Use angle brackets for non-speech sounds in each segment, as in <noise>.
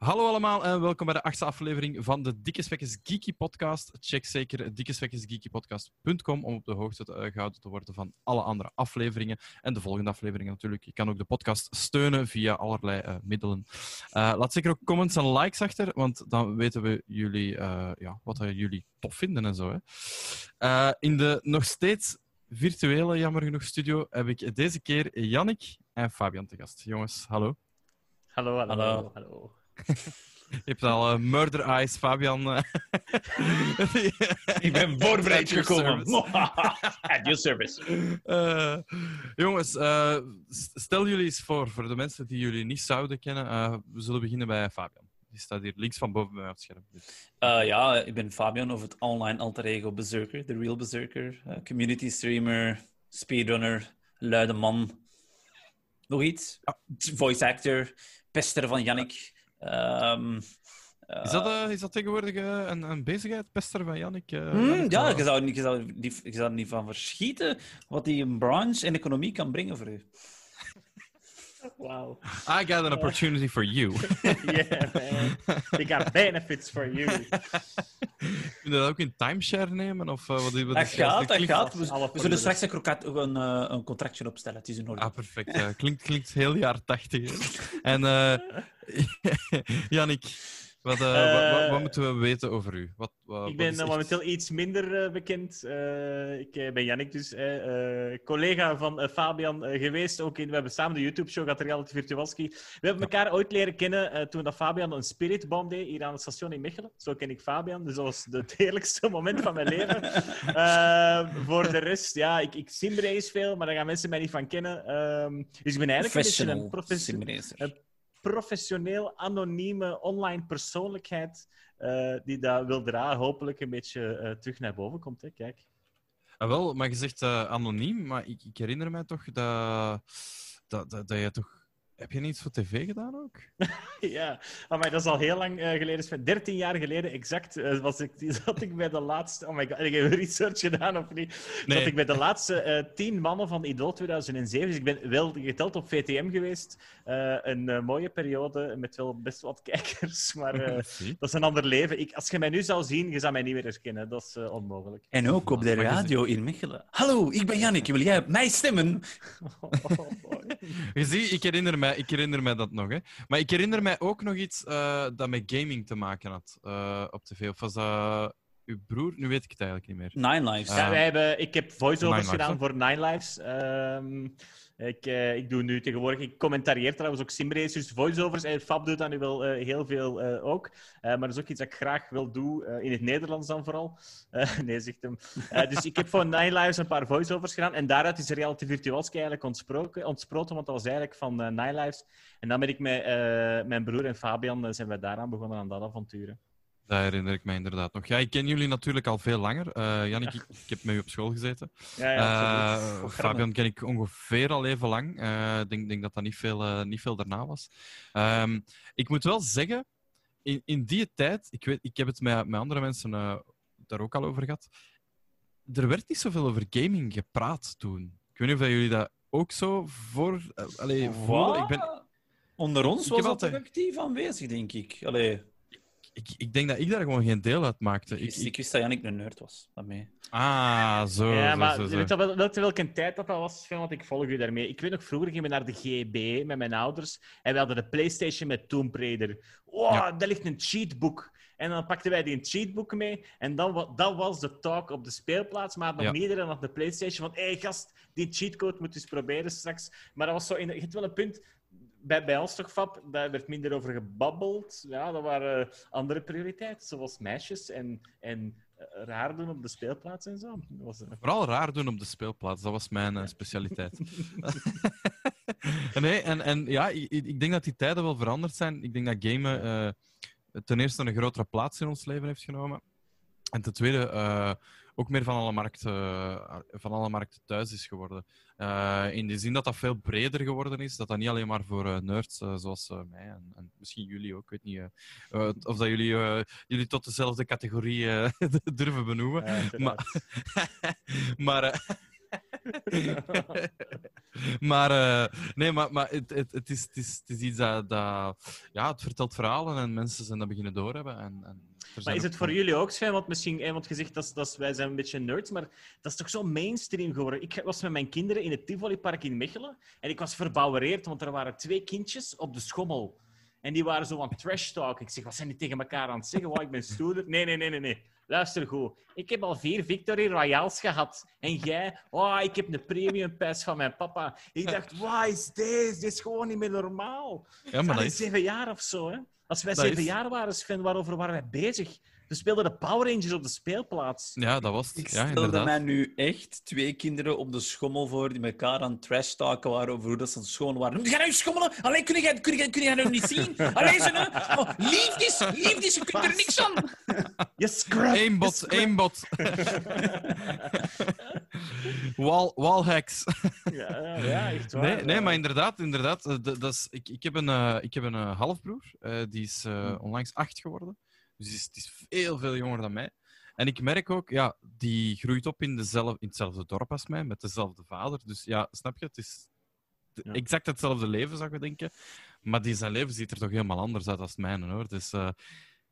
Hallo allemaal en welkom bij de achtste aflevering van de Dikke Spekkes Geeky Podcast. Check zeker dikkespekkesgeekypodcast.com om op de hoogte te, uh, gehouden te worden van alle andere afleveringen. En de volgende afleveringen natuurlijk. Je kan ook de podcast steunen via allerlei uh, middelen. Uh, laat zeker ook comments en likes achter, want dan weten we jullie, ja, wat jullie tof vinden en zo. Hè. in de nog steeds virtuele, jammer genoeg, studio heb ik deze keer Jannik en Fabian te gast. Jongens, hallo. Hallo, hallo. hallo. hallo. Je hebt al uh, Murder Eyes, Fabian. Uh... <laughs> ik ben voorbereid gekomen. <laughs> At your service. Uh, jongens, stel jullie eens voor, voor de mensen die jullie niet zouden kennen. we zullen beginnen bij Fabian. Die staat hier links van boven bij mij op het scherm. ja, ik ben Fabian of het online alter ego Berserker, The Real Berserker. community streamer, speedrunner, luide man. Nog iets? Voice actor, pester van Yannick. Um, is, dat, uh, is dat tegenwoordig uh, een, een, bezigheid, pester van Jannik? Uh, mm, ja, je zou, je, zou, je zou er niet van verschieten wat die een branche en economie kan brengen voor u. Wow. I got an opportunity for you. <laughs> yeah, man. We got benefits for you. Kun je dat ook in timeshare nemen? Of, uh, wat, wat dat gaat, dat gaat. We, we zullen straks een, kroket, een, uh, een, contractje opstellen. Het is in orde. Ah, perfect. Uh, klinkt, klinkt heel jaar tachtig. en <laughs> Jannik, wat, uh, wat, wat, wat, moeten we weten over u? Wat, ik ben echt... momenteel iets minder uh, bekend. Uh, ik ben Jannik dus, collega van Fabian geweest. Ook in, we hebben samen de YouTube-show gehad, Reality Virtualski. We hebben elkaar ooit leren kennen toen dat Fabian een spiritbom deed hier aan het station in Mechelen. Zo ken ik Fabian, dus dat was het <laughs> heerlijkste moment van mijn leven. <laughs> voor de rest, ja, ik, ik simrace veel, maar daar gaan mensen mij niet van kennen. Ehm, dus ik ben eigenlijk een beetje een professioneel professioneel, anonieme online persoonlijkheid uh, die dat wil dragen, hopelijk een beetje uh, terug naar boven komt. Hè? Kijk. Ah, wel, maar je zegt uh, anoniem, maar ik, ik, herinner mij toch dat, dat, dat, dat je toch heb je niets voor tv gedaan ook? <laughs> ja, maar dat is al heel lang uh, geleden. 13 jaar geleden exact uh, was ik, <laughs> zat ik bij de laatste... Oh my god, heb je <laughs> research gedaan of niet? Nee. Zat ik bij de laatste uh, tien mannen van Idol 2007. Dus ik ben wel geteld op VTM geweest. een mooie periode met wel best wat kijkers. Maar dat is een ander leven. Ik, als je mij nu zou zien, je zou mij niet meer herkennen. Dat is onmogelijk. En ook op de radio in Mechelen. Hallo, ik ben Jannik. Wil jij mij stemmen? oh, je ziet, ik herinner mij ik herinner mij dat nog. Hè. Maar ik herinner mij ook nog iets uh, dat met gaming te maken had uh, op tv. Of was dat uw broer? Nu weet ik het eigenlijk niet meer. Nine Lives. ja, wij hebben, ik heb voiceovers gedaan voor Nine Lives. Um, ik, uh, ik doe nu tegenwoordig, ik commentarieer trouwens ook simracers, voiceovers. En Fab doet dat nu wel uh, heel veel ook. maar dat is ook iets dat ik graag wil doen, in het Nederlands dan vooral. <laughs> nee, zegt hem. dus ik heb voor Nine Lives een paar voiceovers gedaan. En daaruit is Reality Virtualski eigenlijk ontsproken, ontsproten, want dat was eigenlijk van Nine Lives. En dan ben ik met mijn broer en Fabian zijn we daaraan begonnen aan dat avonturen. Dat herinner ik mij inderdaad nog. Ja, ik ken jullie natuurlijk al veel langer. Uh, Jannik, ik, ik, heb met u op school gezeten. Ja, ja, uh, Fabian ken ik ongeveer al even lang. Ik uh, denk, denk dat dat niet veel, niet veel daarna was. Um, ik moet wel zeggen, in, in die tijd, ik, weet, ik heb het met, met andere mensen daar ook al over gehad, er werd niet zoveel over gaming gepraat toen. Ik weet niet of jullie dat ook zo voor... Allee, voor ik ben... Onder ons was dat actief aanwezig, denk ik. Allee ik, ik denk dat ik daar gewoon geen deel uit maakte. Ik, ik, wist dat Janik een nerd was. Daarmee. Ah, zo. Ja, zo, maar zo, zo. weet je wel, welke tijd dat, dat was? Want ik volg u daarmee. Ik weet nog, vroeger gingen we naar de GB met mijn ouders. En we hadden de PlayStation met Tomb Raider. Wow, ja. daar ligt een cheatboek. En dan pakten wij die een cheatboek mee. En dan, dat was de talk op de speelplaats. Maar nog ja. had de PlayStation. Van, hé hey, gast, die cheatcode moet je eens proberen straks. Maar dat was zo in, je hebt wel een punt bij, bij ons toch, Fab, daar werd minder over gebabbeld. Ja, dat waren andere prioriteiten, zoals meisjes en, en uh, raar doen op de speelplaats en zo. Was, uh... Vooral raar doen op de speelplaats, dat was mijn uh, specialiteit. <laughs> <laughs> nee, en, en ja, ik, ik, denk dat die tijden wel veranderd zijn. Ik denk dat gamen ten eerste een grotere plaats in ons leven heeft genomen. En ten tweede ook meer van alle markten, uh, van alle markten thuis is geworden. Uh, in de zin dat dat veel breder geworden is. Dat dat niet alleen maar voor uh, nerds zoals mij en, en, misschien jullie ook, ik weet niet of dat jullie, jullie tot dezelfde categorie <laughs> durven benoemen. Ja, maar <laughs> maar <laughs> maar uh, nee, maar, maar het, het, het, is, het, is, het is iets dat, dat, ja, het vertelt verhalen en mensen zijn dat beginnen doorhebben. En, en maar is het voor jullie ook, Sven? Want misschien, eh, want gezegd dat, dat wij zijn een beetje nerds, maar dat is toch zo mainstream geworden. Ik was met mijn kinderen in het Tivolipark in Mechelen en ik was verbouwereerd, want er waren twee kindjes op de schommel. En die waren zo aan trash talk. Ik zeg, wat zijn die tegen elkaar aan het zeggen? Wow, ik ben stoerder. Nee, nee, nee, nee, nee. Luister goed. Ik heb al vier Victory Royales gehad. En jij, oh, ik heb een premium pass van mijn papa. Ik <laughs> dacht, wat is deze? Dit is gewoon niet meer normaal. Ja, maar dat is zeven jaar of zo, hè? Als wij zeven jaar waren, Sven, waarover waren wij bezig? We speelden de Power Rangers op de speelplaats. Ja, dat was het. Ik ja, stelde mij nu echt twee kinderen op de schommel voor die elkaar aan trash talken waren over hoe dat ze schoon waren. Ga nou schommelen? Alleen kun je, kun je, kun je nou niet zien? Alleen ze? Oh, liefdes, liefdes, je kunt er niks aan. Je scrap. Eén bot, één bot. <laughs> wall, wallhacks. ja, ja, echt waar. Nee, nee maar inderdaad, inderdaad dat, is, ik, ik heb een, uh, ik heb een uh, halfbroer. Uh, die is onlangs acht geworden. Dus het is, veel, veel jonger dan mij. En ik merk ook, ja, die groeit op in, dezelfde, in hetzelfde dorp als mij, met dezelfde vader. Dus ja, snap je? Het is exact hetzelfde leven, zou ik denken. Maar die zijn leven ziet er toch helemaal anders uit als mijn, hoor. Dus uh,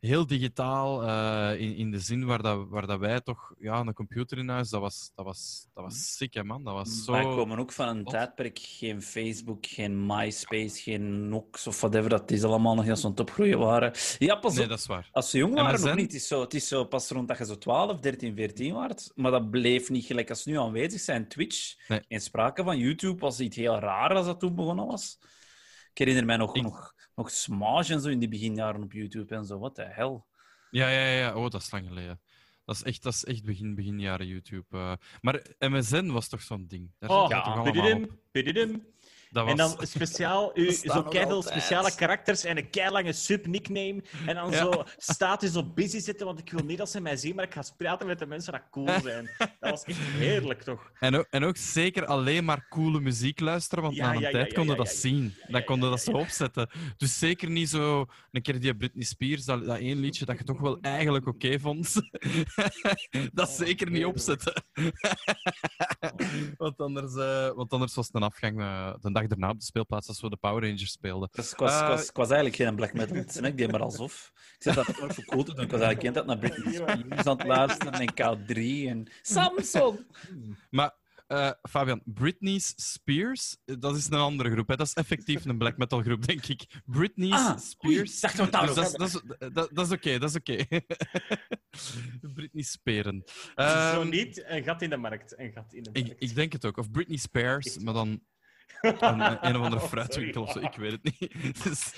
heel digitaal, uh, in, in de zin waar, dat, waar dat wij toch ja, een computer in huis, dat was, dat was, dat was mhm. sick, hè, man. Dat was zo... Wij komen ook van een tijdperk, geen Facebook, geen MySpace, geen Nox of whatever, dat is allemaal nog heel zo'n opgroeien waren. Ja, pas nee, dat is waar. Als ze jong waren, nog niet. Het is, zo, het is zo pas rond dat je zo 12, 13, 14 waard, maar dat bleef niet gelijk als nu aanwezig zijn. Twitch, nee. geen sprake van YouTube, was iets heel raar als dat toen begonnen was. Ik herinner mij nog, nog nog Smash en zo in die beginjaren op YouTube en zo. Wat de hel. Ja, ja, ja. Oh, dat is lang geleden. Dat is echt, dat is echt begin, beginjaren YouTube. Uh, maar MSN was toch zo'n ding? Daar oh, ja. Bididim, bididim. Was... En dan speciaal, <laughs> u, zo keiveel speciale karakters en een keilange sub-nickname. En dan zo status op busy zitten, want ik wil niet dat ze mij zien, maar ik ga praten met de mensen dat cool <laughs> zijn. Dat was echt heerlijk, toch? En ook, en ook zeker alleen maar coole muziek luisteren, want na een tijd konden dat zien. Dan konden dat zo opzetten. Dus zeker niet zo een keer die Britney Spears, dat, dat één liedje dat je toch wel eigenlijk oké vond. <laughs> dat zeker niet opzetten. want, anders, uh, want anders was het een afgang uh, de dag daarna op de speelplaats als we de Power Rangers speelden. Dus ik, was, uh, was, was, eigenlijk geen black metal. Ik deed maar alsof. Ik zat dat ook voor cool te doen. Ik was eigenlijk kind naar Britney Spears aan het luisteren en K3 en Samson. Maar uh, Fabian, Britney Spears, dat is een andere groep. Hè? Dat is effectief een black metal groep, denk ik. Britney ah, Spears. Dus dat, dat, dat, dat, dat, is oké, dat is oké. <laughs> Britney Speren. Um, Zo niet, een gat in de markt. Een gat in de markt. Ik, ik denk het ook. Of Britney Spears, maar dan een, een of andere <laughs> fruitwinkel of zo, ik weet het niet. <laughs> Dus,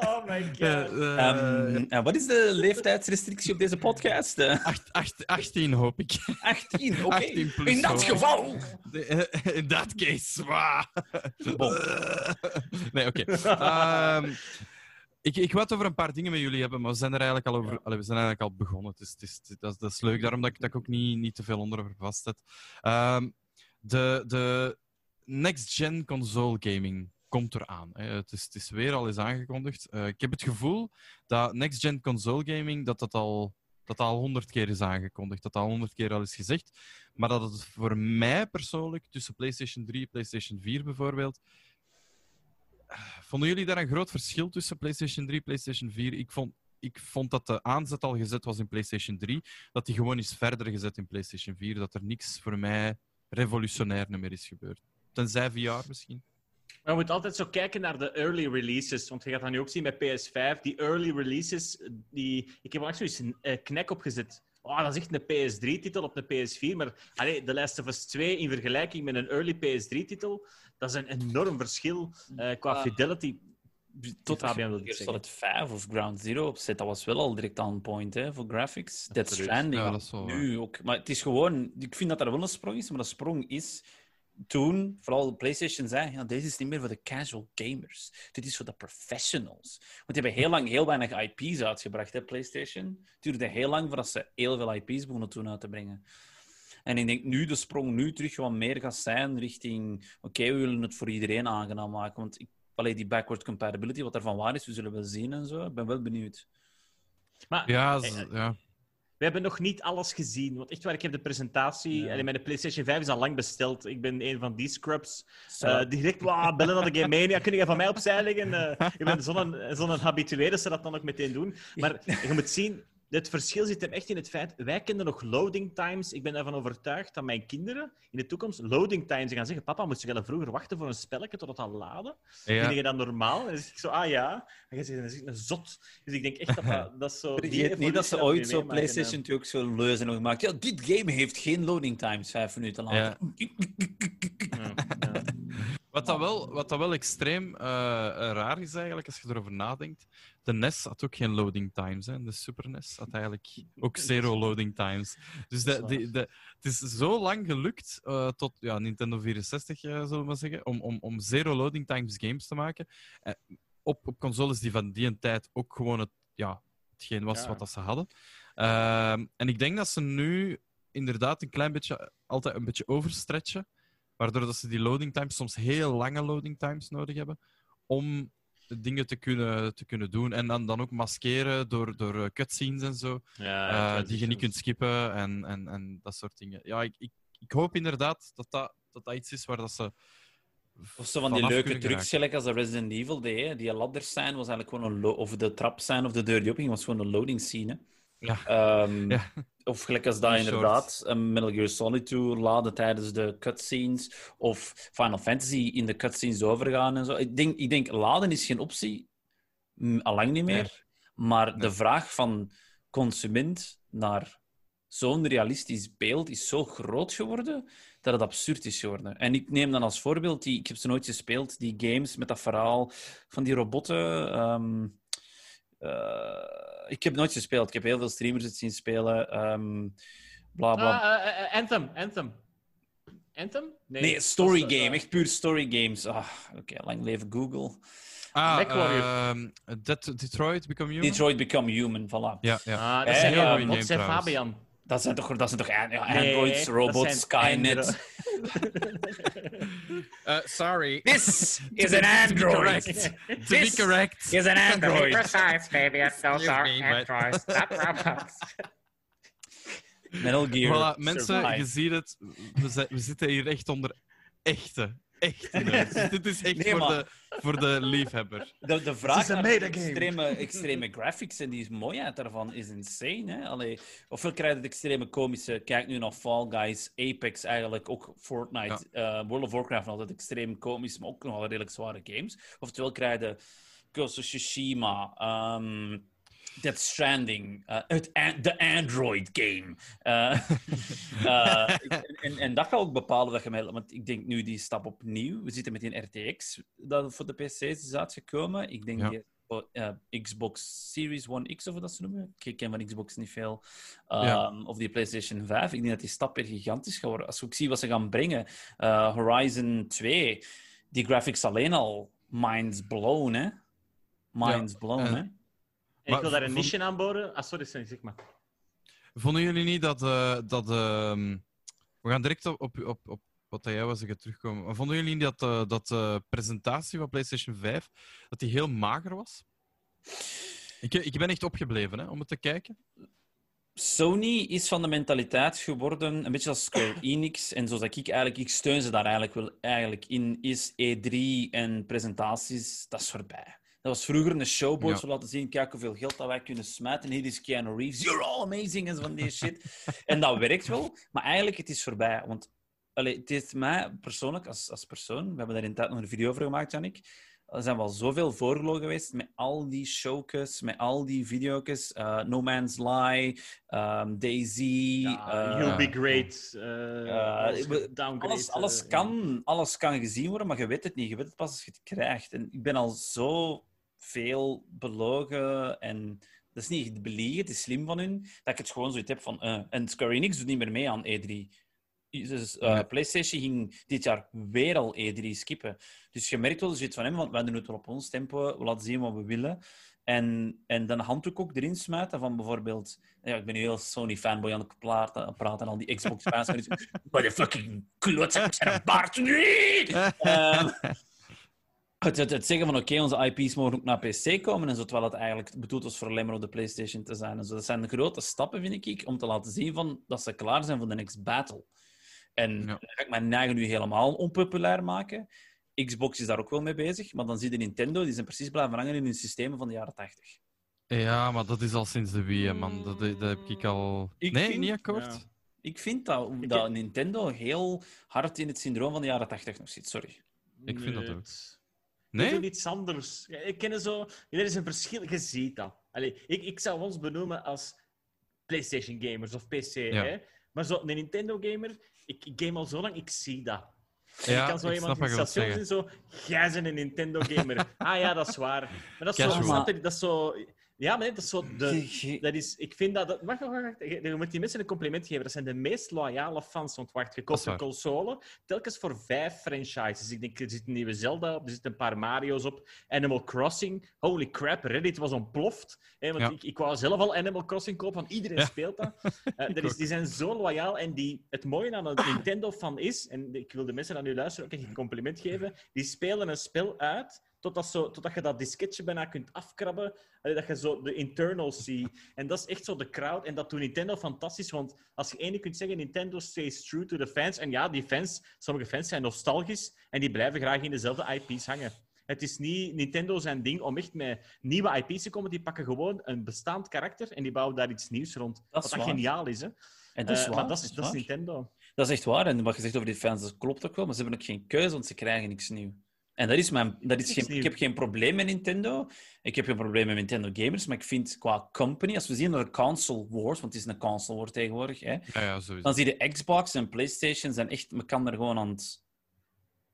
oh my god. Uh, um, wat is de leeftijdsrestrictie op deze podcast? <laughs> 18 hoop ik. 18, oké. Okay. In dat geval. In dat case. Bon. nee, oké. Okay. Um, ik, ik wil het over een paar dingen met jullie hebben, maar we zijn er eigenlijk al, over, we zijn eigenlijk al begonnen. Het is, het is, dat, is, dat is leuk, daarom dat ik, dat ik ook niet, niet te veel onder vastzet. Um, de, de, next-gen console gaming komt eraan. Het, is, het is weer al eens aangekondigd. Uh, ik heb het gevoel dat next-gen console gaming dat dat al dat al honderd keer is aangekondigd, dat al honderd keer al is gezegd, maar dat het voor mij persoonlijk tussen PlayStation 3 en PlayStation 4 bijvoorbeeld. Eh, vonden jullie daar een groot verschil tussen PlayStation 3 en PlayStation 4? Ik vond, ik vond dat de aanzet al gezet was in PlayStation 3, dat die gewoon is verder gezet in PlayStation 4, dat er niks voor mij revolutionair meer is gebeurd. Tenzij VR misschien. Maar je moet altijd zo kijken naar de early releases. Want je gaat dat nu ook zien met PS5. Die early releases, die... ik heb er zoiets een uh, knek opgezet. Oh, dat is echt een PS3-titel op een PS4. Maar allee, The Last of Us 2 in vergelijking met een early PS3-titel, dat is een enorm verschil uh, qua fidelity. Tot Fabian wilde ik zeggen. het 5 of Ground Zero opzet, dat was wel al direct on point hè, voor graphics. Dead Stranding. Ja, dat is wel nu ook. Maar het is gewoon... Ik vind dat er wel een sprong is, maar de sprong is toen, vooral de PlayStation, zei: ja, deze is niet meer voor de casual gamers. Dit is voor de professionals. Want die hebben heel lang heel weinig IP's uitgebracht, hè, PlayStation. Het duurde heel lang voordat ze heel veel IP's begonnen toen uit te brengen. En ik denk nu de sprong nu terug wat meer gaat zijn richting: oké, we willen het voor iedereen aangenaam maken. Want ik, allee, die backward compatibility, wat ervan waar is, we zullen wel zien en zo. Ik ben wel benieuwd. Maar, ja, eh, ja. We hebben nog niet alles gezien. Want echt waar, ik heb de presentatie... Ja. Mijn PlayStation 5 is al lang besteld. Ik ben een van die scrubs. Zo. Eh, die direct wow, bellen naar de Game Mania. Kun je van mij opzij leggen? Eh, ik ben zo'n habitué dat ze dat dan ook meteen doen. Maar je moet zien, het verschil zit hem echt in het feit... Wij kennen nog loading times. Ik ben ervan overtuigd dat mijn kinderen in de toekomst loading times gaan zeggen... Papa, moest je wel vroeger wachten voor een spelletje tot het al laden? Ja. Vind je dat normaal? En dan zeg ik zo, ah ja. En je zegt, dan is een zot. Dus ik denk echt dat dat, dat zo... <laughs> Vergeet niet dat ze ooit zo PlayStation 2 ook zo leuzen hebben gemaakt. Ja, dit game heeft geen loading times, vijf minuten. <laughs> Ja, ja. Wat, dat wel, wat dat wel extreem eh, raar is eigenlijk, als je erover nadenkt. De NES had ook geen loading times. Hè. De Super NES had eigenlijk ook zero loading times. Dus de, de, de, het is zo lang gelukt, eh, tot ja, Nintendo 64, eh, zullen we maar zeggen, om, om, om zero loading times games te maken. Op, op consoles die van die tijd ook gewoon het, ja, hetgeen was Ja. wat dat ze hadden. Ehm, en ik denk dat ze nu inderdaad een klein beetje, altijd een beetje overstretchen. Waardoor dat ze die loading times, soms heel lange loading times nodig hebben, om dingen te kunnen, te kunnen doen. En dan, dan ook maskeren door, door eh, cutscenes en zo, Ja, eh, die je niet kunt skippen en, en, en dat soort dingen. Ja, ik, ik, ik hoop inderdaad dat dat, dat dat iets is waar dat ze. Of zo van die leuke trucs, gelijk als de Resident Evil deed. hè. Die ladders zijn was eigenlijk gewoon een... Of de trap zijn of de deur die opging, was gewoon een loading scene. hè. Ja. Ehm, Ja. Of gelijk als dat In inderdaad, een Metal Gear Solid 2 laden tijdens de cutscenes. Of Final Fantasy in de cutscenes overgaan en zo. Ik denk, ik denk laden is geen optie. Mm, Allang niet meer. Nee. Maar Nee. de vraag van consument naar zo'n realistisch beeld is zo groot geworden dat het absurd is geworden. En ik neem dan als voorbeeld, die, ik heb ze nooit gespeeld, die games met dat verhaal van die robotten. ehm, eh, ik heb nooit gespeeld. Ik heb heel veel streamers het zien spelen. ehm bla bla. Ah, eh, eh, Anthem, Anthem. Anthem? nee, story is, eh, game. Echt puur story games. Ah, Oké, lang leven Google. Ah, ehm, Dat Detroit Become Human? Detroit Become Human, voilà. Ja, ja. Ah, dat Eh, zijn. Fabian. Dat zijn toch, dat zijn toch ja, Nee, androids, robots, Skynet. Uh, <laughs> sorry. This <laughs> is an be- to be android. correct. To be This correct. is an android. precise, baby, those are me, but- androids, not <laughs> robots. Metal Gear. Voilà, mensen, Survive. je ziet het. We, we zitten hier echt onder echte, Dus <laughs> dit is echt Nee, voor, de, voor de liefhebber. De, de vraag naar extreme, extreme graphics en die mooiheid daarvan is insane. Hè? Allee, ofwel krijg je het extreme komische, kijk nu naar Fall Guys, Apex eigenlijk, ook Fortnite, eh, World of Warcraft, altijd extreem komisch, maar ook nog wel redelijk zware games. Oftewel krijg je Ghost of Tsushima, ehm Death Stranding, eh, het an- de Android game. Eh, <laughs> eh, en, en, en dat gaat ook bepalen dat je mij... Want ik denk nu die stap opnieuw. We zitten met die RTX dat voor de PC's is uitgekomen. Ik denk Ja. die Xbox Series One X, of dat ze noemen. Ik ken van Xbox niet veel. Ja. Um, Of die PlayStation 5. Ik denk dat die stap weer gigantisch gaat worden. Als ook zien wat ze gaan brengen. Horizon 2, die graphics alleen al, minds blown, hè? Minds blown, en- hè? En ik wil daar een voor- niche aan boren. Ah, sorry, sorry, zeg maar. Vonden jullie niet dat. eh, dat ehm, we gaan direct op, op, op, op wat dat jij was zeggen terugkomen. Vonden jullie niet dat, eh, dat de presentatie van PlayStation 5 dat die heel mager was? Ik, ik ben echt opgebleven hè, om het te kijken. Sony is van de mentaliteit geworden, een beetje als Square <laughs> Enix. En zoals ik eigenlijk, ik steun ze daar eigenlijk wel eigenlijk in, is E3 en presentaties, dat is voorbij. Dat was vroeger een showboat, Ja. voor laten zien, kijk hoeveel geld dat wij kunnen smijten. Hier is Keanu Reeves, you're all amazing, en zo van die <laughs> shit. en dat werkt wel, maar eigenlijk, het is voorbij. Want allee, het heeft mij persoonlijk, als, als persoon, we hebben daar in de tijd nog een video over gemaakt, Janik, er zijn wel zoveel voorgelogen geweest met al die showjes, met al die video's. eh, no Man's Lie, ehm, Daisy. Ja, eh, you'll be great. ja, alles alles, kan, alles kan gezien worden, maar je weet het niet. Je weet het pas als je het krijgt. En ik ben al zo veel belogen en dat is niet beliegen, het is slim van hun, dat ik het gewoon zoiets heb van... eh, en Square Enix doet niet meer mee aan E3. Dus, eh. PlayStation ging dit jaar weer al E3 skippen. Dus je merkt wel zoiets van hem, want wij doen het wel op ons tempo, we laten zien wat we willen. En, en dan handdoek ook erin smijten van bijvoorbeeld... Ja, ik ben nu heel Sony-fanboy aan het praten, praten en al die Xbox-fans. <laughs> Motherfucking klootzak, zijn een baard niet! <laughs> Ehm, Het, het, het zeggen van oké, onze IP's mogen ook naar PC komen en zo, terwijl het eigenlijk bedoeld was voor alleen maar op de PlayStation te zijn. En zo. Dat zijn de grote stappen, vind ik, om te laten zien van, dat ze klaar zijn voor de next battle. En Ja. dan ga ik mijn eigen nu helemaal onpopulair maken. Xbox is daar ook wel mee bezig, maar dan zie je Nintendo, die zijn precies blijven hangen in hun systemen van de jaren 80. Ja, maar dat is al sinds de Wii, man. Dat, dat heb ik al... Ik nee, vind- niet akkoord? Ja. Ik vind dat, Ik- dat Nintendo heel hard in het syndroom van de jaren 80 nog zit, sorry. Ik vind dat ook. Nee? We doen iets anders. Ik ken zo... Er is een verschil. Je ziet dat. Allee, ik, ik zou ons benoemen als PlayStation gamers of PC. Hè? Maar zo, een Nintendo gamer, ik, ik game al zo lang, ik zie dat. En Ja, ik kan zo iemand in het wilt station zien, zo... Jij bent een Nintendo gamer. <laughs> ah ja, dat is waar. Maar dat is zo... Casual. je, Dat is zo... Ja, maar nee, dat is zo... De, dat is, ik vind dat... dat wacht, wacht, wacht. Je, je moet die mensen een compliment geven. Dat zijn de meest loyale fans. Want wacht, je koopt een console, telkens voor vijf franchises. Ik denk, er zit een nieuwe Zelda op, er zitten een paar Mario's op. Animal Crossing. Holy crap, Reddit was ontploft. Hè, want Ja. ik, ik wou zelf al Animal Crossing kopen, want iedereen Ja. speelt dat. <laughs> Eh, dat is, die zijn zo loyaal. En die, het mooie aan een Nintendo-fan is, en ik wil de mensen dat nu luisteren ook echt een compliment geven, die spelen een spel uit totdat, zo, totdat je dat disketje bijna kunt afkrabben. Allee, dat je zo de internals ziet. En dat is echt zo de crowd. En dat doet Nintendo fantastisch. Want als je één ding kunt zeggen, Nintendo stays true to the fans. En ja, die fans, sommige fans zijn nostalgisch. En die blijven graag in dezelfde IP's hangen. Het is niet Nintendo zijn ding om echt met nieuwe IP's te komen. Die pakken gewoon een bestaand karakter en die bouwen daar iets nieuws rond. Dat Wat dat geniaal is, hè? En dat is Eh, maar dat is, dat is dat is waar. Nintendo. Dat is echt waar. En wat je zegt over die fans, dat klopt ook wel. Maar ze hebben ook geen keuze, want ze krijgen niks nieuws. En dat is mijn, dat is geen, ik heb geen probleem met Nintendo. Ik heb geen probleem met Nintendo gamers. Maar ik vind qua company, als we zien naar de console wars, want het is een console war tegenwoordig, hè, Ja, ja, sowieso. dan zie je Xbox en PlayStation zijn echt, me kan er gewoon aan het.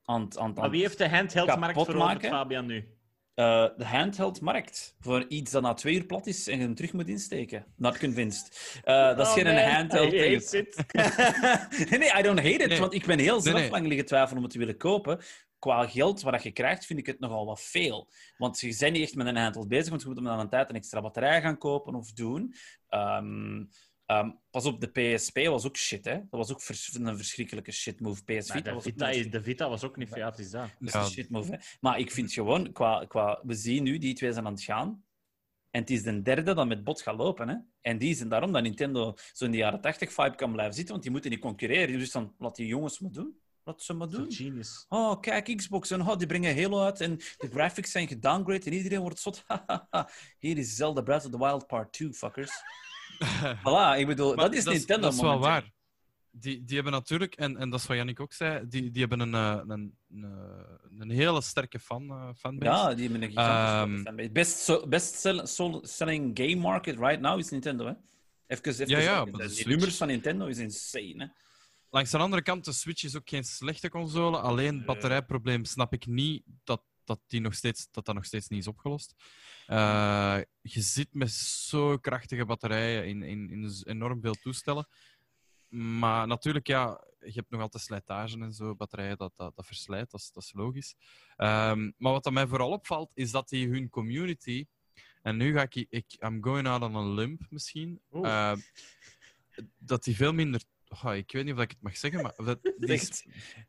Aan, het- aan, het- Maar wie heeft de handheld-markt kapot veroverd, maken? Fabian, nu? Eh, de handheld-markt. Voor iets dat na twee uur plat is en je hem terug moet insteken. Not convinced. Eh, dat is Oh, geen man, handheld. I tegen- hate it. <laughs> nee, nee, I don't hate it. Nee. Want ik ben heel zelf nee. lang liggen twijfelen om het te willen kopen. Qua geld wat je krijgt, vind ik het nogal wat veel. Want je bent niet echt met een handheld bezig, want je moet hem dan een tijd een extra batterij gaan kopen of doen. Ehm, ehm, pas op, de PSP was ook shit, hè. Dat was ook vers- een verschrikkelijke shitmove. PS Maar Vita de, was Vita, een is- de Vita was ook niet veel. Ja, is dat. dat is een shitmove, hè. Maar ik vind gewoon, qua, qua, we zien nu, die twee zijn aan het gaan. En het is de derde dat met bot gaat lopen. Hè? En die zijn daarom dat Nintendo zo in de jaren 80 vibe kan blijven zitten, want die moeten niet concurreren. Dus dan laat die jongens maar doen. Laat ze maar doen. genius. Oh, kijk, Xbox en oh, die brengen Halo uit en de graphics zijn gedowngrade en iedereen wordt zot. <laughs> Hier is Zelda Breath of the Wild Part 2, fuckers. <laughs> voilà, ik bedoel, Maar dat is Nintendo Dat is wel momenteel. waar. Die, die hebben natuurlijk, en, en dat is wat Jannik ook zei, die, die hebben een, eh, een, een, eh, een hele sterke fan, eh, fanbase. Ja, die hebben een gigantische Ehm, fanbase. Best, so, best sell- selling game market right now is Nintendo, hè? Even, even Ja, ja, de nummers van Nintendo is insane, hè? Langs de andere kant, de Switch is ook geen slechte console. Alleen het batterijprobleem snap ik niet dat dat, die nog steeds, dat, dat nog steeds niet is opgelost. Eh, je zit met zo krachtige batterijen in, in, in enorm veel toestellen. Maar natuurlijk, ja, je hebt nog altijd slijtage en zo. Batterijen, dat, dat, dat verslijt, dat is, dat is logisch. Ehm, maar wat dat mij vooral opvalt, is dat die hun community... En nu ga ik... ik I'm going out on a limb, misschien. Eh, dat die veel minder... Oh, ik weet niet of ik het mag zeggen, maar... Dat, <laughs> die is- Echt?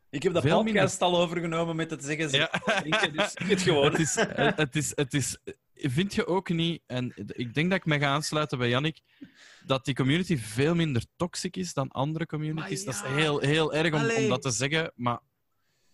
Ik heb Veel podcast al overgenomen met het zeggen. Ja. Ja. Dus het gewoon. <laughs> het, is, het, is, het is, vind je ook niet, en ik denk dat ik me ga aansluiten bij Jannik, dat die community veel minder toxic is dan andere communities. Dat is heel, heel erg om, om dat te zeggen, maar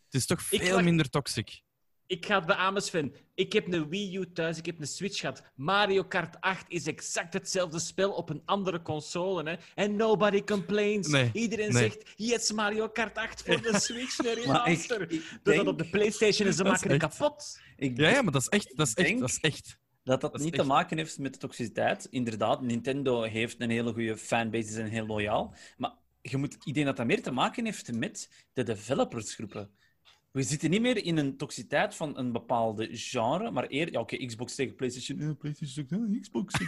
het is toch Ik veel minder toxic. Ik ga het beamen, Sven. Ik heb een Wii U thuis, ik heb een Switch gehad. Mario Kart 8 is exact hetzelfde spel op een andere console. Hè? En nobody complains. Nee, Iedereen nee. zegt, yes, Mario Kart 8 voor de <laughs> Switch, een Maar ik, remaster. ik Dat denk, dat op de Playstation is, ze <laughs> is maken het echt- kapot. ik Ja, ja, maar dat is echt. Dat is echt, denk- dat is echt. dat dat, dat is niet echt- te maken heeft met de toxiciteit. Inderdaad, Nintendo heeft een hele goede fanbase, zijn heel loyaal. Maar je moet, ik denk dat dat meer te maken heeft met de developersgroepen. We zitten niet meer in een toxiciteit van een bepaalde genre, maar eerder... Ja, oké, Xbox tegen PlayStation. PlayStation zegt, eh, Xbox. <laughs>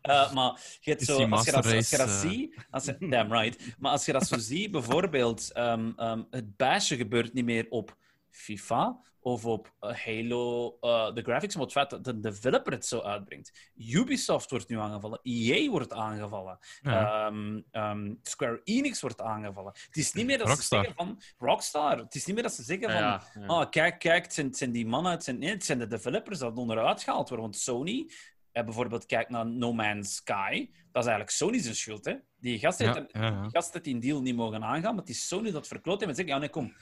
eh. Maar je hebt zo, als je dat, als je dat Race, eh. ziet... Als je, <laughs> damn right. Maar als je dat zo ziet, bijvoorbeeld, ehm, ehm, het baasje gebeurt niet meer op FIFA, of op eh, Halo, eh, de graphics, maar het feit dat de developer het zo uitbrengt. Ubisoft wordt nu aangevallen, EA wordt aangevallen, Ja. Ehm, ehm, Square Enix wordt aangevallen. Het is niet meer dat Rockstar. ze zeggen van Rockstar. Het is niet meer dat ze zeggen van. Ja, ja. Ah, kijk, kijk, het zijn, het zijn die mannen, het zijn, nee, het zijn de developers dat onderuit gehaald worden. Want Sony, eh, bijvoorbeeld, kijk naar No Man's Sky, dat is eigenlijk Sony zijn schuld. Hè? Die gasten die gasten die een deal niet mogen aangaan, maar het is Sony dat verkloot heeft en zegt: ja, nee, kom,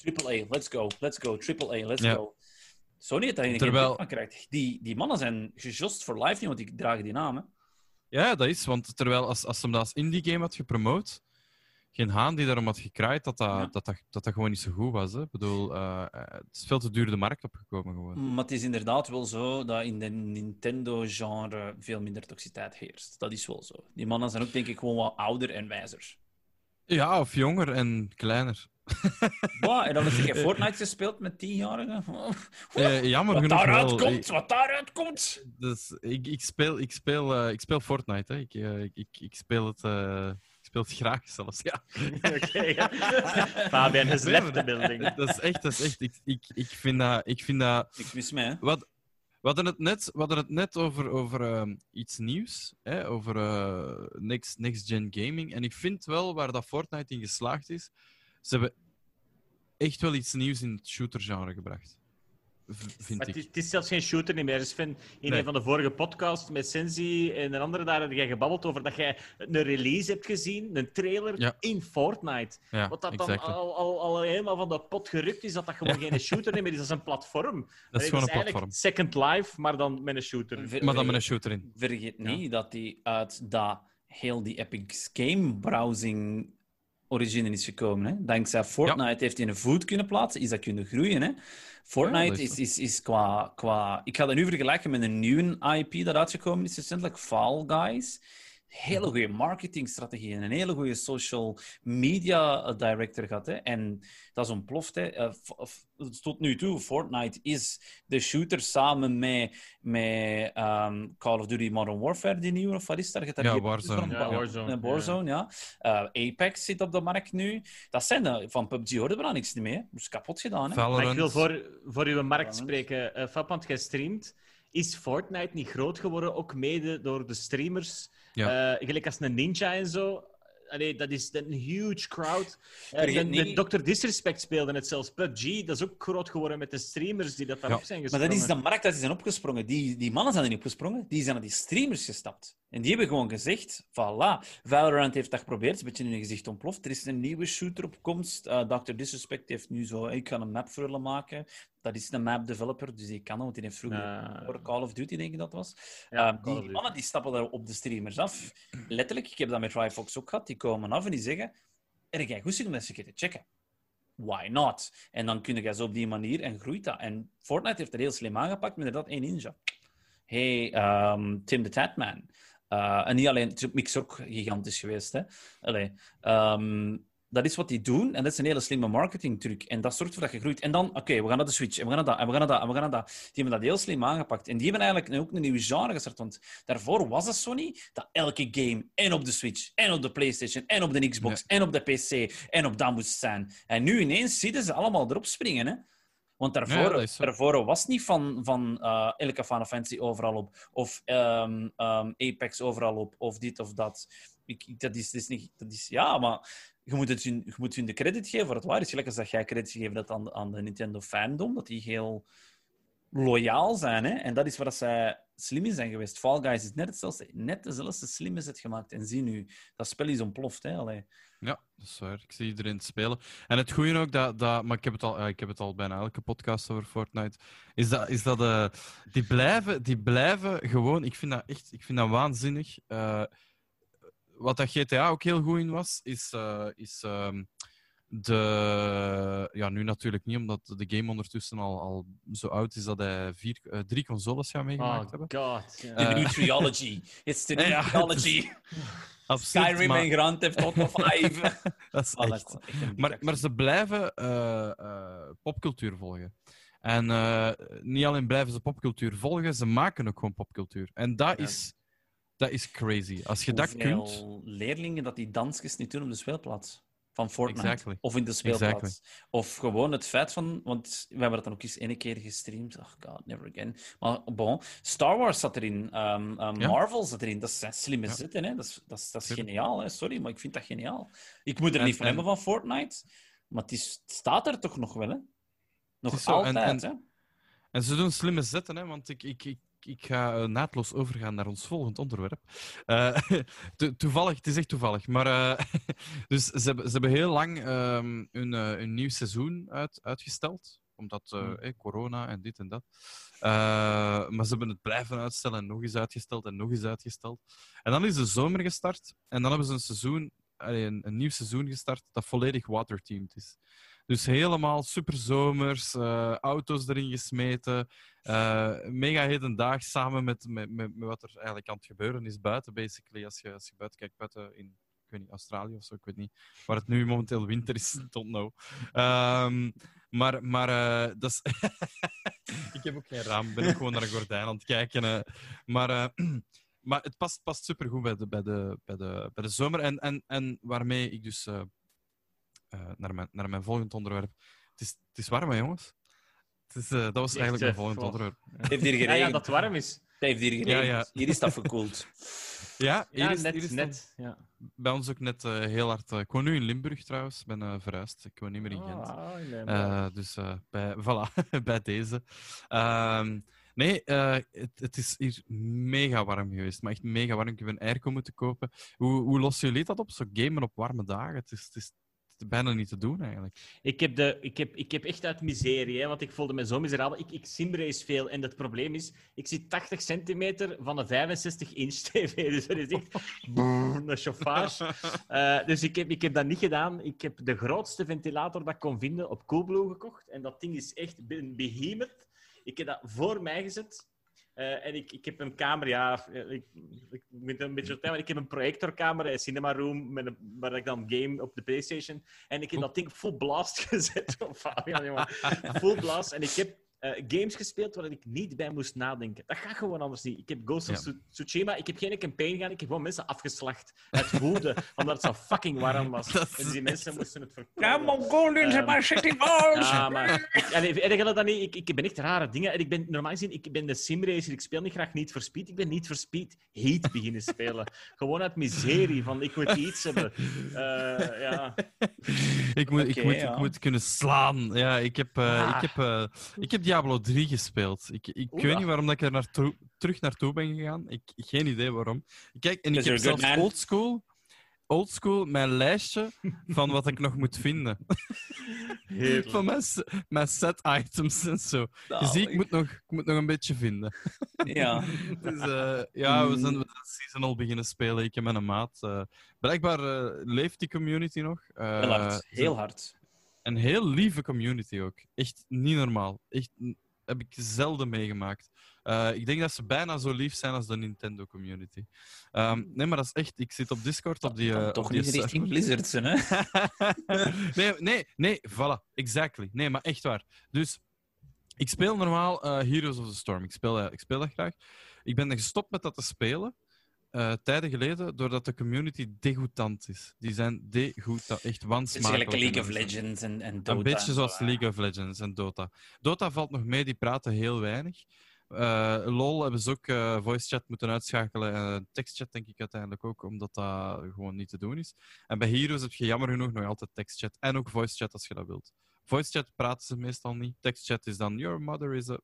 triple A, let's go, let's go, triple A, let's Ja. go. Sony daar geen Terwijl- van krijgt. Die, die mannen zijn gejost voor life, niet, want die dragen die naam. Hè? Ja, dat is. Want terwijl als, als ze hem dat als indie game had gepromoot, geen haan die daarom had gekraaid, dat dat, Ja. dat, dat, dat, dat gewoon niet zo goed was. Hè. Ik bedoel, eh, eh, het is veel te duur de markt opgekomen gewoon. Maar het is inderdaad wel zo dat in de Nintendo-genre veel minder toxiteit heerst. Dat is wel zo. Die mannen zijn ook, denk ik, gewoon wat ouder en wijzer. Ja, of jonger en kleiner. <laughs> Wow, en dan heb je Fortnite gespeeld met tienjarigen. <laughs> Eh, jammer Wat genoeg daaruit wel. komt, wat daaruit komt. Dus ik, ik, speel, ik, speel, eh, ik speel Fortnite. Hè. Ik, eh, ik, ik, ik speel het, eh, ik speel het graag zelfs. Ja. <laughs> Oké, ja. Fabian Nee, left maar the building. Dat is echt, dat is echt. Ik, ik, ik, vind dat, ik vind dat. Niks mis mee, hè? Wat, we hadden het net, we hadden het net over, over ehm, iets nieuws, hè, over eh, next, next Gen Gaming. En ik vind wel waar dat Fortnite in geslaagd is, ze hebben echt wel iets nieuws in het shooter-genre gebracht. Vind Maar het, ik. is, het is zelfs geen shooter niet meer. Dus Sven, in Nee. een van de vorige podcasts met Sensi en een andere daar heb jij gebabbeld over dat jij een release hebt gezien, een trailer Ja. in Fortnite. Ja, Wat dat dan al, al, al helemaal van de pot gerukt is, dat dat gewoon geen shooter meer is. Dat is een platform. Dat is gewoon een platform. Second Life, maar dan met een shooter. Ver- Maar dan met een shooter in. Vergeet Ja. niet dat die uit dat heel die Epic Game browsing origine is gekomen. Hè? Dankzij Fortnite heeft hij een voet kunnen plaatsen, is dat kunnen groeien. Hè? Fortnite is, is, is qua, qua... Ik ga dat nu vergelijken met een nieuwe IP dat uitgekomen is recentelijk, Fall Guys. Hele goede marketingstrategie en een hele goede social media director gehad. Hè? En dat is ontploft. Hè? Eh, tot nu toe, Fortnite is de shooter samen met, met ehm, Call of Duty Modern Warfare, die nieuwe, of wat is daar? Ja, die- Warzone. Ja, Warzone, Eh, Warzone, ja. Eh, Apex zit op de markt nu. Dat zijn de, van PUBG hoorde we daar niks meer. hè. Dus kapot gedaan. Hè? Maar ik wil voor, voor uw markt spreken. Uh, Fab, want jij streamt. Is Fortnite niet groot geworden, ook mede door de streamers? Ja. Eh, gelijk als een Ninja en zo. Allee, dat is een huge crowd. De niet- Dr. Disrespect speelde het zelfs. PUBG, dat is ook groot geworden met de streamers die dat daarop Ja. zijn Maar gesprongen. dat is de markt dat die zijn opgesprongen. Die, die mannen zijn er niet opgesprongen. Die zijn naar die streamers gestapt. En die hebben gewoon gezegd, voilà. Valorant heeft dat geprobeerd. Het is een beetje in hun gezicht ontploft. Er is een nieuwe shooter op komst. Eh, Dr. Disrespect heeft nu zo... Ik ga een map voor jullie maken. Dat is een map developer, dus die kan dat. Want die heeft vroeger voor Call of Duty, denk ik dat was. Ja, Eh, of die mannen die stappen daar op de streamers af. Letterlijk, ik heb dat met Firefox ook gehad. Die komen af en die zeggen... Er jij goed zin om dat eens een keer te checken. Why not? En dan kun je zo op die manier en groeit dat. En Fortnite heeft het heel slim aangepakt met inderdaad één ninja. Hey, ehm, Tim the Tatman. Eh, en niet alleen, het is Mix ook gigantisch geweest. Hè? Allee, ehm, dat is wat die doen en dat is een hele slimme marketingtruc. En dat zorgt ervoor dat je groeit. En dan, oké, we gaan naar de Switch en we gaan naar dat en we gaan naar dat en we gaan naar dat. Die hebben dat heel slim aangepakt. En die hebben eigenlijk ook een nieuwe genre gestart. Want daarvoor was het Sony dat elke game en op de Switch en op de PlayStation en op de Xbox en op de PC en op dat moest zijn. En nu ineens zitten ze allemaal erop springen. Hè? Want daarvoor, daarvoor was niet van, van eh, elke Final Fantasy overal op. Of ehm, ehm, Apex overal op. Of dit of dat. Ik, ik- dat, is, dat is niet... Dat is, ja, maar je moet, het hun, je moet hun de credit geven voor het waar is. Als dat jij credit geeft dat aan, aan de Nintendo fandom. Dat die heel loyaal zijn. Hè? En dat is waar dat zij slim in zijn geweest. Fall Guys is net hetzelfde. Net dezelfde slim het gemaakt. En zie nu, dat spel is ontploft. Hè? Allee. Ja, dat is waar. Ik zie iedereen spelen. En het goede ook, dat, dat, maar ik heb, het al, ik heb het al bijna elke podcast over Fortnite, is dat, is dat eh, die, blijven, die blijven gewoon, ik vind dat echt ik vind dat waanzinnig. Eh, wat dat GTA ook heel goed in was, is, eh, is ehm, de... Ja, nu natuurlijk niet, omdat de game ondertussen al, al zo oud is dat hij vier, eh, drie consoles gaat meegemaakt Oh hebben. god. ja. De Eh. new trilogy. It's the new Ja, trilogy. <laughs> Skyrim maar en Grand Theft Auto <laughs> 5. dat is Oh, dat echt... Maar, maar ze blijven eh, eh, popcultuur volgen. En eh, niet alleen blijven ze popcultuur volgen, ze maken ook gewoon popcultuur. En dat, Ja. is, dat is crazy. Als je dat kunt. leerlingen dat die dansjes niet doen op de speelplaats. van Fortnite. Exactly. Of in de speelplaats. Exactly. Of gewoon het feit van... Want we hebben dat dan ook eens ene keer gestreamd. Oh god, never again. Maar bon, Star Wars zat erin. Ja. Marvel zat erin. Dat zijn slimme Ja. zitten, hè. Dat is, dat is, dat is Tuurlijk. geniaal, hè. Sorry, maar ik vind dat geniaal. Ik moet er En- niet van en- hebben van Fortnite. Maar het, is, het staat er toch nog wel, hè? Nog altijd, en- hè? En ze doen slimme zetten, hè, want ik, ik, ik, ik ga eh, naadloos overgaan naar ons volgend onderwerp. Eh, <laughs> to- toevallig, het is echt toevallig. Maar, eh, <laughs> dus ze hebben, ze hebben heel lang ehm, hun, hun nieuw seizoen uit, uitgesteld. Omdat Hmm. corona en dit en dat. Maar ze hebben het blijven uitstellen en nog eens uitgesteld en nog eens uitgesteld. En dan is de zomer gestart. En dan hebben ze een seizoen, allee, een, een nieuw seizoen gestart dat volledig waterteamed is. Dus helemaal superzomers, eh auto's erin gesmeten. eh, mega hedendaags samen met, met, met, wat er eigenlijk aan het gebeuren is buiten, basically. Als je, als je buiten kijkt, buiten in ik weet niet, Australië of zo, ik weet niet. Waar het nu momenteel winter is, <laughs> don't know. Ehm, maar maar eh, dat is... <laughs> ik heb ook geen raam, ik ben ook gewoon naar een gordijn aan het kijken. Maar, <clears throat> maar het past, past supergoed bij de, bij, de, bij, de, bij de zomer. En, en, en waarmee ik dus eh, naar, mijn, naar mijn volgend onderwerp... Het is, het is warm, hè, jongens? Het is, eh, dat was Echt, eigenlijk mijn volgend onderwerp. Het heeft hier geregend. ja, dat het warm is. Het heeft hier geregend. <laughs> Ja, ja. Hier is dat verkoeld. Ja, hier Ja, is, net. hier is net. Ja. dan bij ons ook net eh, heel hard... eh, ik woon nu in Limburg trouwens, ik ben eh, verhuisd. Ik woon niet meer in Gent. Ah, nee, Eh, maar- dus eh, bij, <laughs> voilà, <laughs> bij deze. Ehm, nee, eh, het, het is hier mega warm geweest. Maar echt mega warm. Ik heb een airco moeten kopen. Hoe, hoe lossen jullie dat op? Zo gamen op warme dagen? Het is, het is bijna niet te doen eigenlijk. Ik heb, de, ik, heb, ik heb echt uit miserie, hè, want ik voelde me zo miserabel. Ik, ik simrace veel en het probleem is, ik zit 80 centimeter van een 65-inch <laughs> tv. Dus dat is echt <laughs> een chauffage. Eh, dus ik heb, ik heb dat niet gedaan. Ik heb de grootste ventilator dat ik kon vinden op Coolblue gekocht. En dat ding is echt een behemoth. Ik heb dat voor mij gezet. Eh, en ik, ik heb een kamer, ja, eh, ik, ik moet een beetje tijd, maar ik heb een projectorkamer, een cinema room, met een, waar ik dan game op de PlayStation. En ik heb dat ding full blast <laughs> gezet. Fabian, jongen. Full blast. En ik heb eh, games gespeeld waar ik niet bij moest nadenken. Dat gaat gewoon anders niet. Ik heb Ghost of Ja. Tsu- Tsushima, ik heb geen campaign gedaan, ik heb gewoon mensen afgeslacht. Uit woede, <laughs> omdat het zo fucking warm was. <laughs> En die mensen moesten het Ja, verkopen. Mongolians Ehm, in my city balls! Ja, maar ik, allee, dat niet? Ik, ik ben echt rare dingen. En ik ben normaal gezien, ik ben de simracer. Ik speel niet graag niet voor speed. Ik ben niet voor speed heat beginnen spelen. <laughs> Gewoon uit miserie van ik moet iets hebben. Eh, ja. Ik moet, ik, moet, ja. ik moet kunnen slaan. Ja, ik heb, eh, Ah. ik heb, ik heb Diablo 3 gespeeld. Ik, ik Oeh. weet niet waarom dat ik er naartoe, terug naartoe ben gegaan. Ik, geen idee waarom. Kijk, en ik heb zelfs man. oldschool, oldschool mijn lijstje van wat ik nog moet vinden. <laughs> <laughs> van mijn, mijn set items en zo. Je ziet, ik moet, nog, ik moet nog een beetje vinden. <laughs> Ja. Dus, eh, ja, we zijn, we zijn seasonal beginnen spelen. Ik en mijn maat. Eh, blijkbaar eh, leeft die community nog. Heel hard. ze- Heel hard. Een heel lieve community ook. Echt niet normaal. Echt heb ik zelden meegemaakt. Eh, ik denk dat ze bijna zo lief zijn als de Nintendo community. Ehm, nee, maar dat is echt. Ik zit op Discord op die. Dan eh, op toch die niet richting Blizzard, zijn, hè? <laughs> nee, nee, nee, voilà. Exactly. Nee, maar echt waar. Dus ik speel normaal eh, Heroes of the Storm. Ik speel, ik speel dat graag. Ik ben gestopt met dat te spelen. Eh, tijden geleden, doordat de community degoutant is. Die zijn degoutant, echt Het is wansmakelijk. gelijk League of Legends en, en Dota. een beetje zoals zo, League of Legends en Dota. Dota valt nog mee, die praten heel weinig. Eh, LOL hebben ze ook eh, voice chat moeten uitschakelen en tekstchat denk ik uiteindelijk ook, omdat dat gewoon niet te doen is. En bij Heroes heb je jammer genoeg nog altijd tekstchat en ook voice chat als je dat wilt. Voice chat praten ze meestal niet. Tekstchat is dan your mother is a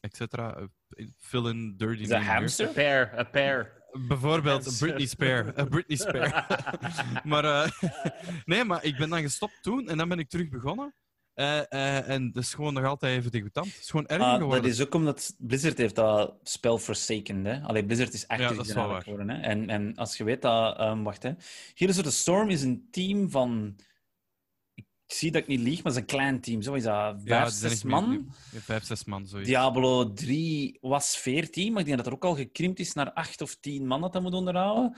et cetera. Eh, Fill in dirty Is dat here. hamster? A pair, a pair. Bijvoorbeeld Hamster. Britney Spears. Eh, Britney Spears. <laughs> <laughs> maar, eh, <laughs> nee, maar ik ben dan gestopt toen en dan ben ik terug begonnen. Eh, en dat is gewoon nog altijd even degoutant. Het is gewoon erger Ah, geworden. dat is ook omdat Blizzard heeft dat spel Forsaken. Hè? Allee, Blizzard is Ja, dat Activision is wel eigenlijk waar. geworden. Hè? En, en als je weet dat... ehm, wacht, hè. Heroes of the Storm is een team van... Ik zie dat ik niet lieg, maar het is een klein team. Zo is dat. Ja, Vijf, het zijn zes man. meer- meer- Vijf, zes man, zoiets. Diablo 3 was 14, maar ik denk dat er ook al gekrimpt is naar 8 of 10 man dat dat moet onderhouden.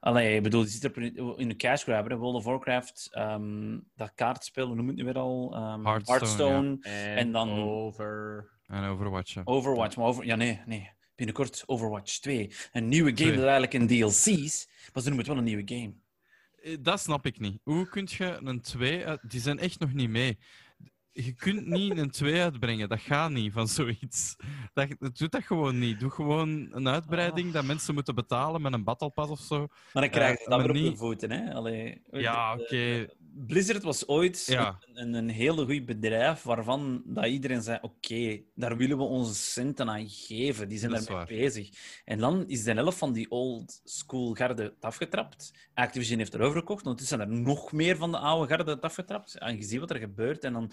Allee, ik bedoel, je zit er in de cash grabber, hè. World of Warcraft, ehm, dat kaartspel, hoe noem je het nu weer al? Ehm, Hearthstone, Hearthstone, En, En dan- over. En Overwatch. ja. Overwatch. Maar over... Ja, nee, nee. Binnenkort Overwatch 2. Een nieuwe game dat eigenlijk een DLC is, maar ze noemen het wel een nieuwe game. Eh, dat snap ik niet. Hoe kun je een 2... uit- Die zijn echt nog niet mee. Je kunt niet een 2 uitbrengen. Dat gaat niet van zoiets. Dat, dat doet dat gewoon niet. Doe gewoon een uitbreiding dat mensen moeten betalen met een battle pass of zo. Maar dan krijg je Eh, dat maar weer op niet- de voeten, hè? Allee, Ja, oké. Blizzard was ooit Ja. een, een hele goed bedrijf waarvan dat iedereen zei: Oké, daar willen we onze centen aan geven. Die zijn daarmee bezig. En dan is de helft van die old school garde afgetrapt. Activision heeft erover gekocht. Ondertussen zijn er nog meer van de oude garde afgetrapt. En je ziet wat er gebeurt. En dan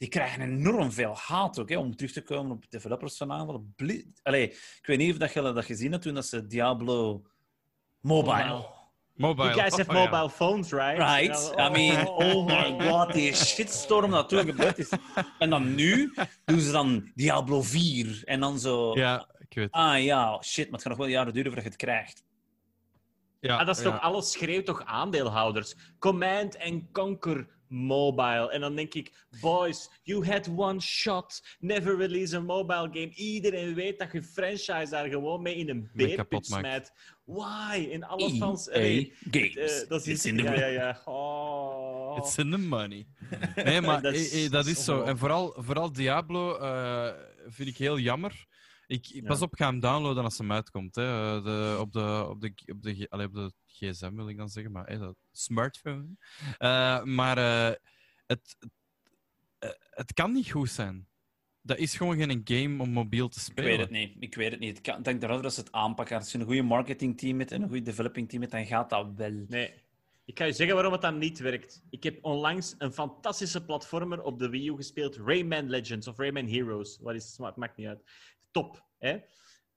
die krijgen enorm veel haat ook, hè, om terug te komen op developers van aanvallen. Bli- Allee, ik weet niet of dat je dat gezien hebt toen dat ze Diablo Mobile. Mobile. Mobile. You guys have Oh, mobile phones, right? Right? I mean, oh my <laughs> god, die shitstorm dat toen gebeurd is. En dan nu doen ze dan Diablo 4. En dan zo... Ja, ik weet. Ah ja, shit, maar het gaat nog wel jaren duren voordat je het krijgt. Ja, Ah, dat is ja. toch, alles schreeuwt toch aandeelhouders? Command and Conquer Mobile. En dan denk ik, boys, you had one shot. Never release a mobile game. Iedereen weet dat je franchise daar gewoon mee in een beerput smijt. Why? In alle EA fans... allee, Games. eh, dat is It's in the ja, ja, ja. Oh. It's in the money. Nee, maar <laughs> Dat is- dat is zo. En vooral, vooral Diablo eh, vind ik heel jammer. Ik, Pas op, ik ga hem downloaden als hem uitkomt. Hè. Eh, De, op, de, op, de, op, de, op de gsm wil ik dan zeggen, maar hè, de smartphone. Eh, maar eh, het, het kan niet goed zijn. Dat is gewoon geen game om mobiel te Ik spelen. weet het niet. Ik weet het niet. Ik kan- ik denk erover dat ze het aanpakken. Als je een goede marketingteam hebt en een goede developing team hebt, dan gaat dat wel. Nee. Ik ga je zeggen waarom het dan niet werkt. Ik heb onlangs een fantastische platformer op de Wii U gespeeld. Rayman Legends of Rayman Heroes. Wat is het maakt niet uit. Top. Hè?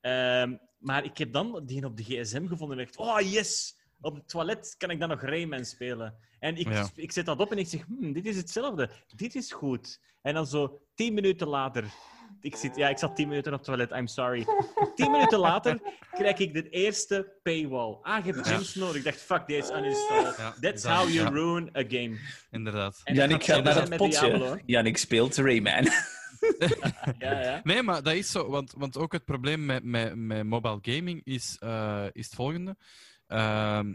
Ehm, maar ik heb dan die op de gsm gevonden en dacht... Oh, yes! Op het toilet kan ik dan nog Rayman spelen. En ik, Ja. ik zet dat op en ik zeg... Hmm, dit is hetzelfde. Dit is goed. En dan zo tien minuten later... Ik, zit, ja, ik zat tien minuten op het toilet, I'm sorry. Tien minuten later krijg ik de eerste paywall. Ah, je hebt gems nodig. Ik dacht, fuck, deze uninstalled. Ja, That's dat- how you ja. ruin a game. Inderdaad. En Janik gaat naar het potje. Diablo. Janik speelt Rayman. <laughs> Ja, ja. <laughs> Nee, maar dat is zo. Want, want ook het probleem met, met, met mobile gaming is, eh, is het volgende. Ehm,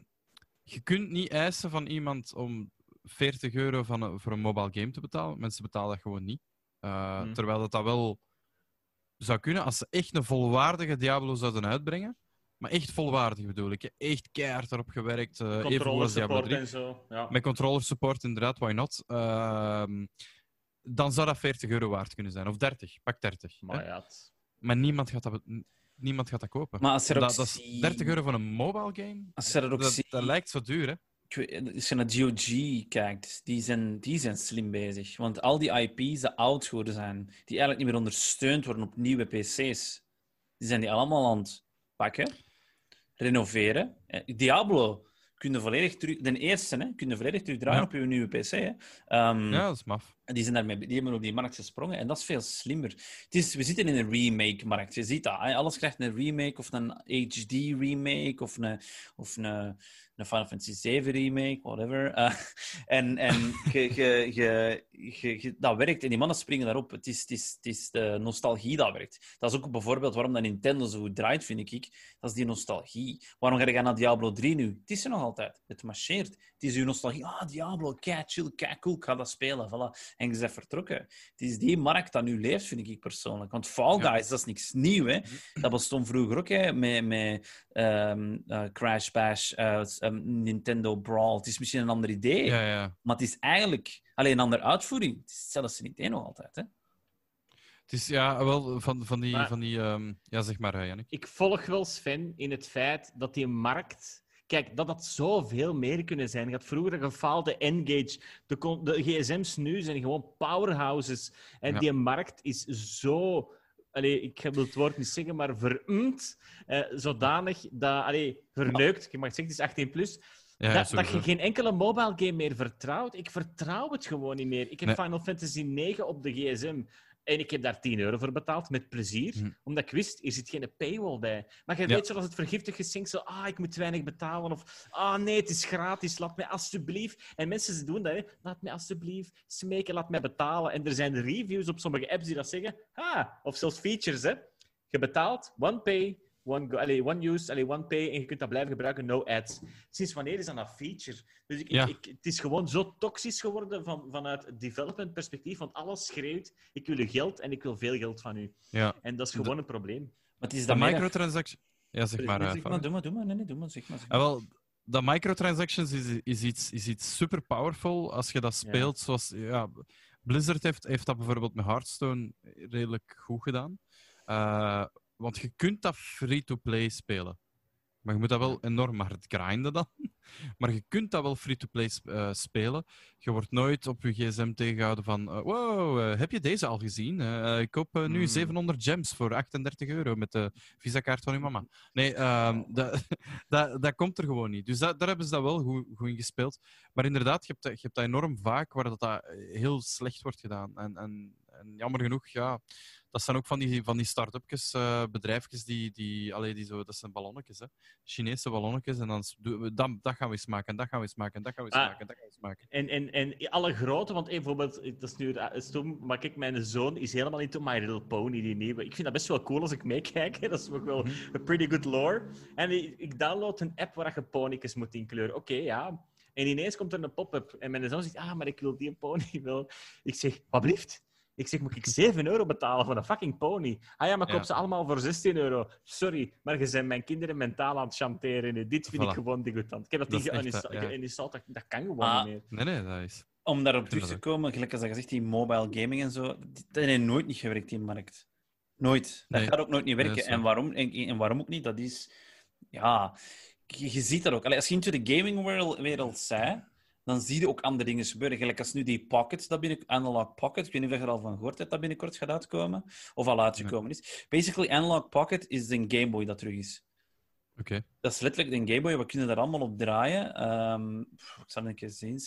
je kunt niet eisen van iemand om 40 euro van een- voor een mobile game te betalen. Mensen betalen dat gewoon niet. Eh, Hmm. Terwijl dat, dat wel zou kunnen als ze echt een volwaardige Diablo zouden uitbrengen. Maar echt volwaardig bedoel ik. Echt keihard erop gewerkt. als Diablo support 3. en zo. Ja. Met controller support, inderdaad, why not? Ehm, dan zou dat 40 euro waard kunnen zijn. Of 30, pak 30. hè. Maar ja, het- Maar niemand gaat dat, niemand gaat dat kopen. Maar als je dat, is ziet- 30 euro voor een mobile game? Als je dat ook Dat, lijkt zo duur, hè? Als je naar GOG kijkt, die zijn, die zijn slim bezig. Want al die IP's die oud geworden zijn, die eigenlijk niet meer ondersteund worden op nieuwe PC's, die zijn die allemaal aan het pakken, renoveren. Eh, Diablo kun je volledig terug... De eerste, hè, kun je volledig terugdraaien Ja. op je nieuwe PC. Hè. Ehm, Ja, dat is maf. En Die, zijn daarmee, die hebben op die markt gesprongen en dat is veel slimmer. Het is, we zitten in een remake-markt. Je ziet dat. Alles krijgt een remake of een HD-remake of een, of een, een Final Fantasy 7 remake, whatever. <laughs> Eh, en en <laughs> ge, ge, ge, dat werkt en die mannen springen daarop. Het is, het, is, het is de nostalgie dat werkt. Dat is ook bijvoorbeeld waarom dat Nintendo zo goed draait, vind ik. Dat is die nostalgie. Waarom ga je naar Diablo 3 nu? Het is er nog altijd. Het marcheert. Het is uw nostalgie. Ah, Diablo, kei chill, kei cool, ik ga dat spelen. Voilà. En je bent vertrokken. Het is die markt dat nu leeft, vind ik persoonlijk. Want Fall Ja. Guys, dat is niks nieuw. Hè? Dat bestond vroeger ook, hè, met, met ehm, eh, Crash Bash, eh, ehm, Nintendo Brawl. Het is misschien een ander idee, Ja, ja. maar het is eigenlijk alleen een andere uitvoering. Het is hetzelfde idee nog altijd. Hè? Het is ja, wel van, van die. Maar- Van die ehm, ja, zeg maar, Jannik. Ik volg wel Sven in het feit dat die markt... Kijk, dat dat zoveel meer kunnen zijn. Je had vroeger een gefaalde N-Gage. De, de gsm's nu zijn gewoon powerhouses. En Ja. die markt is zo... Allee, ik wil het woord niet zeggen, maar verumd. eh, zodanig dat... Allee, verneukt. Ik mag zeggen, het is 18 plus. Ja, dat, dat je geen enkele mobile game meer vertrouwt. Ik vertrouw het gewoon niet meer. Ik heb Nee. Final Fantasy 9 op de gsm. En ik heb daar 10 euro voor betaald, met plezier. Hm. Omdat ik wist, er zit geen paywall bij. Maar je Ja. weet zoals het vergiftig gezinkt, zo, ah, ik moet weinig betalen. Of, ah, nee, het is gratis, laat mij alsjeblieft... En mensen ze doen dat, hè. Laat mij alsjeblieft smeken, laat mij betalen. En er zijn reviews op sommige apps die dat zeggen. Ah, of zelfs features, hè. Je betaalt, one pay, one, go, allee, one use, allee, one pay en je kunt dat blijven gebruiken, no ads. Sinds wanneer is dat een feature? Dus ik, Ja. ik, het is gewoon zo toxisch geworden van, vanuit het development perspectief, want alles schreeuwt, ik wil uw geld en ik wil veel geld van u. Ja. En dat is gewoon een probleem. Maar het is De dat mega- microtransaction... Ja, zeg maar. Nee, eh, zeg maar, doe maar, doe maar. Nee, nee, doe maar. Zeg maar. Zeg Ah, maar. wel, dat microtransactions is, is, iets, is iets super powerful als je dat speelt. Zoals, ja, Blizzard heeft, heeft dat bijvoorbeeld met Hearthstone redelijk goed gedaan. Eh, want je kunt dat free-to-play spelen. Maar je moet dat wel enorm hard grinden dan. <laughs> Maar je kunt dat wel free-to-play eh, spelen. Je wordt nooit op je gsm tegengehouden van... eh, wow, eh, heb je deze al gezien? Ik koop nu Hmm. 700 gems voor 38 euro met de visa-kaart van je mama. Nee, ehm, dat, <laughs> dat, dat komt er gewoon niet. Dus dat, daar hebben ze dat wel goed, goed in gespeeld. Maar inderdaad, je hebt, dat- je hebt dat enorm vaak waar dat, dat heel slecht wordt gedaan. En, en, en jammer genoeg, ja, dat zijn ook van die, van die start-upjes, eh, bedrijfjes die, die, allee, die zo, dat zijn ballonnetjes, hè. Chinese ballonnetjes. En dan we- dat, gaan we eens maken, en dat gaan we eens maken, en dat gaan we eens Ah. maken, en dat gaan we eens maken. En, en, en alle grote, want eh, bijvoorbeeld, dat is nu stom, maar kijk, mijn zoon is helemaal into My Little Pony, die nieuwe. Ik vind dat best wel cool als ik meekijk. hè. Dat is ook wel een pretty good lore. En ik, ik download een app waar je pony's moet inkleuren. Oké, ja. En ineens komt er een pop-up. En mijn zoon zegt, ah, maar ik wil die pony wel. Ik zeg, wat blieft? Ik zeg, moet ik 7 euro betalen voor een fucking pony? Ah ja, maar koop Ja. ze allemaal voor 16 euro. Sorry, maar je bent mijn kinderen mentaal aan het chanteren. nu. Dit vind ik gewoon degoutant. Ik heb dat, Dat ja. geïnstalleerd. Dat, dat kan gewoon Ah. niet meer. Nee, nee, dat is... Om daarop terug te komen, gelijk als dat je zegt, die mobile gaming en zo, die- dat heeft nooit niet gewerkt in de markt. Nooit. Dat Nee. gaat ook nooit niet werken. en, waarom, en, en waarom ook niet? Dat is... Ja, je, je ziet dat ook. Allee, als je into de gaming wereld, wereld zei, dan zie je ook andere dingen gebeuren. Gelijk als nu die Pocket, dat binnen, Analog Pocket, ik weet niet of je er al van gehoord hebt, dat binnenkort gaat uitkomen. Of al uitgekomen is. Basically, Analog Pocket is een Game Boy dat terug is. Oké. Dat is letterlijk een Game Boy. We kunnen daar allemaal op draaien. Ehm, ik zal het een keer zien.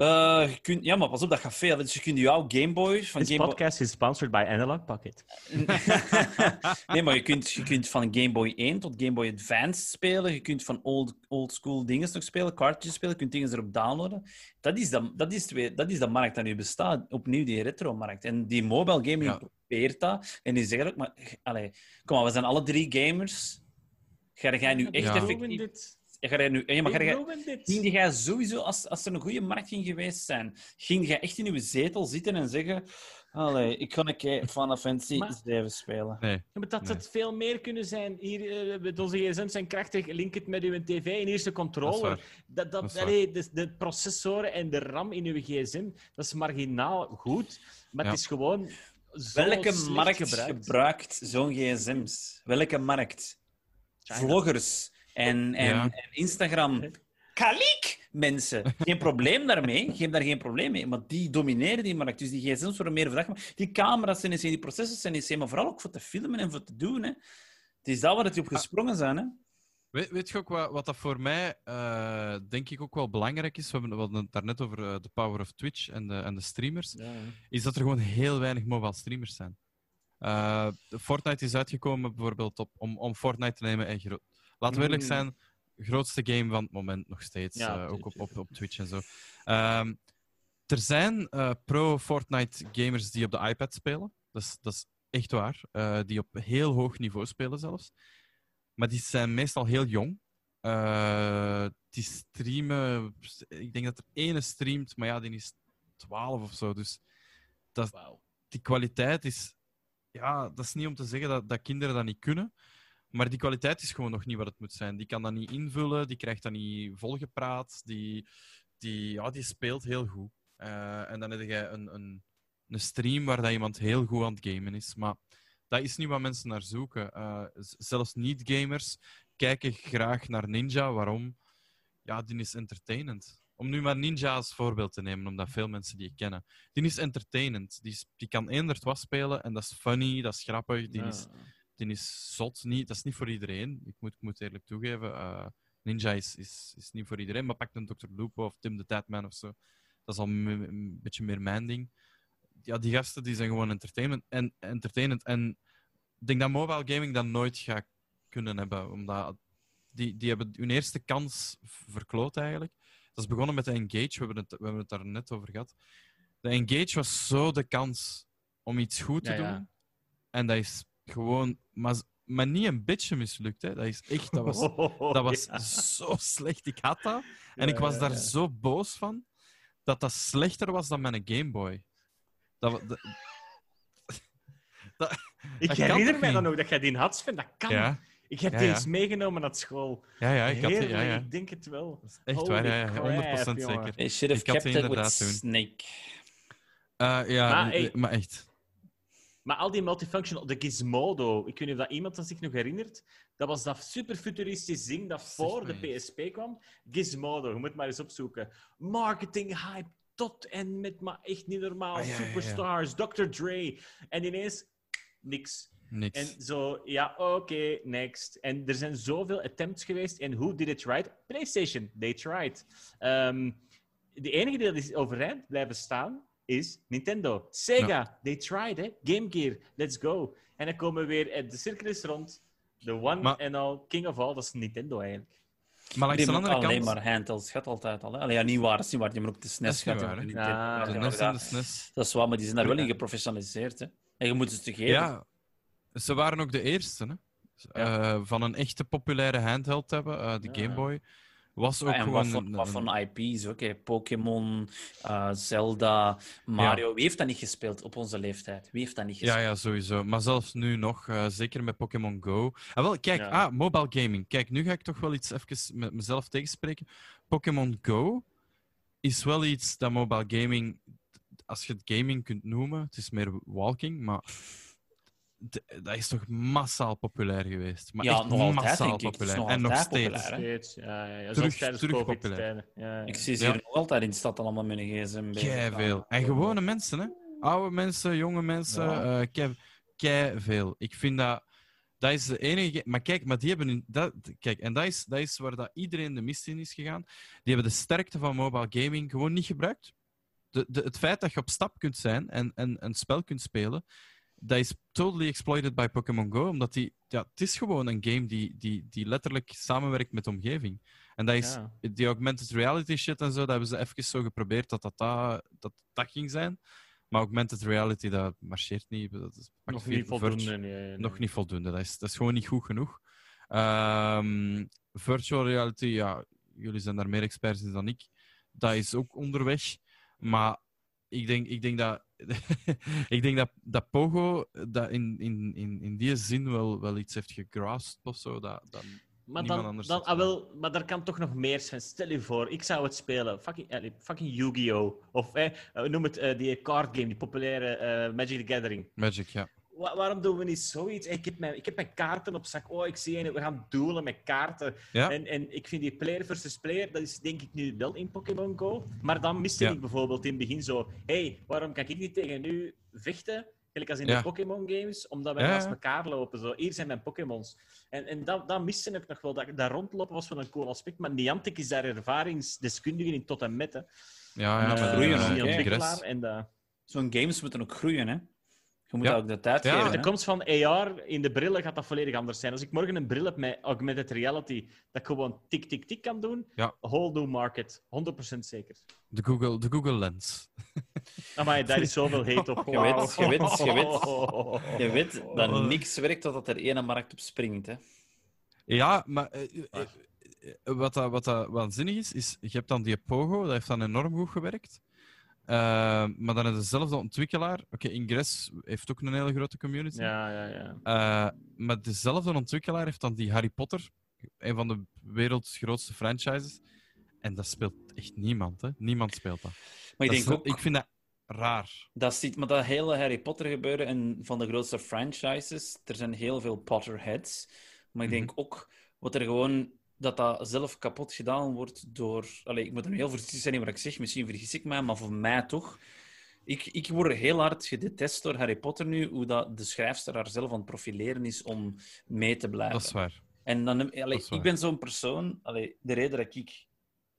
Eh, je kunt, ja, maar pas op, dat gaat veel. Dus je kunt jouw Game Boy... Van This Game Boy podcast is sponsored by Analog Pocket. <laughs> nee, maar je kunt, je kunt van Game Boy 1 tot Game Boy Advance spelen. Je kunt van old, old school dingen nog spelen, cartridges spelen. Je kunt dingen erop downloaden. Dat is de, dat is de, dat is de markt dat nu bestaat. Opnieuw die retro-markt. En die mobile gaming Ja. probeert dat. En die zeggen ook, maar... Allee, kom maar, we zijn alle drie gamers. Ga jij nu echt Ja. effectief... Ga jij nu... Ja, maar ga jij... Ging sowieso, als, als er een goede markt ging geweest zijn, ging jij echt in uw zetel zitten en zeggen: Allee, ik ga een keer Final <laughs> Fantasy 7 spelen? Nee. Ja, maar dat Nee. het veel meer kunnen zijn. Hier, eh, met onze gsm's zijn krachtig. Link het met uw tv en hier is de Dat is controller. Dat, dat, Dat allee, de, de processoren en de RAM in uw gsm, dat is marginaal goed. Maar Ja. het is gewoon. zo Welke markt gebruikt. gebruikt zo'n gsm's? Welke markt? China. Vloggers en, en, Ja. en Instagram. Kaliek, mensen. Geen probleem daarmee. Hebt daar geen probleem mee. Maar die domineren die markt. Dus die gsm's worden meer verdacht. Maar Die camera's zijn die processors zijn niet, maar vooral ook voor te filmen en voor te doen. Hè. Het is dat waar het op gesprongen zijn. Hè. Weet, weet je ook wat, wat dat voor mij, eh, denk ik, ook wel belangrijk is? We hebben we hadden het daarnet over eh, de power of Twitch en de, en de streamers. Ja, ja. Is dat er gewoon heel weinig mobile streamers zijn. Eh, Fortnite is uitgekomen bijvoorbeeld op, om, om Fortnite te nemen. En gro- Laten we eerlijk Mm. zijn, grootste game van het moment nog steeds. Ja, eh, ook op, Twitch, op, op Twitch en zo. Ehm, er zijn eh, pro-Fortnite gamers die op de iPad spelen. Dat is, dat is echt waar. Eh, die op heel hoog niveau spelen zelfs. Maar die zijn meestal heel jong. Die streamen... Ik denk dat er ene streamt, maar ja, die is 12 of zo. Dus dat, die kwaliteit is... Ja, dat is niet om te zeggen dat, dat kinderen dat niet kunnen. Maar die kwaliteit is gewoon nog niet wat het moet zijn. Die kan dat niet invullen, die krijgt dat niet volgepraat. Die, die, ja, die speelt heel goed. Eh, en dan heb je een, een, een stream waar dat iemand heel goed aan het gamen is. Maar dat is niet wat mensen naar zoeken. Eh, zelfs niet-gamers kijken graag naar Ninja. Waarom? Ja, die is entertainend. Om nu maar Ninja als voorbeeld te nemen, omdat veel mensen die kennen. Die is entertainend. Die, is, die kan eender wat spelen en dat is funny, dat is grappig. Die, Ja. is, die is zot. Niet, dat is niet voor iedereen. Ik moet, ik moet eerlijk toegeven. eh, Ninja is, is, is niet voor iedereen, maar pak een Dr. Lupo of Tim the Tatman of zo. Dat is al een beetje meer mijn ding. Ja, die gasten die zijn gewoon entertainment en, entertainend. En ik denk dat mobile gaming dat nooit gaat kunnen hebben, omdat die, die hebben hun eerste kans verkloot eigenlijk. Dat is begonnen met de Engage, we hebben het, we hebben het daar net over gehad. De Engage was zo de kans om iets goed te Ja, ja. doen. En dat is gewoon... Maar, maar niet een beetje mislukt. Hè. Dat is echt, dat was, <laughs> dat was Ja. zo slecht. Ik had dat. En Ja, ik was daar ja. zo boos van dat dat slechter was dan mijn Game Boy. <laughs> Dat, Ik herinner mij dan ook dat jij die had, Sven. Dat kan. ja, Ik heb Ja, die ja. eens meegenomen naar school. ja, ja, ik had die, ja, Heerlijk, ja. ik denk het wel. Echt Holy waar, ja, ja, crap, 100% jongen. zeker. Ik had kept die inderdaad toen. Snake. Eh, ja, Maar, maar, hey. maar echt. Maar al die multifunctional, de Gizmodo, ik weet niet of dat iemand dat zich nog herinnert, dat was dat super futuristisch ding dat voor de. PSP kwam. Gizmodo, je moet maar eens opzoeken. Marketing hype tot en met, maar echt niet normaal. Ah, ja, ja, ja. Superstars, Dr. Dre. En ineens niks. Niks. En zo, ja, oké, next. En er zijn zoveel attempts geweest. En who did it right? PlayStation, they tried. Ehm, de enige die dat is overeind blijven staan is Nintendo. Sega, they tried, hè. Game Gear, let's go. En dan komen we weer, de cirkel is rond. The one Maar- and all, king of all, dat is Nintendo eigenlijk. maar langs Die de andere alleen kant... maar handhelds gehad altijd al. Hè? Allee, ja, niet waar, dat is niet waar. Die hebben ook de Dat SNES waar, die hè. hebben Ja, De gehad. NES en de SNES. Dat is waar, maar die zijn daar wel in geprofessionaliseerd. Hè? En je moet het te geven. Ja, ze waren ook de eerste hè? Eh, van een echte populaire handheld te hebben. eh, de Ja. Game Boy. Was ook Ah, en wat een- wat voor IP's ook, hè. Pokémon, eh, Zelda, Mario. Wie heeft dat niet gespeeld op onze leeftijd? Wie heeft dat niet Ja, gespeeld? ja, sowieso. Maar zelfs nu nog, eh, zeker met Pokémon Go. Ah, wel, kijk, Ja. ah, mobile gaming. Kijk, nu ga ik toch wel iets even met mezelf tegenspreken. Pokémon Go is wel iets dat mobile gaming, als je het gaming kunt noemen, het is meer walking, maar dat is toch massaal populair geweest. Maar Ja, echt nog altijd, massaal denk ik. Het is populair. nog en nog altijd steeds. populair, ja, ja, ja. Terug- terug COVID-tijden. Ja, ja. Ik zie ze Ja. hier nog altijd in de stad allemaal met een gsm. Kei veel. En gewone mensen, hè? Oude mensen, jonge mensen, Ja. eh kei, kei veel. Ik vind dat. Dat is de enige. Maar kijk, maar die hebben. in- Dat, kijk, en dat is, dat is waar dat iedereen de mist in is gegaan. Die hebben de sterkte van mobile gaming gewoon niet gebruikt. De, de, het feit dat je op stap kunt zijn en, en een spel kunt spelen, dat is totally exploited by Pokémon Go. Omdat die, ja, het is gewoon een game die, die, die letterlijk samenwerkt met de omgeving. En dat is Ja. die augmented reality shit en zo, dat hebben ze even zo geprobeerd dat dat, dat, dat, dat ging zijn. Maar augmented reality, dat marcheert niet. Dat is, Nog niet voldoende. virtu- nee, nee. Nog niet voldoende. Dat is, dat is gewoon niet goed genoeg. Ehm, virtual reality, ja, jullie zijn daar meer experts in dan ik. Dat is ook onderweg. Maar ik denk, ik denk dat. <laughs> ik denk dat, dat Pogo dat in, in, in, in die zin wel, wel iets heeft gegrasped of zo. Dat, dat, Maar, dan, anders dan, ah, wel, maar daar kan toch nog meer zijn. Stel je voor, ik zou het spelen. Fucking, eh, fucking Yu-Gi-Oh! Of eh, eh, noem het eh, die card game, die populaire eh, Magic the Gathering. Magic, ja. Wa- waarom doen we niet zoiets? Ik heb, mijn, ik heb mijn kaarten op zak. Oh, ik zie een, we gaan doelen met kaarten. Ja. En, en ik vind die player versus player, dat is denk ik nu wel in Pokémon Go. Maar dan miste Ja. ik bijvoorbeeld in het begin zo... hey, waarom kan ik niet tegen u vechten? Gelijk als in Ja. de Pokémon games, omdat we Ja, naast elkaar lopen. Zo. Hier zijn mijn Pokémons. En, en dat, dat miste ik nog wel. Dat, dat rondlopen was wel een cool aspect. Maar Niantic is daar ervaringsdeskundige in tot en met. Hè. Ja, ja, Maar Eh, groeien dat is ook, die hè. ontwikkelaar. Gress. En dat... Zo'n games moeten ook groeien, hè? Je moet Ja. ook de tijd Ja, geven. De komst van AR in de brillen gaat dat volledig anders zijn. Als ik morgen een bril heb met augmented reality, dat ik gewoon tik, tik, tik kan doen, Ja. whole new market. 100% zeker. De Google, de Google Lens. <laughs> Maar daar is zoveel hate op. Je weet, je weet, je weet, Oh. je weet dat niks werkt totdat er ene markt op springt, hè? Ja, maar eh, eh, eh, wat, dat, wat dat waanzinnig is, is je hebt dan die Pogo, dat heeft dan enorm goed gewerkt. Eh, maar dan is dezelfde ontwikkelaar. Oké, Ingress heeft ook een hele grote community. Ja, ja, ja. Eh, maar dezelfde ontwikkelaar heeft dan die Harry Potter, een van de werelds grootste franchises. En dat speelt echt niemand, hè? Niemand speelt dat. Maar ik Dat denk is- ook, ik vind dat raar. dat ziet, maar dat hele Harry Potter gebeuren en van de grootste franchises, er zijn heel veel Potterheads. Maar ik Mhm. denk ook wat er gewoon dat dat zelf kapot gedaan wordt door. Allee, ik moet er heel voorzichtig zijn in wat ik zeg, misschien vergis ik mij, maar voor mij toch. Ik, ik word heel hard gedetest door Harry Potter nu, hoe dat de schrijfster haar zelf aan het profileren is om mee te blijven. Dat is waar. En dan, allee, Dat is waar. ik ben zo'n persoon, allee, de reden dat ik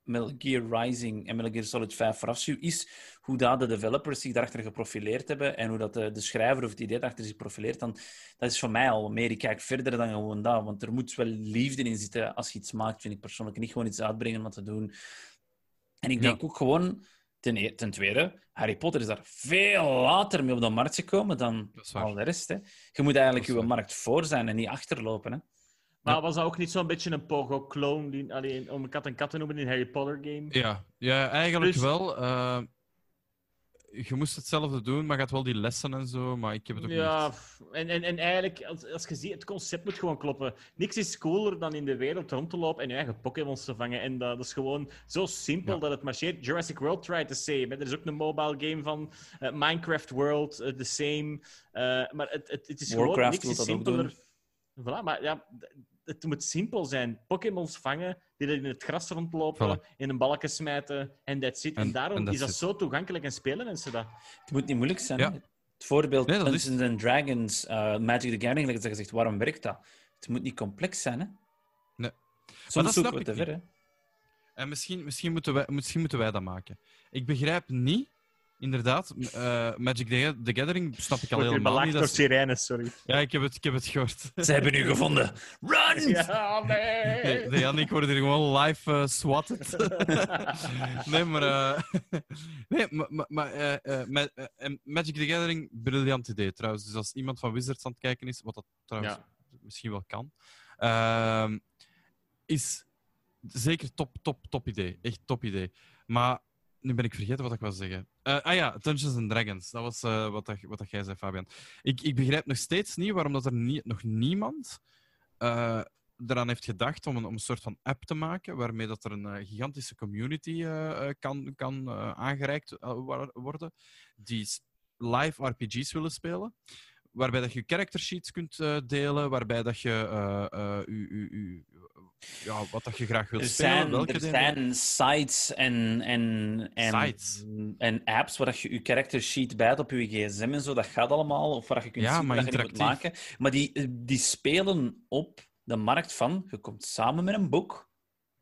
Metal Gear Rising en Metal Gear Solid 5 verafschuw, is hoe dat de developers zich daarachter geprofileerd hebben en hoe dat de, de schrijver of het idee daarachter zich profileert, dan, dat is voor mij al meer. Ik kijk verder dan gewoon dat, want er moet wel liefde in zitten als je iets maakt, vind ik persoonlijk. Niet gewoon iets uitbrengen om wat te doen. En ik Ja. denk ook gewoon, Ten, e- ten tweede, Harry Potter is daar veel later mee op de markt gekomen dan al de rest. Hè. Je moet eigenlijk je markt voor zijn en niet achterlopen. Hè. Maar was dat ook niet zo'n beetje een Pogo-clone, die- allee, om een kat en kat te noemen in Harry Potter game? Ja, ja eigenlijk Dus- wel. eh, je moest hetzelfde doen, maar je had wel die lessen en zo, maar ik heb het ook Ja, niet. f- en, en, en eigenlijk, als, als je ziet, het concept moet gewoon kloppen. Niks is cooler dan in de wereld rond te lopen en je eigen Pokémons te vangen. En dat, dat is gewoon zo simpel Ja. dat het marcheert. Jurassic World tried the same. hè. Er is ook een mobile game van eh, Minecraft World, eh, the same. Eh, maar het, het, het is gewoon, niks is simpeler. Voilà, maar ja, het moet simpel zijn. Pokémons vangen, die er in het gras rondlopen, Voilà. in een balken smijten en that's it. En, En- daarom en is dat it. zo toegankelijk en spelen mensen dat. Het moet niet moeilijk zijn. Ja. Het voorbeeld Nee, dat is- Dungeons and Dragons, eh, Magic the Gathering, dat je zegt, waarom werkt dat? Het moet niet complex zijn. Hè? Nee. dat Soms zoeken snap we ik te ver. Hè? En misschien, misschien, moeten wij, misschien moeten wij dat maken. Ik begrijp niet, inderdaad, eh, Magic the, the Gathering snap ik al Wordt helemaal niet. door Dat is- sirenes, sorry. Ja, ik heb het, ik heb het gehoord. <laughs> Ze hebben u gevonden. Run! <laughs> Ja, nee. Nee, de Jan, ik word hier gewoon live eh swatted. <laughs> nee, maar... eh, nee, maar, maar, maar Ma- Magic the Gathering, briljant idee trouwens. Dus als iemand van Wizards aan het kijken is, wat dat trouwens Ja. misschien wel kan, ehm, is zeker top, top, top idee. Echt top idee. Maar nu ben ik vergeten wat ik wou zeggen. Eh, ah ja, Dungeons and Dragons. Dat was eh, wat, dat, wat dat jij zei, Fabian. Ik, ik begrijp nog steeds niet waarom dat er nie- nog niemand eh, eraan heeft gedacht om een, om een soort van app te maken, waarmee dat er een gigantische community kan, kan aangereikt worden, die live RPG's willen spelen, waarbij dat je character sheets kunt delen, waarbij dat je u- ja, wat dat je graag wilt Er spelen, zijn, welke er dingen. zijn sites en, en, en, Sites? en apps waar dat je je character sheet bijt op je gsm en zo. Dat gaat allemaal. Of waar je kunt Ja, zien wat je maken. Maar die, die spelen op de markt van... Je komt samen met een boek.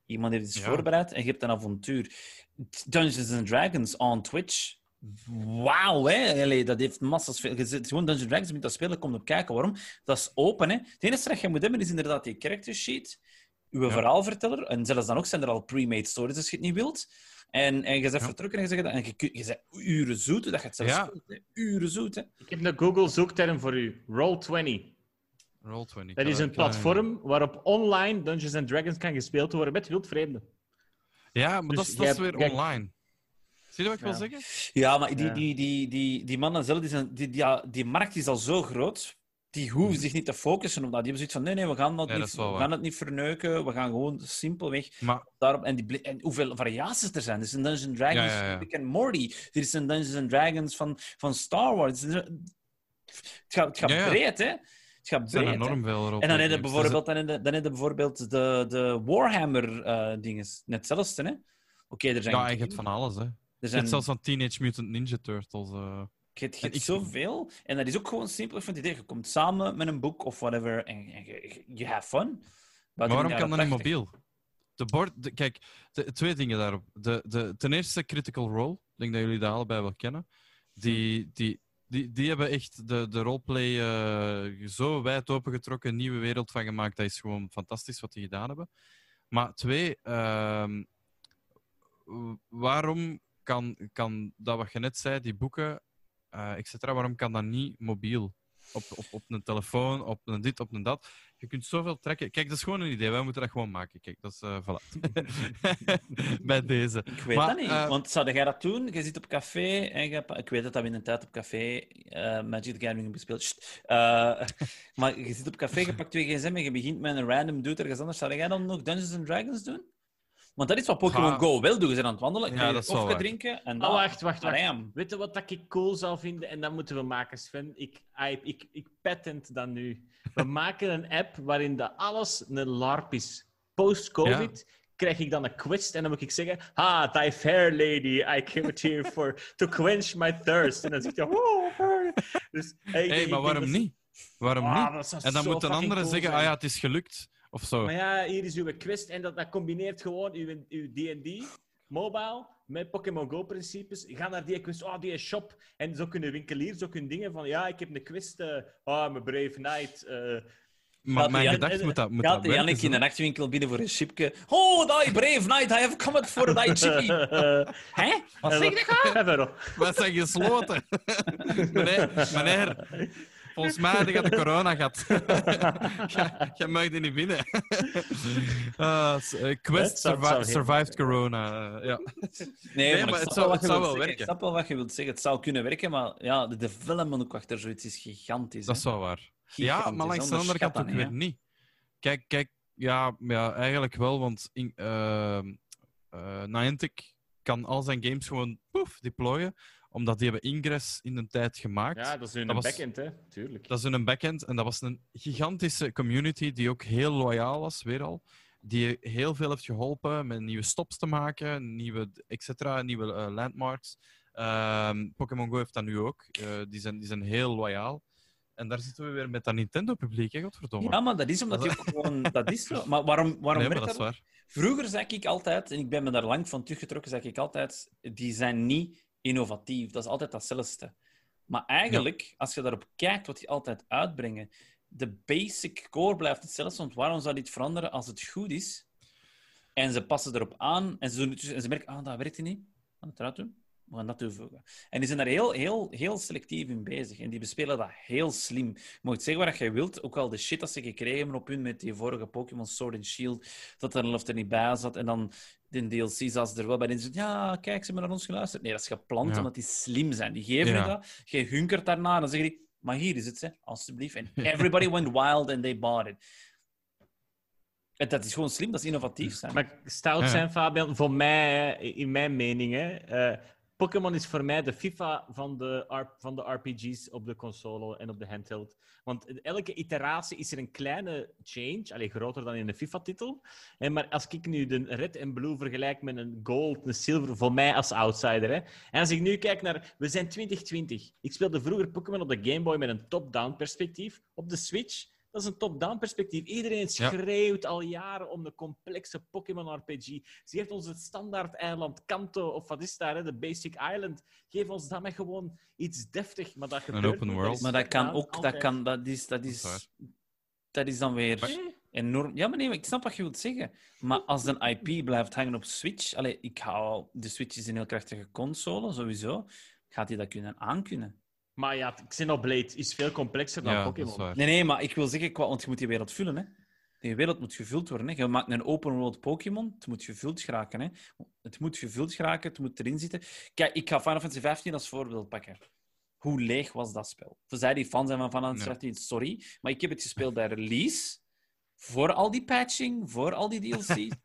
Iemand heeft iets Ja. voorbereid en je hebt een avontuur. Dungeons and Dragons on Twitch. Wauw, hè? Allee, dat heeft massas veel. Je zit gewoon Dungeons and Dragons met dat spelen, kom op kijken. Waarom? Dat is open, hè? Het enige dat je moet hebben is inderdaad die character sheet, uw Ja. verhaalverteller, en zelfs dan ook zijn er al pre-made stories als je het niet wilt. En, en je bent Ja. vertrokken en je zegt dat, en je, je bent uren zoet, dat je het zelfs Ja. Uren zoet, hè? Ik heb een Google-zoekterm voor u. Roll20. Roll20. Dat is een platform waarop online Dungeons and Dragons kan gespeeld worden met wildvreemden. Ja, maar Dus dat, is- dat is weer online. Zie je wat ik Ja. wil zeggen? Ja, maar die, Ja. die, die, die, die mannen zelf, die, zijn, die, die, ja, die markt is al zo groot. Die hoeven zich niet te focussen op dat. Die hebben zoiets van: nee, nee, we gaan, dat niet, we gaan het niet verneuken. We gaan gewoon simpelweg Maar daarop. En, die, en hoeveel variaties er zijn. Er is een Dungeons Dragons Ja, ja, Morty. Er is een Dungeons and Dragons van, van Star Wars. Het gaat, het gaat breed, hè? Het gaat breed. enorm veel En dan heb je. Dus bijvoorbeeld, dan heb je, dan heb je bijvoorbeeld de, de Warhammer-dingen. Net hetzelfde, hè? Oké, er zijn. Ja, je hebt van alles, hè. er zijn zelfs van Teenage Mutant Ninja Turtles. eh. Je hebt, je zoveel. En dat is ook gewoon simpel. Vind het idee. Je komt samen met een boek of whatever en, en je, je- have fun. Maar waarom kan dat niet 80. mobiel? De bord, de- kijk, de, twee dingen daarop. De, de, ten eerste Critical Role, ik denk dat jullie dat allebei wel kennen. Die, die, die, die hebben echt de, de roleplay eh, zo wijd opengetrokken, een nieuwe wereld van gemaakt. Dat is gewoon fantastisch wat die gedaan hebben. Maar twee, ehm, waarom kan, kan dat wat je net zei, die boeken, et cetera, waarom kan dat niet mobiel? Op, op, op een telefoon, op een dit, op een dat. Je kunt zoveel trekken. Kijk, dat is gewoon een idee. Wij moeten dat gewoon maken. Kijk, dat is... eh voilà. <laughs> Bij deze. Ik weet Maar, dat niet. eh, Want zou jij dat doen? Je zit op café en je... Ik weet dat dat we in een tijd op café eh, Magic the Gathering. Eh, <laughs> maar je zit op café, je pakt twee gsm en je begint met een random dude ergens anders. Zou jij dan nog Dungeons and Dragons doen? Want dat is wat Pokémon Ga- Go wel doen. Je bent aan het wandelen, Ja, dat koffie drinken en Oh, dan... wacht, wacht, wacht. Bam. Weet je wat dat ik cool zou vinden? En dat moeten we maken, Sven. Ik, ik, ik, ik patent dat nu. We <laughs> maken een app waarin dat alles een LARP is. Post-COVID krijg ik dan een quest en dan moet ik zeggen... Ah, thy fair lady, I came it here for, <laughs> to quench my thirst. En dan zeg je... Oh, dus, hey, maar waarom dat- niet? Waarom Ah, niet? En dan moet een andere cool zeggen, zijn. ah ja, het is gelukt. Of zo. Maar ja, hier is uw quest en dat, dat combineert gewoon uw, uw D&D, mobile, met Pokémon Go-principes. Ga naar die quest, oh, die shop. En zo kunnen winkeliers ook hun dingen van, ja, ik heb een quest, eh oh, a brave knight. eh, maar mijn gedachte moet dat, moet Gaat dat. Jannik in de nachtwinkel binnen voor een chipje. Oh, die brave knight, I have come for die chippy. <laughs> Hè? Wat zeg je? Nog. Wij zijn gesloten. <laughs> meneer, meneer, volgens mij had je de corona gehad. <laughs> Jij- mag er niet binnen. <laughs> Eh, Quest survi- survived corona. eh, ja. Nee, maar ik het zou- het wel zeggen. werken. Ik snap wel wat je wilt zeggen. Het zou kunnen werken, maar ja, de development ook achter zoiets is gigantisch. Dat is wel waar. Ja, maar langs de andere kant ook weer niet. Kijk, kijk ja, ja, eigenlijk wel, want in, ehm, eh, Niantic kan al zijn games gewoon poef, deployen, omdat die hebben Ingress in een tijd gemaakt. Ja, dat is een Dat was- backend, hè. Tuurlijk. Dat is een backend en dat was een gigantische community die ook heel loyaal was, weer al. Die heel veel heeft geholpen met nieuwe stops te maken, nieuwe et cetera, nieuwe eh, landmarks. Ehm, Pokémon Go heeft dat nu ook. Eh, die, zijn, die zijn heel loyaal. En daar zitten we weer met dat Nintendo-publiek, hè, godverdomme. Ja, maar dat is omdat je ook gewoon... Dat is zo. Maar waarom, waarom nee, maar werkt dat is dat? waar. Vroeger zei ik altijd, en ik ben me daar lang van teruggetrokken, zei ik altijd, die zijn niet innovatief. Dat is altijd datzelfde. Maar eigenlijk, als je daarop kijkt wat die altijd uitbrengen, de basic core blijft hetzelfde. Want waarom zou dit veranderen als het goed is? En ze passen erop aan en ze, doen het, en ze merken, ah, dat werkt niet. We gaan het eruit doen. We gaan dat toevoegen. En die zijn daar heel, heel, heel selectief in bezig. En die bespelen dat heel slim. Je mag zeggen wat je wilt. Ook al de shit dat ze gekregen hebben op hun met die vorige Pokémon Sword and Shield. Dat er een helft er niet bij zat. En dan de DLC zat ze er wel bij. Zeggen, ja, kijk, ze hebben naar ons geluisterd. Nee, dat is geplant Ja. omdat die slim zijn. Die geven je Ja. dat. Je hunkert daarna. En dan zeggen die, maar hier is het, hè, alsjeblieft. En everybody went wild and they bought it. En dat is gewoon slim. Dat is innovatief zijn. Maar stout Ja. zijn, Fabian, voor mij, in mijn mening, hè, eh, Pokémon is voor mij de FIFA van de, van de RPG's op de console en op de handheld. Want elke iteratie is er een kleine change, alleen groter dan in een FIFA-titel. En Maar als ik nu de red en blue vergelijk met een gold, een silver, voor mij als outsider. Hè. En als ik nu kijk naar, we zijn 2020. Ik speelde vroeger Pokémon op de Game Boy met een top-down perspectief. Op de Switch, dat is een top-down perspectief. Iedereen Ja. schreeuwt al jaren om de complexe Pokémon-RPG. Ze geeft ons het standaard-eiland Kanto, of wat is daar, hè, de Basic Island. Geef ons dat met gewoon iets deftig. Maar dat gebeurt open niet. world. Maar dat kan ook, dat, kan, dat, is, dat, is, Dat dat is dan weer enorm. Ja, maar nee, maar ik snap wat je wilt zeggen. Maar als een IP blijft hangen op Switch, allee, ik hou, de Switch is een heel krachtige console, sowieso. Gaat hij dat kunnen aankunnen? Maar ja, Xenoblade is veel complexer dan Ja, Pokémon. Nee, nee, maar ik wil zeggen, qua- want je moet die wereld vullen. Hè. Die wereld moet gevuld worden. Hè. Je maakt een open world Pokémon, het moet gevuld geraken. Hè. Het moet gevuld geraken, het moet erin zitten. Kijk, ik ga Final Fantasy 15 als voorbeeld pakken. Hoe leeg was dat spel? Voor zij die fan zijn van Final Fantasy Ja. 15, sorry. Maar ik heb het gespeeld bij release. Voor al die patching, voor al die <laughs> DLC's.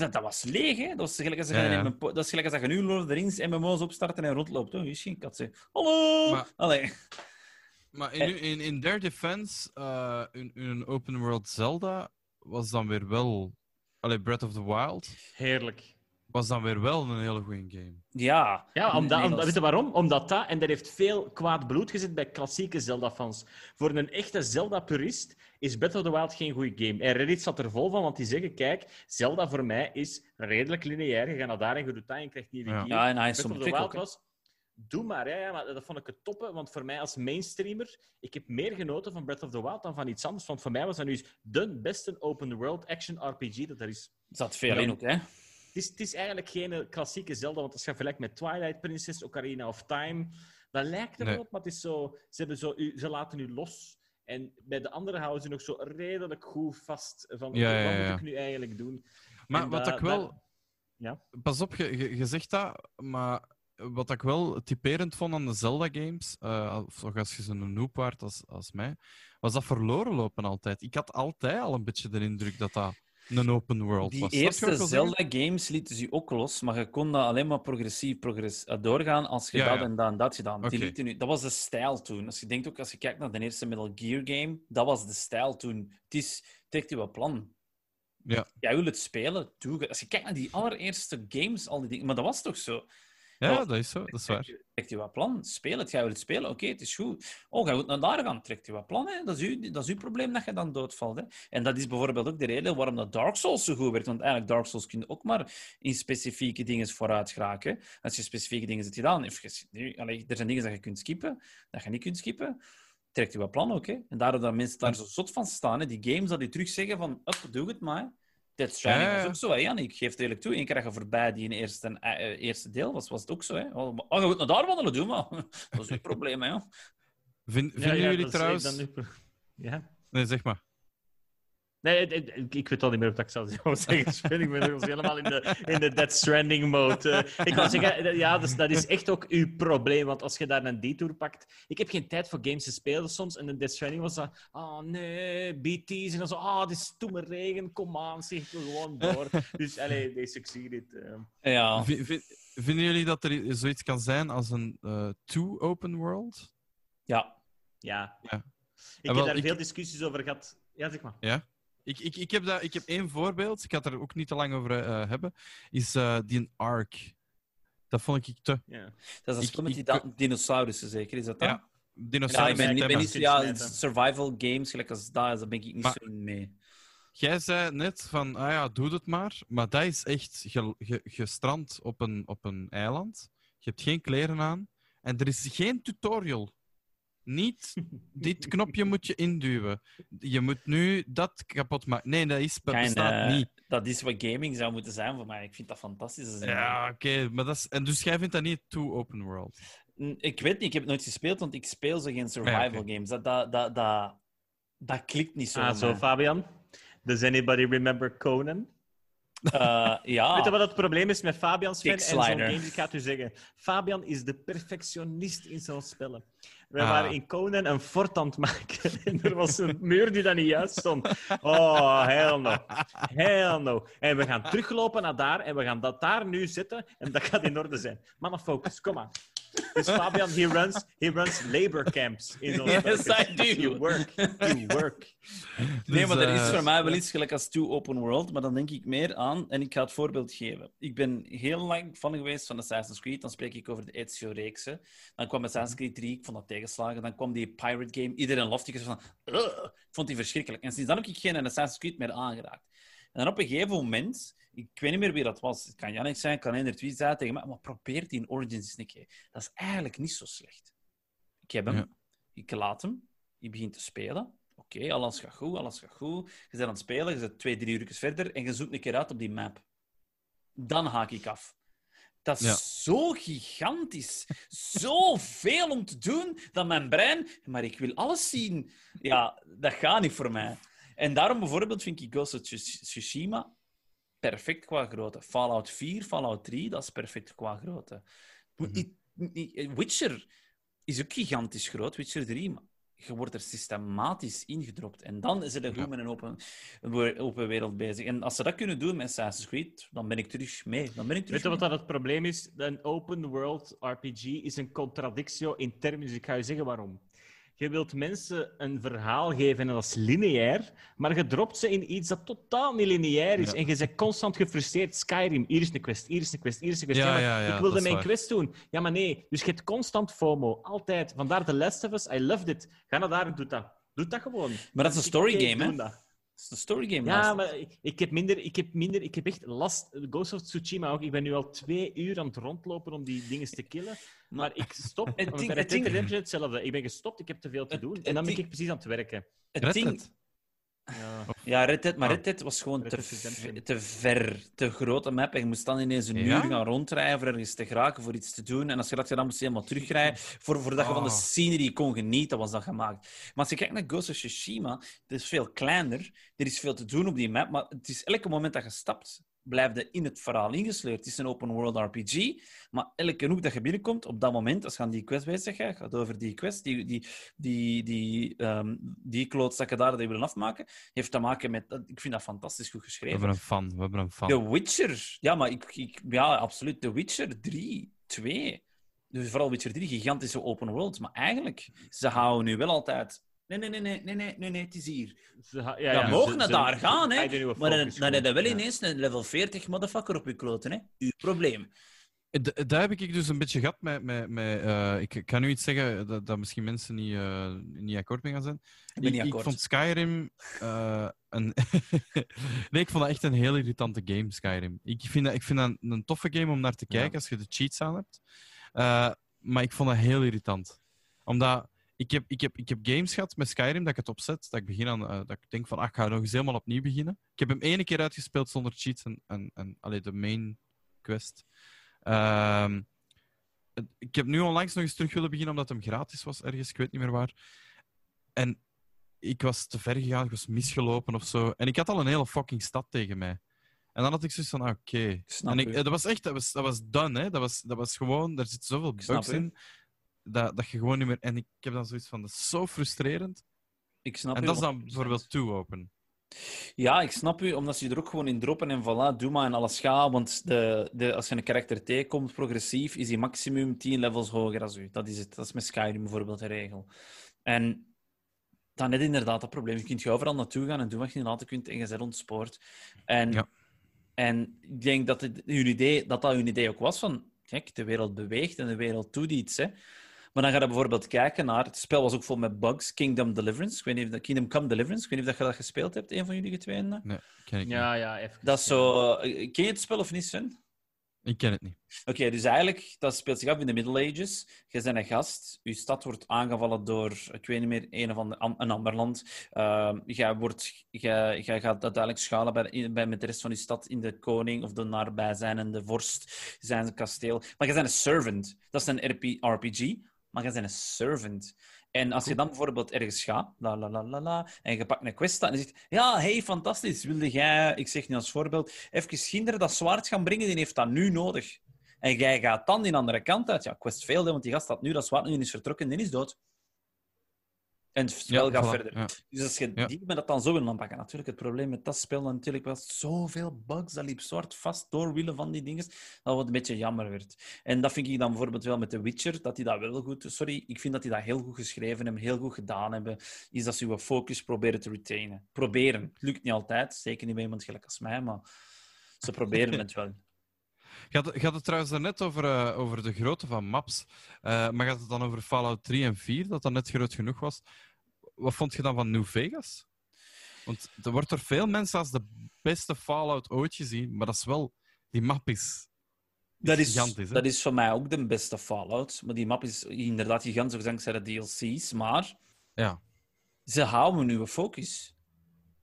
Dat, dat was leeg, hè? Dat, was gelijk als je Ja, ja. in dat is gelijk als je nu Lord of the Rings MMO's opstarten en rondloopt. Oh, is geen kat. zeg. Hallo! Maar- Allee. Maar Eh. in, in, in their defense, eh, in, in een open world Zelda was dan weer wel... Allee, Breath of the Wild Heerlijk. was dan weer wel een hele goede game. Ja. Ja, omdat, Nee, omdat, dat weet je waarom? Omdat dat, en dat heeft veel kwaad bloed gezet bij klassieke Zelda-fans. Voor een echte Zelda-purist is Breath of the Wild geen goede game. En Reddit zat er vol van, want die zeggen, kijk, Zelda voor mij is redelijk lineair. Je gaat naar daar en je doet dat en je krijgt nieuwe Ja. gear. Ja, en hij is Breath of the Wild ook. was... Doe maar, ja, ja, maar dat vond ik het toppen. Want voor mij als mainstreamer, ik heb meer genoten van Breath of the Wild dan van iets anders. Want voor mij was dat nu de beste open-world action RPG dat er is. Er zat veel in ook, hè? Het is, het is eigenlijk geen eh, klassieke Zelda, want als je vergelijkt met Twilight Princess, Ocarina of Time, dat lijkt er wel Nee. op, maar het is zo, ze, hebben zo, ze laten u los. En bij de andere houden ze nog zo redelijk goed vast van Ja, oké, ja, wat moet ik nu eigenlijk doen. Maar En wat ik wel... ja. Pas op, je, je, je zegt dat, maar wat ik wel typerend vond aan de Zelda-games, eh, of toch als je zo'n noob waart als, als mij, was dat verloren lopen altijd. Ik had altijd al een beetje de indruk dat dat een open world Die was. Eerste? Zelda-games lieten ze ook los, maar je kon dat alleen maar progressief progress eh, doorgaan als je Ja, dat ja. en dat en dat gedaan. Die lieten nu, dat was de stijl toen. Als je denkt ook, als je kijkt naar de eerste Metal Gear game, dat was de stijl toen. Het is, trekt je wel plan. Ja. Jij wil het spelen, doe. Als je kijkt naar die allereerste games, al die dingen, maar dat was toch zo? Ja, dat is zo, dat is waar. Trekt je wat plan? Speel het. Jij wil het spelen? Oké, het is goed. Oh, jij wilt naar daar gaan? Trekt je wat plan? Hè? Dat, is uw, dat is uw probleem dat je dan doodvalt. Hè? En dat is bijvoorbeeld ook de reden waarom dat Dark Souls zo goed werkt. Want eigenlijk Dark Souls kun je ook maar in specifieke dingen vooruit geraken. Als je specifieke dingen hebt gedaan. Of je- allee, er zijn dingen dat je kunt skippen, dat je niet kunt skippen. trekt je wat plan ook. Hè? En daardoor dat mensen daar zo zot van staan. Hè? Die games dat die terug zeggen van, up, doe het maar. Dead Stranding Ja, ja, was ja. ook zo, hè, Jan? Ik geef het eerlijk toe. Eén keer dat je voorbij die in eerste, eh, eh, eerste deel was, was het ook zo. Hè? Oh, oh, je moet naar daar wandelen doen, maar <laughs> dat is geen probleem, hè. joh. Vind, Ja, vinden ja, jullie dat is trouwens... dan nu- <laughs> Ja? Nee, zeg maar. Nee, het- het- ik, ik weet al niet meer wat ik <laughs> zou zeggen. Ik ben nog helemaal in de, in de Dead Stranding mode. Eh, ik wil <laughs> zeggen, ja, dus dat is echt ook uw probleem. Want als je daar een detour pakt... Ik heb geen tijd voor games te spelen soms. En in Dead Stranding was dat... Oh nee, BT's. En dan zo... Ah, dit is stoeme regen. Kom aan, zeg. Ik wil gewoon door. <laughs> dus, allee, they succeeded. eh. Ja. Vi- vi- vinden jullie dat er zoiets kan zijn als een eh two open world? ja. ja. Ja. Ik wel, heb daar ik- veel discussies over gehad. Ja, zeg maar. Ja. Ik, ik, ik, heb dat, ik heb één voorbeeld, ik ga het er ook niet te lang over eh, hebben, is eh, die een Ark. Dat vond ik te... Ja. Dat is Ik- spel met die ik- dinosaurussen, zeker? Is dat dat? Ja, Ja, dinosaurus. ik ben, ik ben thema. niet... Ja, survival games, gelijk als dat, daar ben ik niet Maar- zo in mee. Jij zei net van, ah ja, doe het maar. Maar dat is echt ge- ge- gestrand op een, op een eiland. Je hebt geen kleren aan. En er is geen tutorial. Niet, <laughs> dit knopje moet je induwen. Je moet nu dat kapot maken. Nee, dat is, dat Geen, bestaat eh, niet. Dat is wat gaming zou moeten zijn voor mij. Ik vind dat fantastisch. Dat Ja, oké. maar dat is... En dus jij vindt dat niet too open world? Ik weet niet, ik heb het nooit gespeeld, want ik speel zo geen survival Ah, ja, oké. games. Dat, dat, dat, dat, dat klikt niet zo. Ah, zo. Fabian. Does anybody remember Conan? Eh, <laughs> ja. Weet je wat het probleem is met Fabian's fan en zo'n games? Ik ga het u zeggen. Fabian is de perfectionist in zo'n spellen. We Ah. waren in Conan een fort aan het maken. <laughs> En er was een muur die dan niet juist stond. Oh, hell no. Hell no. En we gaan teruglopen naar daar en we gaan dat daar nu zetten en dat gaat in orde zijn. Mama, focus, kom aan. Dus Fabian, he runs, he runs labor camps in zo'n Yes. I do. You work, you work. Nee, Dus, maar er is eh, voor mij wel iets gelijk als Two Open World, maar dan denk ik meer aan, en ik ga het voorbeeld geven. Ik ben heel lang fan geweest van Assassin's Creed, dan spreek ik over de Ezio-reeksen. Dan kwam Assassin's Creed 3, ik vond dat tegenslagen. Dan kwam die Pirate Game, iedereen lofte ik van, "Ugh." ik vond die verschrikkelijk. En sinds dan heb ik geen Assassin's Creed meer aangeraakt. En dan op een gegeven moment, ik weet niet meer wie dat was, het kan Jannik zijn, het kan Ender Tweet zijn tegen mij, maar probeer die in Origins eens een keer. Dat is eigenlijk niet zo slecht. Ik heb hem, Ja. ik laat hem, je begint te spelen. Oké, alles gaat goed, alles gaat goed. Je bent aan het spelen, je zit twee, drie uur verder en je zoekt een keer uit op die map. Dan haak ik af. Dat is Ja. zo gigantisch. Zoveel om te doen dat mijn brein... Maar ik wil alles zien. Ja, dat gaat niet voor mij. En daarom bijvoorbeeld vind ik Ghost of Tsush- Tsushima perfect qua grootte. Fallout 4, Fallout 3, dat is perfect qua grootte. Mhm. Witcher is ook gigantisch groot, Witcher 3, maar je wordt er systematisch ingedropt. En dan is het goed Ja. met een open, een open wereld bezig. En als ze dat kunnen doen met Assassin's Creed, dan ben ik terug mee. Dan ben ik terug Weet je wat dat het probleem is? Een open world RPG is een contradictio in termen. Dus ik ga je zeggen waarom. Je wilt mensen een verhaal geven en dat is lineair, maar je dropt ze in iets dat totaal niet lineair is. Ja. En je bent constant gefrustreerd. Skyrim, hier is een quest, hier is een quest, hier is een quest. Ja, Ja, maar ja, ja, ik wilde mijn waar. quest doen. Ja, maar nee. Dus je hebt constant FOMO. Altijd. Vandaar The Last of Us. I loved it. Ga naar daar en doe dat. Doe dat gewoon. Maar dat is een story game, hè? Dat is een story game. Ja, maar ik, ik heb minder, ik heb minder, ik heb echt last. Ghost of Tsushima ook. Ik ben nu al twee uur aan het rondlopen om die dingen te killen. <laughs> Maar ik stop. Het ding- bij het ding- hetzelfde. Ik ben gestopt, ik heb te veel te Het- doen. het En dan ben ik precies aan het werken. Het ding-. Ja. Ja, Red Dead, maar Ah. Red Dead was gewoon Red te, ver, te grote map. En je moest dan ineens een Ja? uur gaan rondrijden voor ergens te geraken, voor iets te doen. En als je dat gedaan moest je helemaal terugrijden. Voor, voordat je van de Oh. scenery kon genieten, was dat gemaakt. Maar als je kijkt naar Ghost of Tsushima, het is veel kleiner. Er is veel te doen op die map. Maar het is elke moment dat je stapt, blijf je in het verhaal ingesleurd. Het is een open world RPG. Maar elke hoek dat je binnenkomt, op dat moment, als je aan die quest bezig gaat, gaat over die quest, die, die, die, die, ehm, die klootzakken daar die je willen afmaken, heeft te maken met... Ik vind dat fantastisch goed We geschreven. hebben een fan. We hebben een fan. The Witcher. Ja, maar ik, ik, ja, absoluut. The Witcher 3, 2. Dus vooral Witcher 3, gigantische open world. Maar eigenlijk, ze houden nu wel altijd... Nee, nee, nee, nee, nee, nee, nee, nee het is hier. Ze Ja, ja, mogen ze- naar ze- daar gaan, hè. Maar dan, dan heb je wel ineens een level 40 motherfucker op je kloten, hè. Uw probleem. D- Daar heb ik dus een beetje gehad met... met, met eh, ik ik kan nu iets zeggen dat, dat misschien mensen niet, eh, niet akkoord mee gaan zijn. Ik ben niet ik, akkoord. vond Skyrim eh, een... <laughs> nee, ik vond dat echt een heel irritante game, Skyrim. Ik vind dat, ik vind dat een toffe game om naar te Ja. kijken als je de cheats aan hebt. Eh, maar ik vond dat heel irritant. Omdat ik heb, ik, heb, ik heb games gehad met Skyrim dat ik het opzet, dat ik, begin aan, eh, dat ik denk van, ah, ik ga nog eens helemaal opnieuw beginnen. Ik heb hem ene keer uitgespeeld zonder cheats en, en, en allee, de main quest. Ehm, ik heb nu onlangs nog eens terug willen beginnen, omdat hem gratis was ergens, ik weet niet meer waar. En ik was te ver gegaan, ik was misgelopen of zo. En ik had al een hele fucking stad tegen mij. En dan had ik zoiets van, ah, oké. En ik, eh, dat was echt, dat was, dat was done, hè. Dat was, dat was gewoon, er zitten zoveel bugs in, dat, dat je gewoon niet meer... En ik heb dan zoiets van, dat is zo frustrerend. Ik snap en dat is dan 100%. bijvoorbeeld too open. Ja, ik snap u, omdat ze je er ook gewoon in droppen en voilà, doe maar en alles gaat. Want de, de, als je een karakter tegenkomt, progressief, is hij maximum 10 levels hoger dan u. Dat is het. Dat is met Skyrim bijvoorbeeld de regel. En dan net inderdaad dat probleem. Je kunt je overal naartoe gaan en doen wat je inderdaad kunt en je bent ontspoord. En, Ja. en ik denk dat, het, hun idee, dat dat hun idee ook was van, kijk, de wereld beweegt en de wereld doet iets, hè. Maar dan ga je bijvoorbeeld kijken naar... Het spel was ook vol met bugs. Kingdom Deliverance. Ik weet niet of Kingdom Come Deliverance. Ik weet niet of dat je dat gespeeld hebt, een van jullie tweeën. Nee, ken ik Ja, ja, even. Dat is zo... eh, Ken je het spel of niet, Sven? niet. Ik ken het niet. Oké, dus eigenlijk, dat speelt zich af in de Middle Ages. Je bent een gast, je stad wordt aangevallen door, ik weet niet meer, een of ander, an- een ander land. Ehm jij, wordt, jij, jij gaat uiteindelijk schuilen bij, bij, met de rest van je stad in de koning of de nabijzijnde vorst, zijn kasteel. Maar je bent een servant. Dat is een RP, RPG, maar je bent een servant. En als je dan bijvoorbeeld ergens gaat, la la la la la, en je pakt een quest en je zegt: Ja, hey, fantastisch, wilde jij, ik zeg nu als voorbeeld, even Ginder dat zwaard gaan brengen, die heeft dat nu nodig. En jij gaat dan die andere kant uit. Ja, quest failed, hè, want die gast had nu dat zwaard nu is vertrokken en die is dood. En het spel gaat voilà, verder. Dus als je die met dat dan zo wil aanpakken. Natuurlijk, het probleem met dat spel natuurlijk was zoveel bugs. Dat liep zwart vast door wielen van die dingen. Dat wat een beetje jammer werd. En dat vind ik dan bijvoorbeeld wel met The Witcher, dat die dat wel goed... Sorry, ik vind dat die dat heel goed geschreven hebben, heel goed gedaan hebben. Is dat ze je focus proberen te retainen. Proberen. Het lukt niet altijd. Zeker niet bij iemand gelijk als mij, maar ze proberen het wel. Gaat het, gaat het trouwens daarnet over, eh, over de grootte van maps, Eh, maar gaat het dan over Fallout 3 en 4, dat dat net groot genoeg was? Wat vond je dan van New Vegas? Want er wordt door veel mensen als de beste Fallout ooit gezien, maar dat is wel... Die map is, Dat is, gigantisch, hè? dat is voor mij ook de beste Fallout. Maar die map is inderdaad gigantisch, dankzij de DLC's. Maar Ja, ze houden nu focus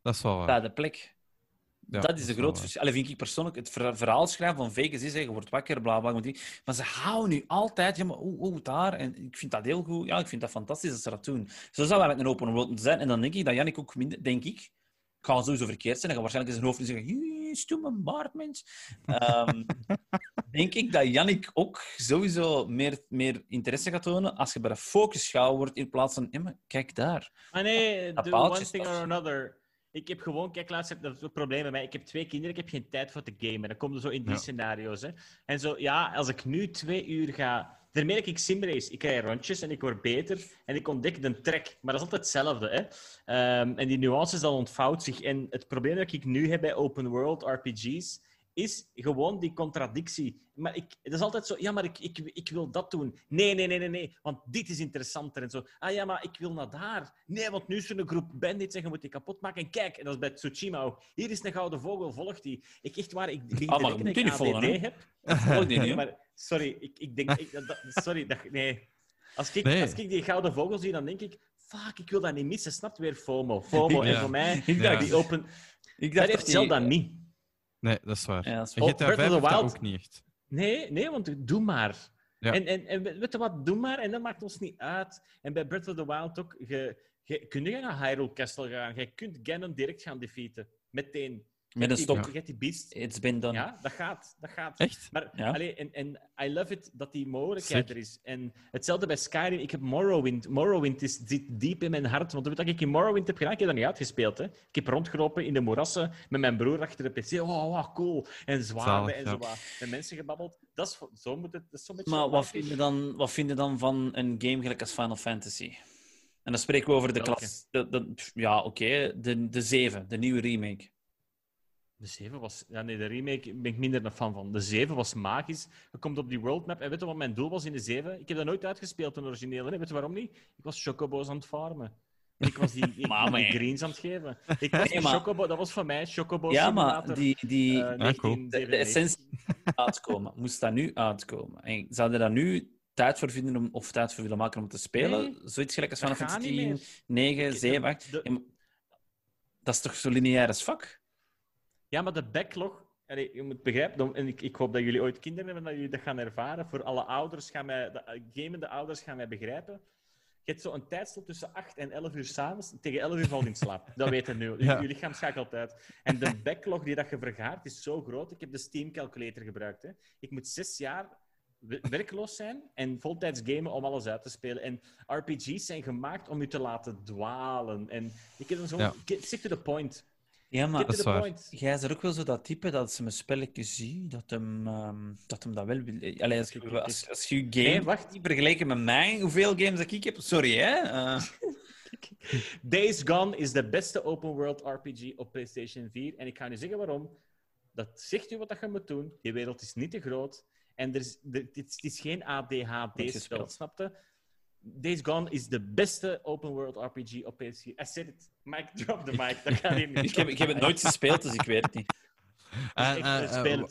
dat is wel waar. bij de plek. Ja, dat is de grote waar. verschil. Allee, vind ik persoonlijk, het ver- verhaal schrijven van Vegas is, hè, je wordt wakker, bla bla. Maar ze houden nu altijd, ja, maar oeh, oeh, daar. En ik vind dat heel goed. Ja, ik vind dat fantastisch dat ze dat doen. Zo zou wij met een open world moeten zijn. En dan denk ik dat Jannik ook minder, denk ik, ik ga sowieso verkeerd zijn. Hij gaat waarschijnlijk in zijn hoofd nu zeggen, "Jee, stoem mijn baard, mens. Ehm, <laughs> denk ik dat Jannik ook sowieso meer, meer interesse gaat tonen als je bij de focus gehouden wordt in plaats van, "Ja, maar kijk daar. Maar nee, Dat do paaltje one thing or toch- another. Ik heb gewoon, kijk, laatst heb dat is het probleem bij mij. Ik heb twee kinderen, ik heb geen tijd voor te gamen. Dan komen zo in die Ja. scenario's. Hè. En zo, ja, als ik nu twee uur ga. Daarmee dat ik simrace. Ik krijg rondjes en ik word beter en ik ontdek de trek. Maar dat is altijd hetzelfde. Hè. Ehm, en die nuances dan ontvouwt zich. En het probleem dat ik nu heb bij open world RPG's is gewoon die contradictie. Maar ik, het is altijd zo, ja, maar ik, ik, ik wil dat doen. Nee, nee, nee, nee, nee, want dit is interessanter en zo. Ah ja, maar ik wil naar daar. Nee, want nu is er een groep bandits en je moet die kapot maken. En kijk, en dat is bij Tsushima ook. Hier is een gouden vogel, volgt die. Ik echt waar, ik begin Ah, te denken dat ik ADD hè? heb. Volg die niet, hè? maar sorry, ik, ik denk... Ik, dat, dat- sorry, dat, nee. Als ik, Nee. als ik die gouden vogel zie, dan denk ik... Fuck, ik wil dat niet missen. Snapt weer FOMO. FOMO. <laughs> Ja. En voor mij, Ik dacht- die open... Ik Dat dat heeft Zelda niet. Nee, dat is waar. Ja, dat is En wel- GTA Breath of 5 the heeft dat Wild- ook niet echt. Nee, nee, want doe maar. Ja. En, en, en weet je wat, doe maar. En dat maakt ons niet uit. En bij Breath of the Wild ook. Je, je naar Hyrule Castle gaan. Je kunt Ganon direct gaan defeaten. Meteen. Met een stok. Hebt die beast. It's been done. Ja, dat gaat. Dat gaat. Echt? Maar Ja. allee, en, en I love it dat die mogelijkheid Sick. er is. En hetzelfde bij Skyrim. Ik heb Morrowind. Morrowind is, zit diep in mijn hart. Want dat ik in Morrowind heb gedaan, ik heb dat niet uitgespeeld. Hè. Ik heb rondgelopen in de moerassen met mijn broer achter de pc. Oh, wow, cool. En zwaarden en ja. zo wat. Met mensen gebabbeld. Dat is, zo moet het. Dat is zo'n beetje Maar wat vind, je dan, wat vind je dan van een game gelijk als Final Fantasy? En dan spreken we over de Welke? klas. De, ja, oké. De, de 7, de nieuwe remake. De 7 was... Ja, nee, de remake ben ik minder een fan van. De 7 was magisch. Je komt op die worldmap. En weet je wat mijn doel was in de 7? Ik heb dat nooit uitgespeeld, een originele. Weet je waarom niet? Ik was chocobo's aan het farmen. En ik was die, <laughs> ik, Maar, die man. greens aan het geven. Ik was Nee, die maar- chocobo, dat was voor mij Chocobo Ja, maar die, die, Ah, cool. de, de 1997. essentie uitkomen. Moest dat nu uitkomen? En zouden dat nu tijd voor vinden om, of tijd voor willen maken om te spelen. Nee, Zoiets gelijk als niet 10, 9, Ik- 7, 8. de- Ja, maar dat is toch zo lineair als vak? Ja, maar de backlog... Allee, je moet begrijpen, en ik, ik hoop dat jullie ooit kinderen hebben, dat jullie dat gaan ervaren. Voor alle ouders gaan mij... De eh, gamende ouders gaan mij begrijpen. Je hebt zo'n tijdslot tussen 8 en 11 uur s'avonds. Tegen 11 uur valt in slaap. <laughs> Dat weten nu. Ja. Je lichaam schakelt uit. En de backlog die dat je vergaart is zo groot. Ik heb de Steam Calculator gebruikt. Hè. Ik moet zes jaar we- werkloos zijn en voltijds gamen om alles uit te spelen. En RPG's zijn gemaakt om je te laten dwalen. En ik heb dan zo... Ja. Stick to the point. Ja, maar to is jij is er ook wel zo dat type dat ze mijn spelletje ziet, dat hem, ehm, dat hem dat wel wil. Allee, als, je, als, als je game Nee, wacht. niet vergelijken met mij, hoeveel games dat ik heb, sorry hè. Eh, <laughs> Days Gone is de beste open world RPG op PlayStation 4. En ik ga nu zeggen waarom. Dat zegt u wat dat je moet doen. Die wereld is niet te groot. En er is, er- het, is, het is geen ADHD-spel, snapte? Days Gone is de beste open world RPG op PS4. I said it. Mike, <laughs> drop the mic. Dat hier niet. ik, heb, ik heb het nooit gespeeld, dus ik weet het niet. En, Ik eh, eh, eh,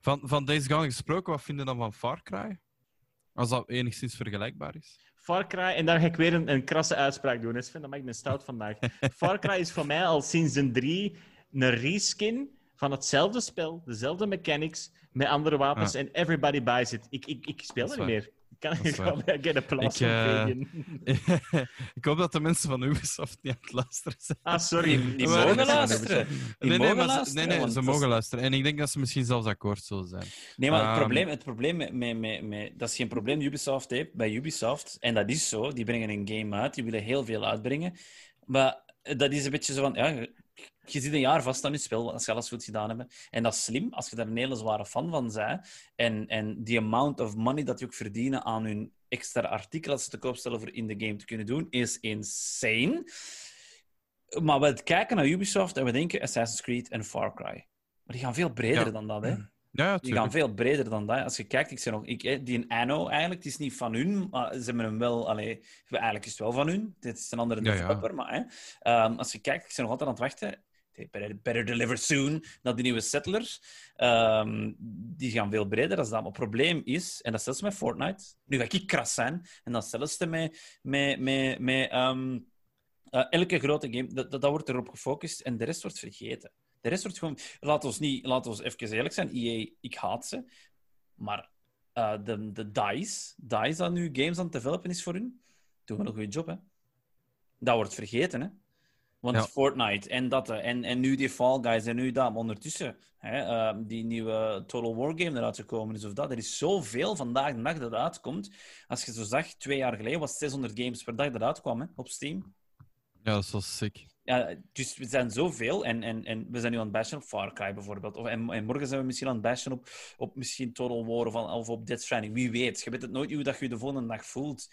van, van Days Gone gesproken, wat vind je dan van Far Cry? Als dat enigszins vergelijkbaar is. Far Cry, en daar ga ik weer een, een krasse uitspraak doen. hè, Sven, dat maakt me stout vandaag. <laughs> Far Cry is voor mij al sinds een 3 een reskin van hetzelfde spel, dezelfde mechanics, met andere wapens en everybody buys it. Ik, ik, ik speel Dat er niet meer. Ik kan ik get applause Ik, eh, <laughs> ik hoop dat de mensen van Ubisoft niet aan het luisteren zijn. Ah, sorry. Die, die Maar- mogen luisteren. Die nee, nee, ze, luisteren, nee, nee, want ze dat is- mogen luisteren. En ik denk dat ze misschien zelfs akkoord zullen zijn. Nee, maar het Ehm, probleem, het probleem met, met, met, met- dat is geen probleem Ubisoft heeft bij Ubisoft. En dat is zo. Die brengen een game uit, die willen heel veel uitbrengen. Maar dat is een beetje zo van, ja, je- zit een jaar vast aan je spel als je alles goed gedaan hebt. En dat is slim, als je daar een hele zware fan van bent. En, en die amount of money dat je ook verdienen aan hun extra artikel dat ze te koop stellen voor in de game te kunnen doen, is insane. Maar we kijken naar Ubisoft en we denken Assassin's Creed en Far Cry. Maar die gaan veel breder Ja. dan dat, hè. Ja, Die gaan veel breder dan dat. Als je kijkt, ik zeg nog, ik, die Anno eigenlijk, het is niet van hun, maar ze hebben hem wel, allee, eigenlijk is het wel van hun. Dit is een andere ja. developer, maar hè, ehm, als je kijkt, ik ben nog altijd aan het wachten. Better, better deliver soon naar die nieuwe settlers. Ehm, die gaan veel breder dan dat. Maar het probleem is, en dat is zelfs met Fortnite, nu ga ik kras zijn, en dat zelfs met, met, met, met ehm, eh, elke grote game, dat, dat, dat wordt erop gefocust en de rest wordt vergeten. De rest wordt gewoon... Laat ons, niet, laat ons even eerlijk zijn. EA, ik haat ze. Maar eh, de, de DICE, DICE dat nu games aan het developen is voor hun, doen we een goede job, hè. Dat wordt vergeten, hè. Want Ja. Fortnite en dat, eh, en, en nu die Fall Guys en nu dat. Maar ondertussen, hè, eh, die nieuwe Total War game eruit gekomen is of dat. Er is zoveel vandaag de dag dat uitkomt. Als je zo zag, twee jaar geleden was het 600 games per dag dat uitkwam hè, op Steam. Ja, dat is wel sick. Ja, dus we zijn zoveel en, en, en we zijn nu aan het bashen op Far Cry bijvoorbeeld. Of, en, en morgen zijn we misschien aan het bashen op, op misschien Total War of, of op Death Stranding. Wie weet. Je weet het nooit hoe dat je je de volgende dag voelt.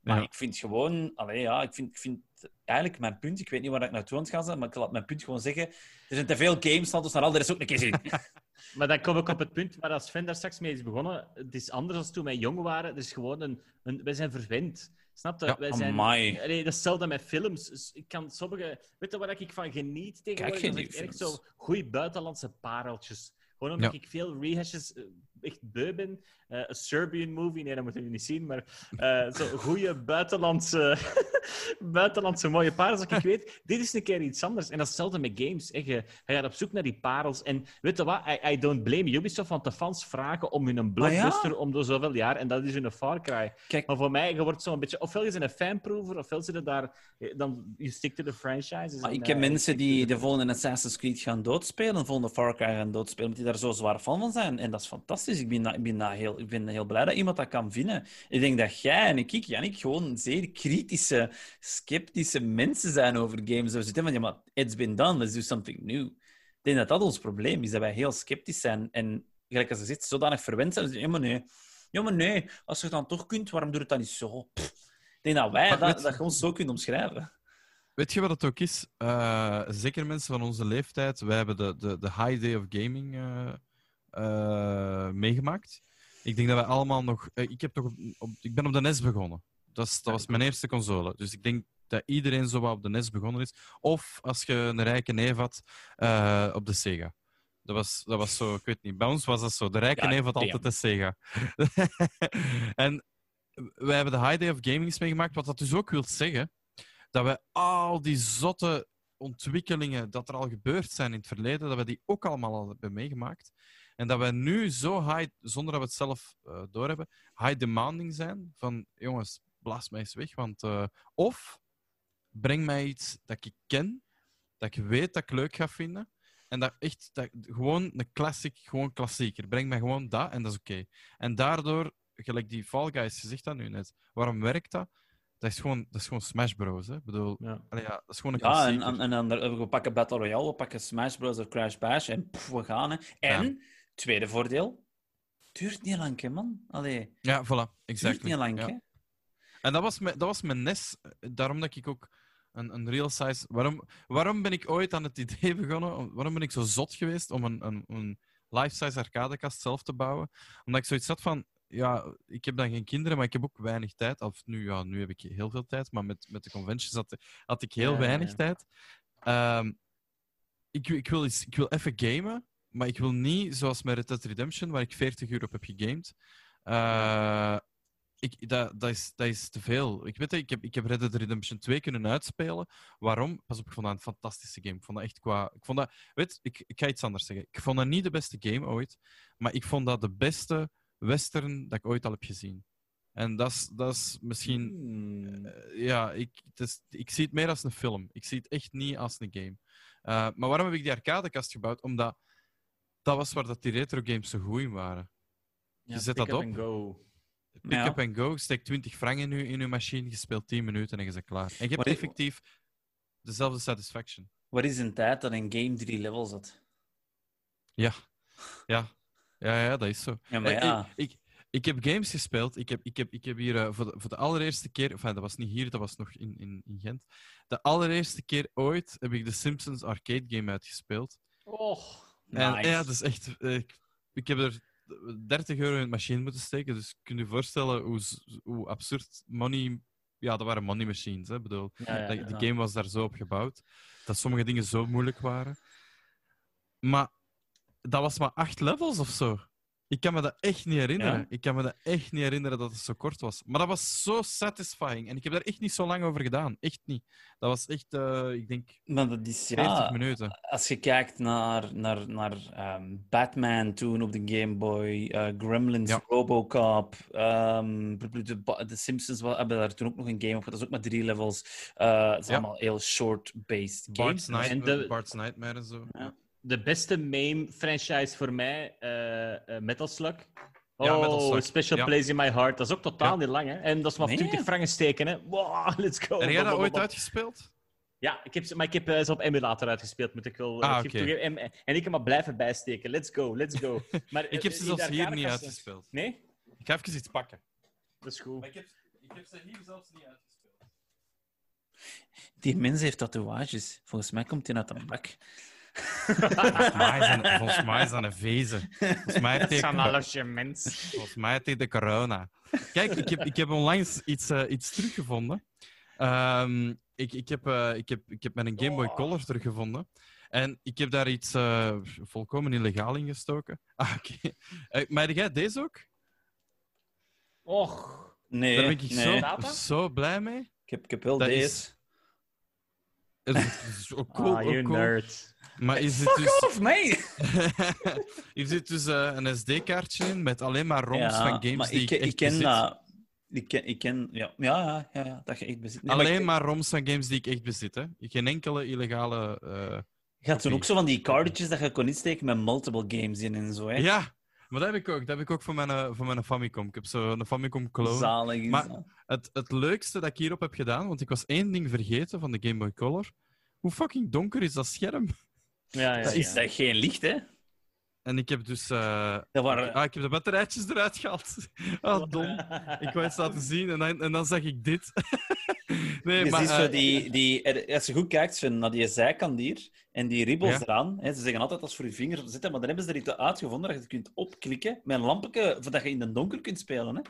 Maar Ja. ik vind gewoon... Allee, ja, ik vind, ik vind eigenlijk mijn punt... Ik weet niet waar ik naartoe aan het gaan zijn, maar ik laat mijn punt gewoon zeggen. Er zijn te veel games, laat ons naar al de rest ook een keer zien. <laughs> <laughs> Maar dan kom ik op het punt waar als Sven daar straks mee is begonnen. Het is anders dan toen wij jong waren. Het is gewoon een... een wij zijn verwend. Snap je? Ja, wij zijn. Nee, dat is hetzelfde met films. Dus ik kan sommige... Weet je waar ik van geniet tegenwoordig? Dat die echt zo goede buitenlandse pareltjes. Gewoon omdat Ja. ik veel rehashes eh, echt beu ben. Eh, een Serbian movie, nee, dat moeten jullie niet zien. Maar eh zo goede buitenlandse, <laughs> buitenlandse mooie parels. Dat ik weet, dit is een keer iets anders. En dat is hetzelfde met games. Hè. Je, gaat op zoek naar die parels. En weet je wat? I, I don't blame Ubisoft, want de fans vragen om hun blockbuster om door zoveel jaar. En dat is hun Far Cry. Kijk, Maar voor mij, je wordt zo'n beetje... Ofwel je bent een fanprover, ofwel zit je daar... eh, Dan je stick to the franchises. Maar ik heb eh, mensen die de volgende Assassin's Creed gaan doodspelen, de volgende Far Cry gaan doodspelen, omdat die daar zo zwaar fan van zijn. En dat is fantastisch. Ik ben, ik ben, heel, ik ben heel blij dat iemand dat kan vinden. Ik denk dat jij en ik, Jannik, gewoon zeer kritische, sceptische mensen zijn over games. We zitten van, ja, maar it's been done, let's do something new. Ik denk dat dat ons probleem is, dat wij heel sceptisch zijn. En gelijk als je zegt, zodanig verwend zijn, ja, maar nee. Ja, maar nee, als je het dan toch kunt, waarom doe je het dan niet zo? Pff. Ik denk dat wij dat, dat gewoon zo kunnen omschrijven. Weet je wat het ook is? Eh, zeker mensen van onze leeftijd, wij hebben de, de, de high day of gaming eh, eh, meegemaakt. Ik denk dat wij allemaal nog... eh, ik, heb toch op, op- ik ben op de NES begonnen. Dat, is, dat was mijn eerste console. Dus ik denk dat iedereen zo wat op de NES begonnen is. Of als je een rijke neef had, eh, op de Sega. Dat was, dat was zo, ik weet niet, bij ons was dat zo. De rijke Ja, neef had damn. altijd de Sega. <laughs> en wij hebben de High Day of Gaming eens meegemaakt, wat dat dus ook wil zeggen dat we al die zotte ontwikkelingen dat er al gebeurd zijn in het verleden, dat we die ook allemaal al hebben meegemaakt. En dat wij nu zo high, zonder dat we het zelf eh, doorhebben, high demanding zijn van jongens, blaas mij eens weg. Want, eh, of breng mij iets dat ik ken, dat ik weet dat ik leuk ga vinden. En dat echt, dat, gewoon een classic, gewoon klassieker. Breng mij gewoon dat en dat is oké. En daardoor, gelijk die Fall Guys, je zegt dat nu net. Waarom werkt dat? Dat is gewoon, dat is gewoon Smash Bros. Hè? Ik bedoel, Ja. allee, ja, dat is gewoon een Ja, klassieker. en, en, en dan, we pakken Battle Royale, we pakken Smash Bros. of Crash Bash en pff, we gaan. Hè. En, tweede voordeel, duurt niet lang, hè, man. Allee, Ja, voilà, duurt exact. niet lang, ja. hè. En dat was, mijn, dat was mijn NES. Daarom dat ik ook een, een real size. Waarom, waarom ben ik ooit aan het idee <laughs> begonnen? om- Waarom ben ik zo zot geweest om een, een, een life-size arcadekast zelf te bouwen? Omdat ik zoiets had van. Ja, ik heb dan geen kinderen, maar ik heb ook weinig tijd. Of nu, ja, nu heb ik heel veel tijd, maar met, met de conventions had, had ik heel Ja, weinig ja. tijd. Ehm, ik, ik, wil eens, ik wil even gamen, maar ik wil niet zoals met Red Dead Redemption, waar ik 40 uur op heb gegamed. Eh, ik, dat, dat, is, dat is te veel. Ik weet het, ik heb, ik heb Red Dead Redemption 2 kunnen uitspelen. Waarom? Pas op, ik vond dat een fantastische game. Ik vond dat echt qua... Ik vond dat... Weet, ik, ik ga iets anders zeggen. Ik vond dat niet de beste game ooit, maar ik vond dat de beste western dat ik ooit al heb gezien. En dat is, dat is misschien... Hmm. eh, ja, ik, het is, ik zie het meer als een film. Ik zie het echt niet als een game. Eh, maar waarom heb ik die arcadekast gebouwd? Omdat dat was waar dat die retro games zo goed in waren. Ja, je zet pick dat op. and go. Pick Ja. up and go, steek 20 frank in je, in je machine, je speelt 10 minuten en je bent klaar. En je hebt effectief dezelfde satisfaction. Wat is een tijd dat een game drie levels had? Ja, ja, ja, ja dat is zo. Ja, maar Eh, ja. Ik, ik, ik heb games gespeeld. Ik heb, ik heb, ik heb hier eh, voor, de, voor de allereerste keer, enfin, dat was niet hier, dat was nog in, in, in Gent. De allereerste keer ooit heb ik de Simpsons arcade game uitgespeeld. Och. En Nice. ja, dat is echt. Ik, ik heb er 30 euro in de machine moeten steken. Dus kun je je voorstellen hoe, hoe absurd money. Ja, dat waren money machines. Hè? Ik bedoel, Ja, die game was daar zo op gebouwd dat sommige dingen zo moeilijk waren. Maar dat was maar acht levels of zo. Ik kan me dat echt niet herinneren. Ja? Ik kan me dat echt niet herinneren dat het zo kort was. Maar dat was zo satisfying. En ik heb daar echt niet zo lang over gedaan. Echt niet. Dat was echt, eh, ik denk, Maar dat is 40 ja. minuten. Als je kijkt naar, naar, naar ehm, Batman toen op de Game Boy, eh, Gremlins, Ja. Robocop, ehm, de, de Simpsons hebben daar toen ook nog een game op gehad. Dat is ook maar drie levels. Eh, het is allemaal heel short-based Bart's, games. Night- En de- Bart's Nightmare en zo. Ja. De beste meme-franchise voor mij, eh, eh, Metal Slug. Oh, Ja, Metal Slug. Special Ja. Place in My Heart. Dat is ook totaal Ja. niet lang, hè? En dat is maar Nee. 20 franken steken, hè? Wow, <laughs> let's go. Heb jij dat ooit uitgespeeld? Ja, ik heb, ze- maar ik heb eh, ze op emulator uitgespeeld, moet ik wel Ah, ik. En, en ik heb maar blijven bijsteken. Let's go, let's go. <laughs> Maar, Ik heb ze zelfs hier niet uitgespeeld. Nee? Ik ga even iets pakken. Dat is goed. ik heb, ik heb ze hier zelfs niet uitgespeeld. Die mens heeft tatoeages. Volgens mij komt hij uit een bak. Volgens mij zijn, volgens mij is dat een vezen. Volgens mij heeft hij, Sanalosje mens. volgens mij heeft hij de corona. Kijk, ik heb, ik heb onlangs iets, eh, iets teruggevonden. Ehm, ik, ik, heb, eh, ik, heb, ik heb mijn Game Boy Oh. Color teruggevonden. En ik heb daar iets eh, volkomen illegaal in gestoken. <laughs> Ah, oké. Maar heb jij deze ook? Och. Nee, Daar ben ik nee. zo, blij mee. Ik, heb, ik heb wel Dat deze. is- is, het is ook cool, ah, ook you cool. nerd. Maar is het Fuck dus... off, mee! Hier <laughs> zit dus eh, een SD-kaartje in met alleen maar ROMs van games maar die ik, ik, ken bezit. dat. Ik ken, ik ken ja, ja, ja, ja, ja, dat je echt bezit. Nee, maar alleen ik- maar ROMs van games die ik echt bezit. Hè. Geen enkele illegale. eh, Je had toen ook zo van die cartridges dat je kon insteken met multiple games in en zo. Hè? Ja, maar dat heb ik ook. Dat heb ik ook voor mijn, eh, voor mijn Famicom. Ik heb zo een Famicom clone. Zalig is Maar- dat. Het, het leukste dat ik hierop heb gedaan, want ik was één ding vergeten van de Game Boy Color. Hoe fucking donker is dat scherm? Ja, ja, Dat is ja. echt geen licht, hè? En ik heb dus. eh, Dat waren... ah, ik heb de batterijtjes eruit gehaald. <laughs> Ah, dom. Ik wou iets laten zien en dan, en dan zag ik dit. <laughs> nee, je maar. ziet zo eh, die, die, als je goed kijkt Sven, naar die zijkant hier en die ribbels Ja. eraan, hè, ze zeggen altijd als voor je vingers op zitten, maar dan hebben ze er iets uitgevonden dat je kunt opklikken met een lampje, zodat je in de donker kunt spelen. Hè?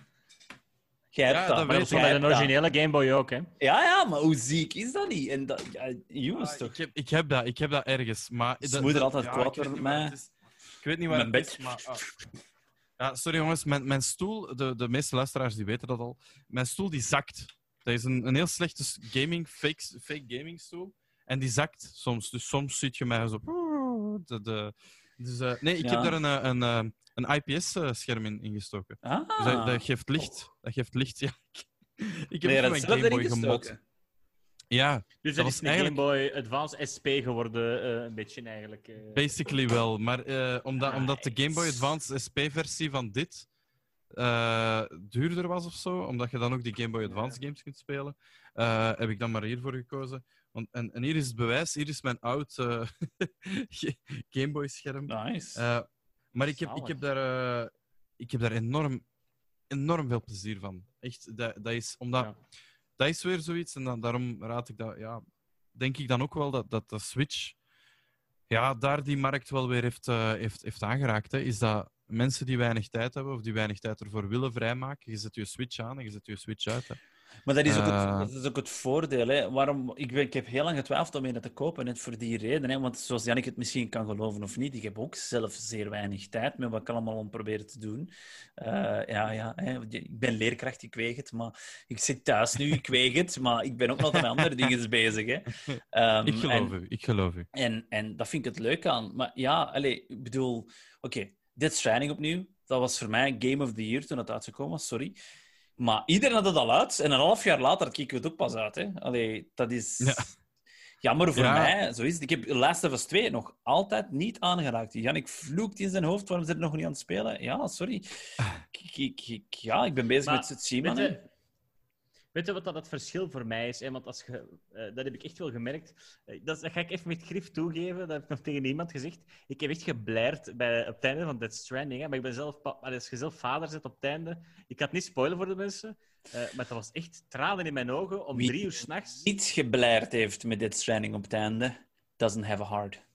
Jij hebt Ja, dat. dat Maar dat dat. originele Game Boy ook, hè? Ja, ja, maar hoe ziek is dat niet? En dat, ja, jongens Ah, toch? ik, heb, ik, heb dat, ik heb dat ergens. Maar Is dat- moeder altijd ja, kwaad met mij? het is. Ik weet niet waar Mijn het is, maar... ah. Ja, sorry jongens, mijn, mijn stoel, de, de meeste luisteraars die weten dat al, mijn stoel die zakt. Dat is een, een heel slechte gaming, fake, fake gaming stoel. En die zakt soms. Dus soms ziet je mij zo... De, de, dus, eh, nee, ik Ja. heb daar een, eh, een, eh, een IPS-scherm in, in gestoken. Ah. Dus dat, dat geeft licht. Dat geeft licht, ja. <laughs> Ik heb Nee, mijn is zelf Game Boy erin gemod. gestoken. Ja, Dus Dat was is een eigenlijk- Game Boy Advance SP geworden, eh, een beetje eigenlijk. eh. basically wel. Maar eh, omdat, omdat de Game Boy. Advance SP-versie van dit duurder was of zo, omdat je dan ook die Game Boy Advance games kunt spelen, heb ik dan maar hiervoor gekozen. Want, en, en hier is het bewijs, hier is mijn oud <laughs> Game Boy scherm. Nice. Maar ik heb, ik, heb daar, ik heb daar enorm, enorm veel plezier van. Echt, dat, dat is omdat Ja. Dat is weer zoiets. En dan, daarom raad ik dat, ja, denk ik dan ook wel dat, dat de Switch ja, daar die markt wel weer heeft, eh, heeft, heeft aangeraakt. Hè, is dat mensen die weinig tijd hebben of die weinig tijd ervoor willen vrijmaken, je zet je Switch aan en je zet je Switch uit. Hè. Maar dat is ook, Eh. het, dat is ook het voordeel. Hè. Waarom, ik, ben- ik heb heel lang getwijfeld om een te kopen, net voor die reden. Hè. Want zoals Jannik het misschien kan geloven of niet, ik heb ook zelf zeer weinig tijd met wat ik allemaal om proberen te doen. Eh, ja, ja, hè. Ik ben leerkracht, ik weeg het, maar ik zit thuis nu, ik weeg het, maar ik ben ook nog met andere dingen bezig. Hè. <laughs> Ehm, ik geloof en- u, ik geloof u. En, en dat vind ik het leuk aan. Maar ja, allez, ik bedoel... Oké, Dead Stranding opnieuw. Dat was voor mij Game of the Year toen het uitgekomen was, sorry. Maar iedereen had het al uit. En een half jaar later keken we het ook pas uit. Hè. Allee, dat is... Ja. Jammer voor Ja. mij, zo is het. Ik heb Last of Us 2 nog altijd niet aangeraakt. Jannik vloekt in zijn hoofd, waarom zit er nog niet aan het spelen? Ja, sorry. Ik, ik, ik- ja, ik ben bezig Maar, met Tsushima. Weet je, weet wat dat het verschil voor mij is? Hè? Want als je, eh, dat heb ik echt wel gemerkt. Eh, dat, dat ga ik even met grif toegeven. Dat heb ik nog tegen niemand gezegd. Ik heb echt gebleerd bij, op het einde van Dead Stranding. Hè? Maar ik ben zelf, als je zelf vader zit op het einde. Ik had niet spoilen voor de mensen. eh, maar dat was echt tranen in mijn ogen om Wie- drie uur s'nachts. Niet gebleerd heeft met Dead Stranding op het einde, doesn't have a heart.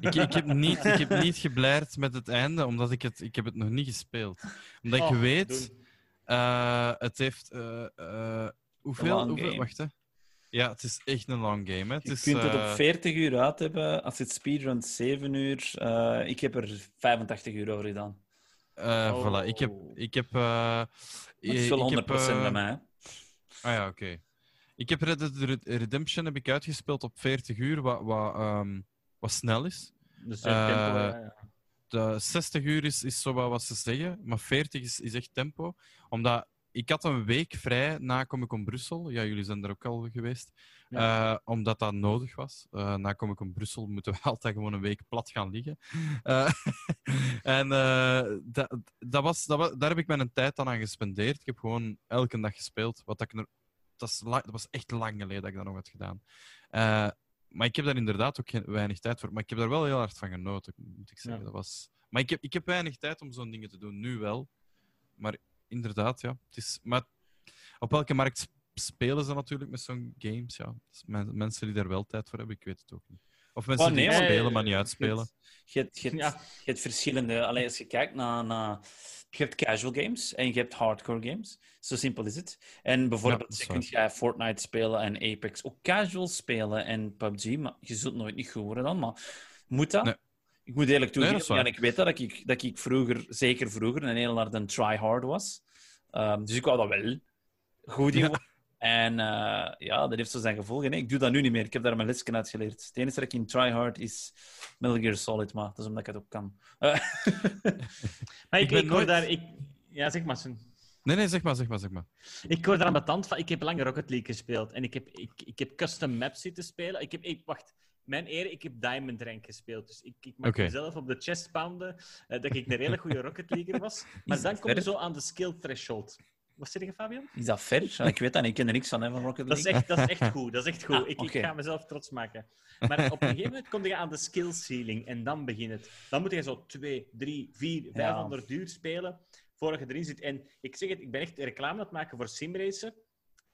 Ik, ik, heb niet, ik heb niet gebleid met het einde, omdat ik het, ik heb het nog niet gespeeld. Omdat ik Oh, weet, doen. Eh, het heeft... eh, eh, hoeveel? hoeveel wacht, hè. Ja, het is echt een long game. Hè. Het Je is, kunt het op eh, 40 uur uit hebben. Als het speedrunt 7 uur. Ik heb er 85 uur over gedaan. Oh. voilà. Ik heb... Ik heb Dat is wel ik heb, 100% bij mij. hè. Ah ja, oké. Ik heb Red Dead Redemption heb ik uitgespeeld op 40 uur, wat, wat, ehm, wat snel is. Dus tempo, ja, ja. De 60 uur is, is zo wat, ze zeggen, maar 40 is, is echt tempo. Omdat ik had een week vrij na Comic Con Brussel. Ja, jullie zijn er ook al geweest. Eh, omdat dat nodig was. Eh, na Comic Con Brussel moeten we <laughs> altijd gewoon een week plat gaan liggen. Eh, <laughs> en eh, dat, dat was, dat was, daar heb ik mijn tijd dan aan gespendeerd. Ik heb gewoon elke dag gespeeld. Wat ik dat, is dat was echt lang geleden dat ik dat nog had gedaan. Maar ik heb daar inderdaad ook geen, weinig tijd voor. Maar ik heb daar wel heel hard van genoten, moet ik zeggen. Ja. Dat was... Maar ik heb, ik heb weinig tijd om zo'n dingen te doen. Nu wel. Maar inderdaad, ja. Het is... Maar op welke markt sp- spelen ze natuurlijk met zo'n games? Ja. Dus men- mensen die daar wel tijd voor hebben, ik weet het ook niet. Of mensen Oh, nee, die spelen, maar niet uitspelen. Je hebt, je, hebt, Ja. je hebt verschillende. Allee, als je kijkt naar, naar. Je hebt casual games en je hebt hardcore games. Zo simpel is het. En Ja, bijvoorbeeld, waar. kunt jij Fortnite spelen en Apex ook casual spelen en PUBG, maar je zult nooit niet goed worden dan. Maar moet dat? Nee. Ik moet eerlijk toegeven, ja, ik weet dat, dat ik, dat ik vroeger, zeker vroeger, een heel hard een try-hard was. Ehm, dus ik wou dat wel goed in Ja. worden. En eh, ja, dat heeft zo zijn gevolgen. hè. Ik doe dat nu niet meer. Ik heb daar mijn lesje uit geleerd. Het enige dat ik in try-hard is Metal Gear Solid, maar dat is omdat ik het ook kan. Eh, <laughs> Maar ik, Ik ben ik hoor daar... Ik... Ja, zeg maar. Sven. Nee, nee, zeg maar, zeg maar, zeg maar. Ik hoor daar aan mijn tand van. Ik heb lang Rocket League gespeeld. En ik heb, ik, ik heb custom maps zitten spelen. Ik heb... Ik, wacht. Mijn eer, ik heb Diamond Rank gespeeld. Dus ik, ik mag mezelf op de chest pounden eh, dat ik een hele goede <laughs> Rocket Leaguer was. Maar dan kom je zo aan de skill threshold. Wat zeg je, Fabian? is dat ver? Ik weet dat niet. Ik ken er niks van hè, van Rocket Dat is League. echt, dat is echt goed. Dat is echt goed. Ah, ik, ga mezelf trots maken. Maar op een gegeven moment kom je aan de skill ceiling en dan begint het. Dan moet je zo 2, 3, 4, 500 uur spelen voordat je erin zit. En ik zeg het, ik ben echt reclame aan het maken voor simracen.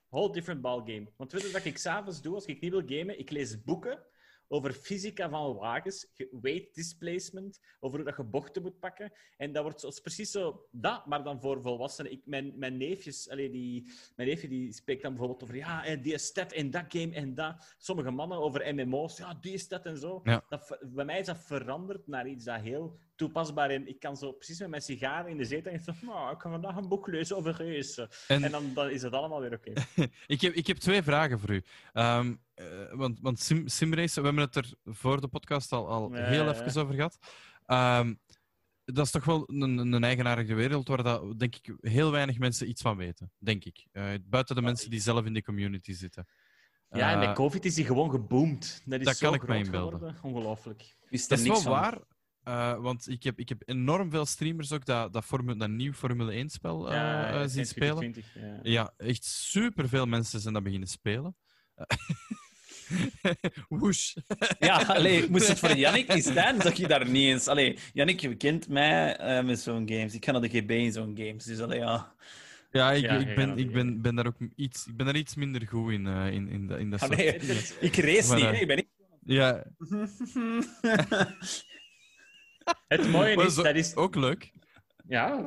Whole different ballgame. Want weet je wat ik s'avonds doe als ik niet wil gamen? Ik lees boeken over fysica van wagens, ge- weight displacement, over hoe dat je bochten moet pakken. En dat wordt zo, is precies zo dat, maar dan voor volwassenen. Ik, mijn, mijn neefjes, allee, die, mijn neefje die spreekt dan bijvoorbeeld over ja, en die stat in dat game en dat. Sommige mannen over MMO's, ja, die stat en zo. Ja. Dat, bij mij is dat veranderd naar iets dat heel toepasbaar in. Ik kan zo precies met mijn sigaar in de zetel en zo, nou, ik ga vandaag een boek lezen over racen. En- En, dan, dan is het allemaal weer oké. <laughs> Ik heb, ik heb twee vragen voor u. Ehm, eh, want want sim, simracen, we hebben het er voor de podcast al, al heel ja. even over gehad. Ehm, dat is toch wel een, een eigenaardige wereld waar dat, denk ik, heel weinig mensen iets van weten. Denk ik. Eh, buiten de mensen die zelf in die community zitten. Ja, en Eh, met COVID is die gewoon geboomd. Dat is dat zo kan ik me groot inbeelden. Ongelooflijk. Wist dat er is wel niks van. waar. Eh, want ik heb, ik heb enorm veel streamers ook dat, dat, formu- dat nieuw Formule 1-spel Ja, zien sinds spelen. 2020, ja. Ja, echt superveel mensen zijn dat beginnen spelen. <laughs> Woesh. Ja, allee, moest het voor Jannik niet staan, zag je daar niet eens. Allee, Jannik, je kent mij eh, met zo'n games. Ik ga naar de GB in zo'n games. Dus allee, ja. Ja, ik, Ja, ik, ja, ben, ja, ik ben, ben daar ook iets, ik ben daar iets minder goed in, eh, in, in, de, in dat soort Allee, ik race Maar, niet, eh, hè. ik ben niet... Ja, <laughs> <laughs> Het mooie is, dat is... ook leuk. Ja,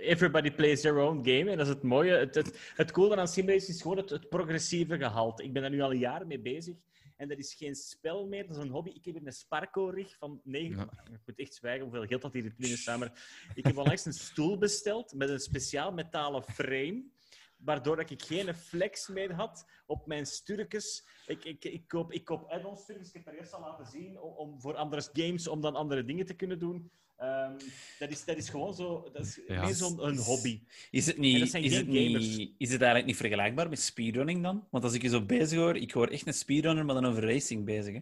everybody plays their own game. En dat is het mooie. Het, het, het coole aan Simrace is gewoon het, het progressieve gehalte. Ik ben daar nu al jaren mee bezig. En dat is geen spel meer, dat is een hobby. Ik heb hier een Sparco-rig van 9... Ja. Ik moet echt zwijgen hoeveel geld dat hier binnen staat. Maar ik heb onlangs een stoel besteld met een speciaal metalen frame. Waardoor dat ik geen flex meer had op mijn sturkes. Ik, ik, ik koop, ik koop add-on sturkes. Ik heb er eerst al laten zien om, om voor andere games om dan andere dingen te kunnen doen. Ehm, dat, is, dat is gewoon zo. Dat is Ja. meer zo'n een hobby. Is het, niet, is, het niet, is het eigenlijk niet vergelijkbaar met speedrunning dan? Want als ik je zo bezig hoor, ik hoor echt een speedrunner, maar dan over racing bezig. Hè?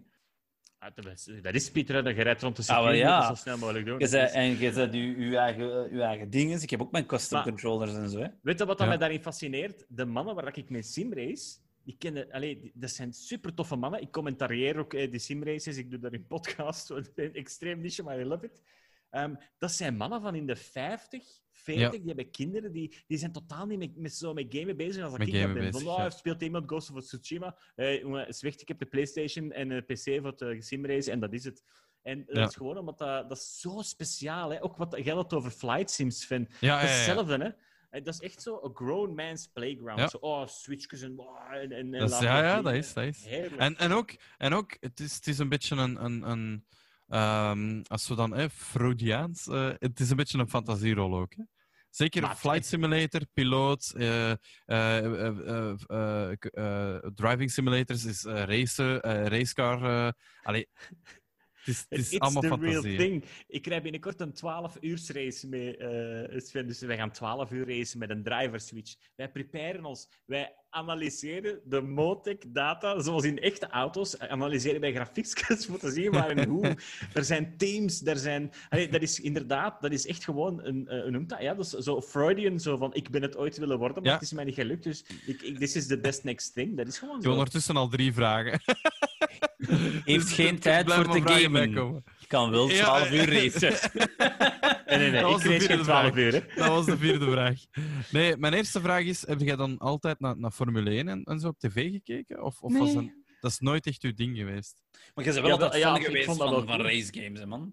Ah, dat is- Dat is speedrunner. Je rijdt rond de Ah, circuit. ja. zo snel mogelijk doen. Je zei, Dat is- en je zet je, je, eigen, je eigen dingen. Ik heb ook mijn custom Maar- controllers en zo. Hè? Weet je wat dat Ja. mij daarin fascineert? De mannen waar ik mee simrace, die kennen, allee, die- dat zijn super toffe mannen. Ik commentarieer ook eh, die simraces, ik doe daar in podcast, <laughs> een extreem niche, maar I love it. Ehm, dat zijn mannen van in de 50, 40, die hebben kinderen, die, die zijn totaal niet met, met, zo met gamen bezig als Met ik dat ben. Van, oh, ja. speelt iemand Ghost of Tsushima? Eh, jongen, is weg, ik heb de Playstation en een PC voor de simrace en dat is het. En dat Ja. is gewoon omdat dat, dat is zo speciaal is. Ook wat jij het over flight sims vindt. Ja, hetzelfde, hè? Eh, Dat is echt zo een grown man's playground. Ja. Zo, oh, switchjes en... en, en, en Dat is- ja, ja, dat is, dat is. Heerlijk. En, en ook, en ook het, is, het is een beetje een. een, een ehm, als we dan, eh, Freudiaans, eh, het is een beetje een fantasierol ook. Hè? Zeker Maar het- Flight Simulator, piloot, k- eh, driving simulators is racen, racecar. allee, het is, het is It's allemaal fantasie. Ik rij binnenkort een 12 uur race mee, eh, Sven. Dus wij gaan 12 uur racen met een driver switch. Wij preparen ons. Wij analyseren de Motec data, zoals in echte auto's. eh, Analyseren wij grafiekjes <laughs> voor te zien waar en hoe. <laughs> Er zijn teams, er zijn... Allee, dat is inderdaad, dat is echt gewoon een... eh, noemt dat? Ja, dat is zo Freudian, zo van ik ben het ooit willen worden, maar Ja. het is mij niet gelukt. Dus ik, ik, this is the best next thing. Dat is gewoon zo. ondertussen al drie vragen. <laughs> <laughs> Heeft Dus geen tijd voor te gamen. Ik kan wel Ja, 12 eh, uur racen. <laughs> Nee, nee, nee. Dat was Ik de race vierde geen 12 vraag. uur, hè. Dat was de vierde vraag. Nee, mijn eerste vraag is: heb jij dan altijd naar, naar Formule 1 en, en zo op tv gekeken? Of, of was Nee. dat, dat is nooit echt uw ding geweest? Maar je bent wel Ja, altijd ja, geweest dat van, van cool. race games, hè, man.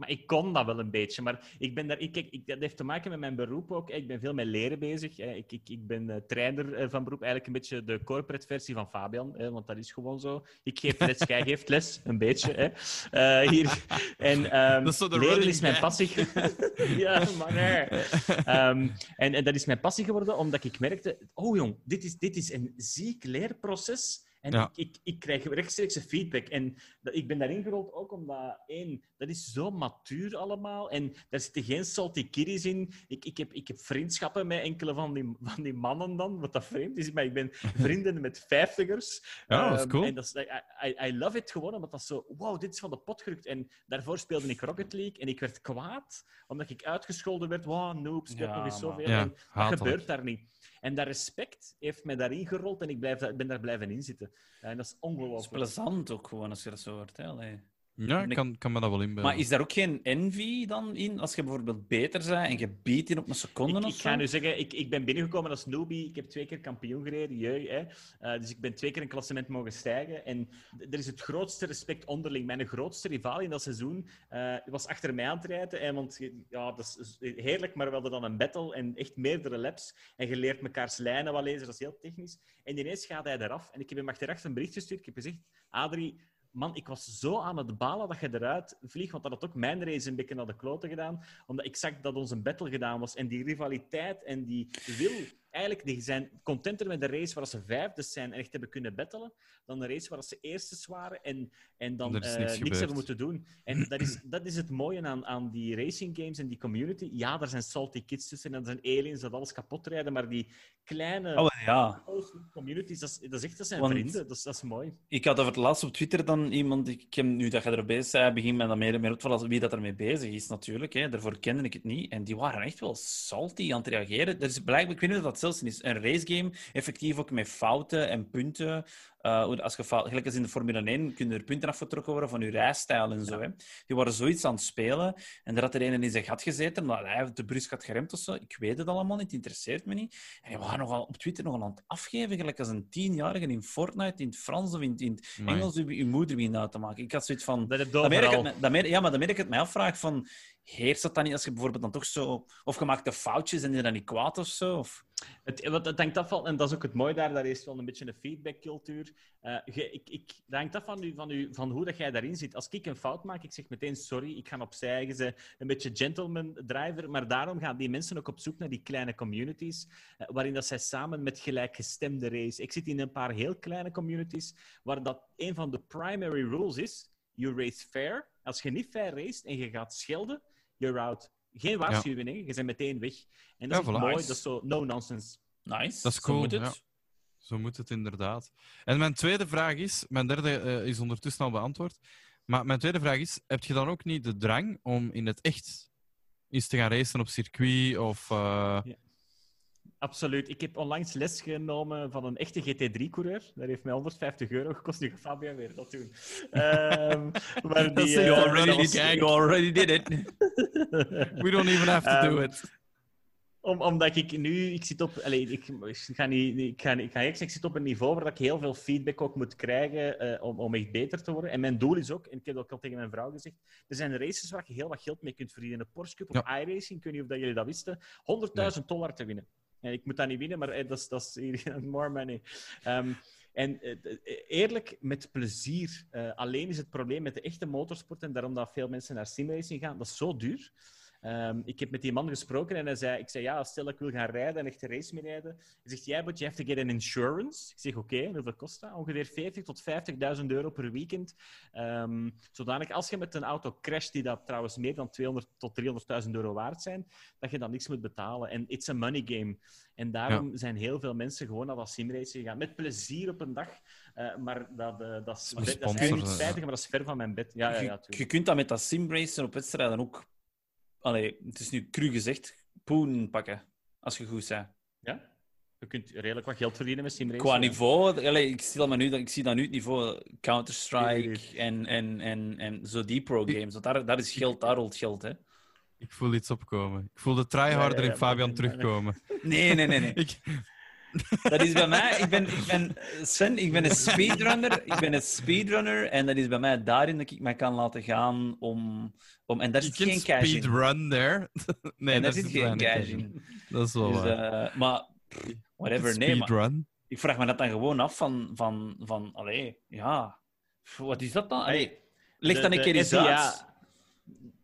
Maar ik kon dat wel een beetje. Maar ik ben daar, ik, kijk, ik, dat heeft te maken met mijn beroep ook. Ik ben veel met leren bezig. Ik, ik, ik ben eh, trainer eh, van beroep. Eigenlijk een beetje de corporate versie van Fabian. Hè, want dat is gewoon zo. Ik geef les, <laughs> jij geeft les. Een beetje. Hè. Eh, hier. En, ehm, Dat is leren is mijn passie. <laughs> ja, maar nee. Ehm, en, en dat is mijn passie geworden, omdat ik merkte... Oh jong, dit is, dit is een ziek leerproces. En Ja. ik, ik, ik krijg rechtstreeks feedback. En dat, ik ben daarin gerold ook omdat, één, dat is zo matuur allemaal. En daar zitten geen salty kiddies in. Ik, ik, heb, ik heb vriendschappen met enkele van die, <laughs> van die mannen dan, wat dat vreemd is. Maar ik ben <laughs> vrienden met vijftigers. Ja, dat is Ehm, cool. En dat is, I, I, I love it gewoon, omdat dat zo... Wow, dit is van de pot gerukt. En daarvoor speelde ik Rocket League en ik werd kwaad, omdat ik uitgescholden werd. Wow, noob, speelt Ja, nog eens zoveel. Ja, En dat gebeurt daar niet. En dat respect heeft mij daarin gerold en ik blijf, ben daar blijven inzitten. En dat is Dat is ongelooflijk. plezant ook gewoon als je dat zo hoort. Hè? Ja, ik kan, kan me dat wel inbeelden. Maar is daar ook geen envy dan in? Als je bijvoorbeeld beter bent en je biedt in op een seconde Ik, of ik zo? ga nu zeggen, ik, ik ben binnengekomen als newbie. Ik heb twee keer kampioen gereden, jee, hè. Eh, dus ik ben twee keer een klassement mogen stijgen. En er is het grootste respect onderling. Mijn grootste rivaal in dat seizoen eh, was achter mij aan het rijden. En want ja, dat is heerlijk, maar we hadden dan een battle en echt meerdere laps. En je leert mekaars lijnen wel lezen, dat is heel technisch. En ineens gaat hij eraf. En ik heb hem achteraf een bericht gestuurd. Ik heb gezegd, Adrie, man, ik was zo aan het balen dat je eruit vliegt, want dat had ook mijn race een beetje naar de kloten gedaan, omdat ik zag dat onze battle gedaan was. En die rivaliteit en die wil, eigenlijk, die zijn contenter met de race waar ze vijfde zijn en echt hebben kunnen battelen, dan de race waar ze eerstes waren en, en dan eh, niks hebben moeten doen. En dat is, dat is het mooie aan, aan die racing games en die community. Ja, er zijn salty kids tussen en er zijn aliens dat alles kapot rijden, maar die kleine Oh, ja. communities, dat is, dat is echt dat zijn Want- vrienden. Dat is, dat is mooi. Ik had over het laatst op Twitter dan iemand, ik heb, nu dat je er bezig bent, begin me dan meer, meer op te vallen wie dat ermee bezig is natuurlijk. Hè. Daarvoor kende ik het niet. En die waren echt wel salty aan het reageren. Er is blijkbaar, ik weet niet of dat zelfs is, een racegame, effectief ook met fouten en punten. Eh, als je fout, gelijk als in de Formule 1 kunnen er punten afgetrokken worden van je rijstijl en zo. Hè. Die waren zoiets aan het spelen en daar had er een in zijn gat gezeten omdat hij te brusk had geremd of zo. Ik weet het allemaal niet, het interesseert me niet. En die waren nogal op Twitter nogal aan het afgeven, gelijk als een tienjarige in Fortnite, in het Frans of in, het- in het Amai. Engels je, je moeder wie uit te maken. Ik had zoiets van... Dat je merk ik dan merk- ja, maar dan merk ik het mij afvraag van... Heerst dat dan niet als je bijvoorbeeld dan toch zo... Of je maakt de foutjes en die dan niet kwaad of zo? Het, wat, het hangt af van, en dat is ook het mooie daar, daar is wel een beetje een feedbackcultuur. Je- ik, ik, dat hangt af van, u, van, u, van hoe dat jij daarin zit. Als ik een fout maak, ik zeg meteen sorry, ik ga opzij. Je bent een beetje gentleman driver, maar daarom gaan die mensen ook op zoek naar die kleine communities, eh, waarin dat zij samen met gelijkgestemde race. Ik zit in een paar heel kleine communities, waar dat een van de primary rules is, you race fair. Als je niet fair race en je gaat schelden, you're out. Geen waarschuwing, hè. je bent meteen weg. En dat Ja, is voilà. mooi, Nice. dat is zo no nonsense. Nice. Dat is Zo cool, moet het. ja. Zo moet het inderdaad. En mijn tweede vraag is, mijn derde eh, is ondertussen al beantwoord. Maar mijn tweede vraag is: heb je dan ook niet de drang om in het echt eens te gaan racen op circuit? Of, eh, Absoluut. Ik heb onlangs les genomen van een echte GT3-coureur. Dat heeft mij 150 euro gekost. Nu gaat Fabian weer dat doen. Ehm, <laughs> maar die, You eh, already did. You already did it. <laughs> we don't even have to do Ehm, it. Om, omdat ik nu, ik zit op, allez, ik, ik ga niet, ik ga, niet- ik ga ik zit op een niveau waar ik heel veel feedback ook moet krijgen eh, om, om echt beter te worden. En mijn doel is ook, en ik heb dat ook al tegen mijn vrouw gezegd, er zijn races waar je heel wat geld mee kunt verdienen. De Porsche Cup of iRacing, ik weet niet of dat jullie dat wisten, 100.000 dollar te winnen. Ik moet dat niet winnen, maar eh, dat is, dat is <laughs> more money. Ehm, en eh, eh, eerlijk, met plezier. Alleen is het probleem met de echte motorsport, en daarom dat veel mensen naar simracing gaan, dat is zo duur. Ehm, ik heb met die man gesproken en hij zei, ik zei, ja, stel dat ik wil gaan rijden en echt een race mee rijden. Hij zegt, ja, but you have to get an insurance. Ik zeg, oké, hoeveel kost dat? Ongeveer 40 tot 50.000 euro per weekend. Ehm, zodanig, als je met een auto crasht, die dat trouwens meer dan 200 tot 300.000 euro waard zijn, dat je dan niks moet betalen. En it's a money game. En daarom zijn heel veel mensen gewoon naar dat simracing gegaan. Met plezier op een dag. Eh, maar dat, eh, dat, is, dat is sponsor, eigenlijk eh, spijtig, maar dat is ver van mijn bed. Ja, ja, ja, je, je kunt dat met dat simracen op wedstrijden ook... Allee, het is nu cru gezegd, poen pakken. Als je goed bent. Ja? Je kunt redelijk wat geld verdienen met simracing. Qua niveau, allee, ik, stel me nu, dat- ik zie dat nu het niveau Counter-Strike nee, en, en, en, en zo die pro-games. Want daar, daar is geld, daar rolt geld, hè. Ik voel iets opkomen. Ik voel de tryharder Ja, ja, ja, in Fabian terugkomen. Nee, nee, nee, nee. <laughs> Ik, Dat is bij mij, ik ben, ik ben, Sven, ik ben een speedrunner. Ik ben een speedrunner en dat is bij mij daarin dat ik mij kan laten gaan om... om en daar zit geen cash in. speedrun there. <laughs> nee, en daar daar zit geen cash in. Dat is wel Dus, waar. eh, maar, whatever, nee, maar ik vraag me dat dan gewoon af van, van, van allee, ja, wat is dat dan? Allee, leg dan een keer eens uit.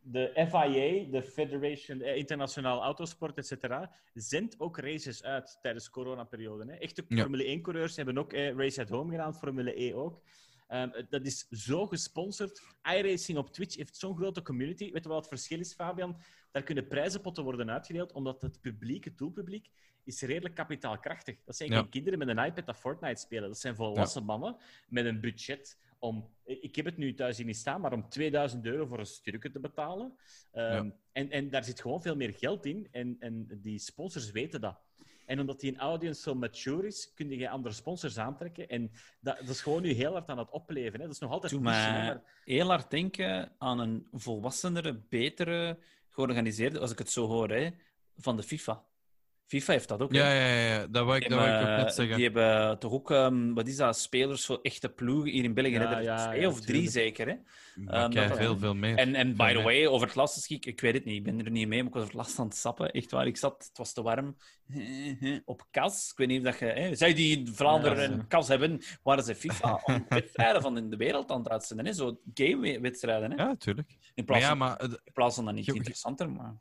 De FIA, de Federation eh, Internationaal Autosport, etc., zendt ook races uit tijdens de coronaperiode. Hè. Echte Ja. Formule 1-coureurs hebben ook eh, Race at Home gedaan, Formule E ook. Ehm, dat is zo gesponsord. iRacing op Twitch heeft zo'n grote community. Weet je wat het verschil is, Fabian? Daar kunnen prijzenpotten worden uitgedeeld, omdat het publiek, het doelpubliek, is redelijk kapitaalkrachtig. Dat zijn Ja. geen kinderen met een iPad dat Fortnite spelen. Dat zijn volwassen mannen met een budget om... Ik heb het nu thuis hier niet staan, maar om 2000 euro voor een sturken te betalen. Ehm, en, en daar zit gewoon veel meer geld in. En, en die sponsors weten dat. En omdat die audience zo mature is, kun je andere sponsors aantrekken. En dat, dat is gewoon nu heel hard aan het opleven. Hè. Dat is nog altijd Doe maar- heel hard denken aan een volwassenere, betere, georganiseerde, als ik het zo hoor, hè, van de FIFA. FIFA heeft dat ook. Ja, ja, ja, ja. Dat wou ik, dat wou ik ook hebben, net zeggen. Die hebben toch ook, ehm, wat is dat, spelers voor echte ploegen hier in België. Ja, hè? Er ja, twee ja, of drie tuurlijk. zeker. Hè? Maar Ehm, dat- veel, veel meer. En, en by the meer. way, over het lasten ik, ik weet het niet. Ik ben er niet mee, maar ik was over het last aan het sappen. Echt waar, ik zat, het was te warm. <laughs> Op kas. Ik weet niet of dat je... Hè, zij die in Vlaanderen Ja, ja. een kas hebben, waren ze FIFA <laughs> om wedstrijden van in de wereld aan het uitzenden. Hè? Zo game-wedstrijden. Hè? Ja, tuurlijk. In, Maar plaats ja, van, maar, eh, in plaats van dat niet Je- interessanter, maar...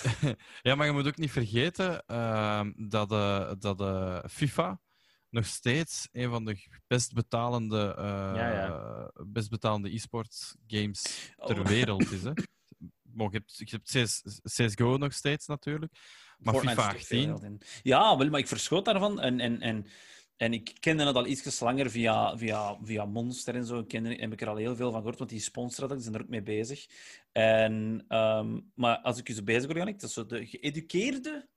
<laughs> ja, maar je moet ook niet vergeten ehm, dat, eh, dat eh, FIFA nog steeds een van de best betalende, eh, Ja, best betalende e-sports games ter Oh. wereld is. Hè. Maar je hebt, je hebt CS, CSGO nog steeds natuurlijk. Maar Fortnite FIFA is echt veel 18, geld in. Ja, wel, maar ik verschoot daarvan. En, en, en, en ik kende het al iets langer via, via, via Monster en zo. Ik heb ik er al heel veel van gehoord, want die sponsoren dat, die zijn er ook mee bezig. En, ehm, maar als ik je zo bezig hoor, Jannik, dat is zo de geëduceerde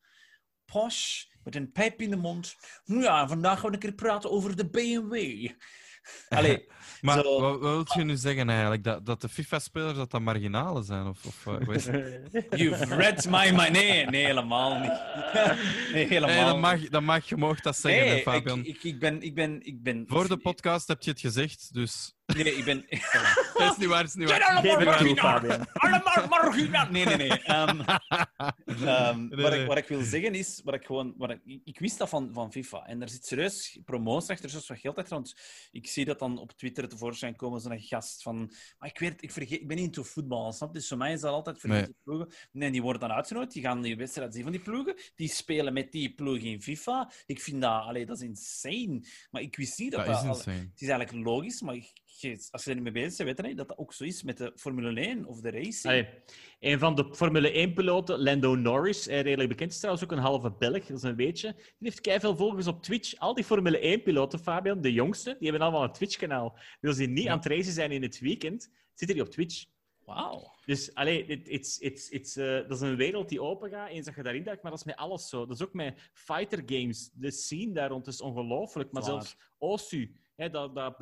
posh met een pijp in de mond. Ja, vandaag gaan we een keer praten over de BMW. <laughs> Allee, Maar Zo- wat, wat wil je nu zeggen eigenlijk? Dat, dat de FIFA-spelers dat dat marginalen zijn? Of, of, eh, <laughs> you've read my mind. Nee, nee, helemaal niet. Nee, helemaal Nee, dat mag, dat mag, je mag dat zeggen, hè, Nee, ik, Fabian. ik, ik ben... Ik ben, ik ben Voor de podcast heb je het gezegd, dus... Nee, ik ben... <laughs> Dat is niet waar, dat is niet waar. allemaal Geef het toe. Fabian. Allemaal marginaal. Nee, nee, nee. Ehm, <laughs> ehm, Nee, wat, nee. Ik, wat ik wil zeggen is, wat ik gewoon, wat ik, ik wist dat van, van FIFA. En er zit serieus promotie achter, zoals wat geld achter. Want ik zie dat dan op Twitter tevoorschijn komen, zo'n gast van. Maar ik, weet, ik, vergeet, ik ben niet into voetbal, snap je? Dus voor mij is dat altijd Nee. vergeten ploegen. Nee, die worden dan uitgenodigd, die gaan die wedstrijd zien van die ploegen. Die spelen met die ploeg in FIFA. Ik vind dat, allee, dat is insane. Maar ik wist niet dat Dat dat. is al- insane. het is eigenlijk logisch, maar je- als je er niet mee bezig bent, weet je dat dat ook zo is met de Formule 1 of de racing. Allee, een van de Formule 1-piloten, Lando Norris, eh, redelijk bekend is trouwens ook een halve Belg, dat is een weetje. Die heeft keiveel volgers op Twitch. Al die Formule 1-piloten, Fabian, de jongste, die hebben allemaal een Twitch-kanaal. Dus als die niet Ja. aan het racen zijn in het weekend, zitten die op Twitch. Wauw. Dus allee, it- it's, it's, it's, eh, dat is een wereld die open gaat eens dat je daarin duikt, maar dat is met alles zo. Dat is ook met fighter games. De scene daar rond is ongelooflijk. Maar zelfs OSU, hè, dat, dat,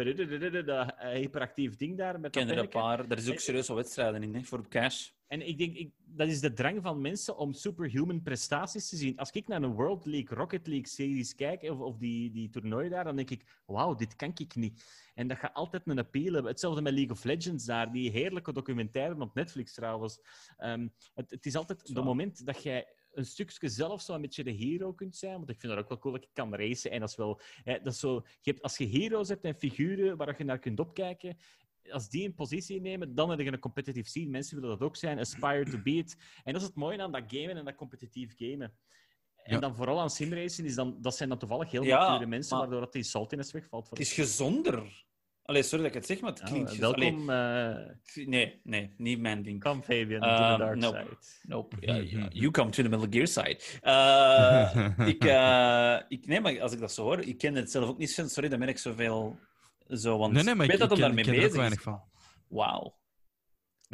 dat, hyperactief ding daar met ken er een paar. Is ook serieus wat wedstrijden in, hè, voor cash. En ik denk, ik, dat is de drang van mensen om superhuman prestaties te zien. Als ik naar een World League, Rocket League series kijk, of, of die, die toernooien daar, dan denk ik, wauw, dit kan ik niet. En dat gaat altijd een appeal hebben. Hetzelfde met League of Legends daar, die heerlijke documentaire op Netflix trouwens. Het, het is altijd het moment dat jij een stukje zelf zo een beetje de hero kunt zijn. Want ik vind dat ook wel cool dat ik kan racen. En dat is wel... Hè, dat is zo, je hebt, als je heroes hebt en figuren waar je naar kunt opkijken, als die een positie nemen, dan heb je een competitive scene. Mensen willen dat ook zijn, aspire to be it. En dat is het mooie aan dat gamen en dat competitief gamen. En Ja. dan vooral aan simracing, is dan, dat zijn dan toevallig heel Ja, mature mensen, maar- waardoor dat die saltiness wegvalt. Voor Het is gezonder. Allee, sorry dat ik het zeg, maar het klinkt... gez- welkom, Allee, nee, nee, niet mijn ding. come Fabian, to Ehm, the dark nope. side. Nope. <laughs> You come to the Metal Gear side. Eh, ik, eh, ik, nee, maar als ik dat zo hoor, ik ken het zelf ook niet. Sorry, dan ben ik zoveel... Zo, want Nee, nee, maar ik ik, weet ik dat ik daarmee ken er ook weinig van. Wauw.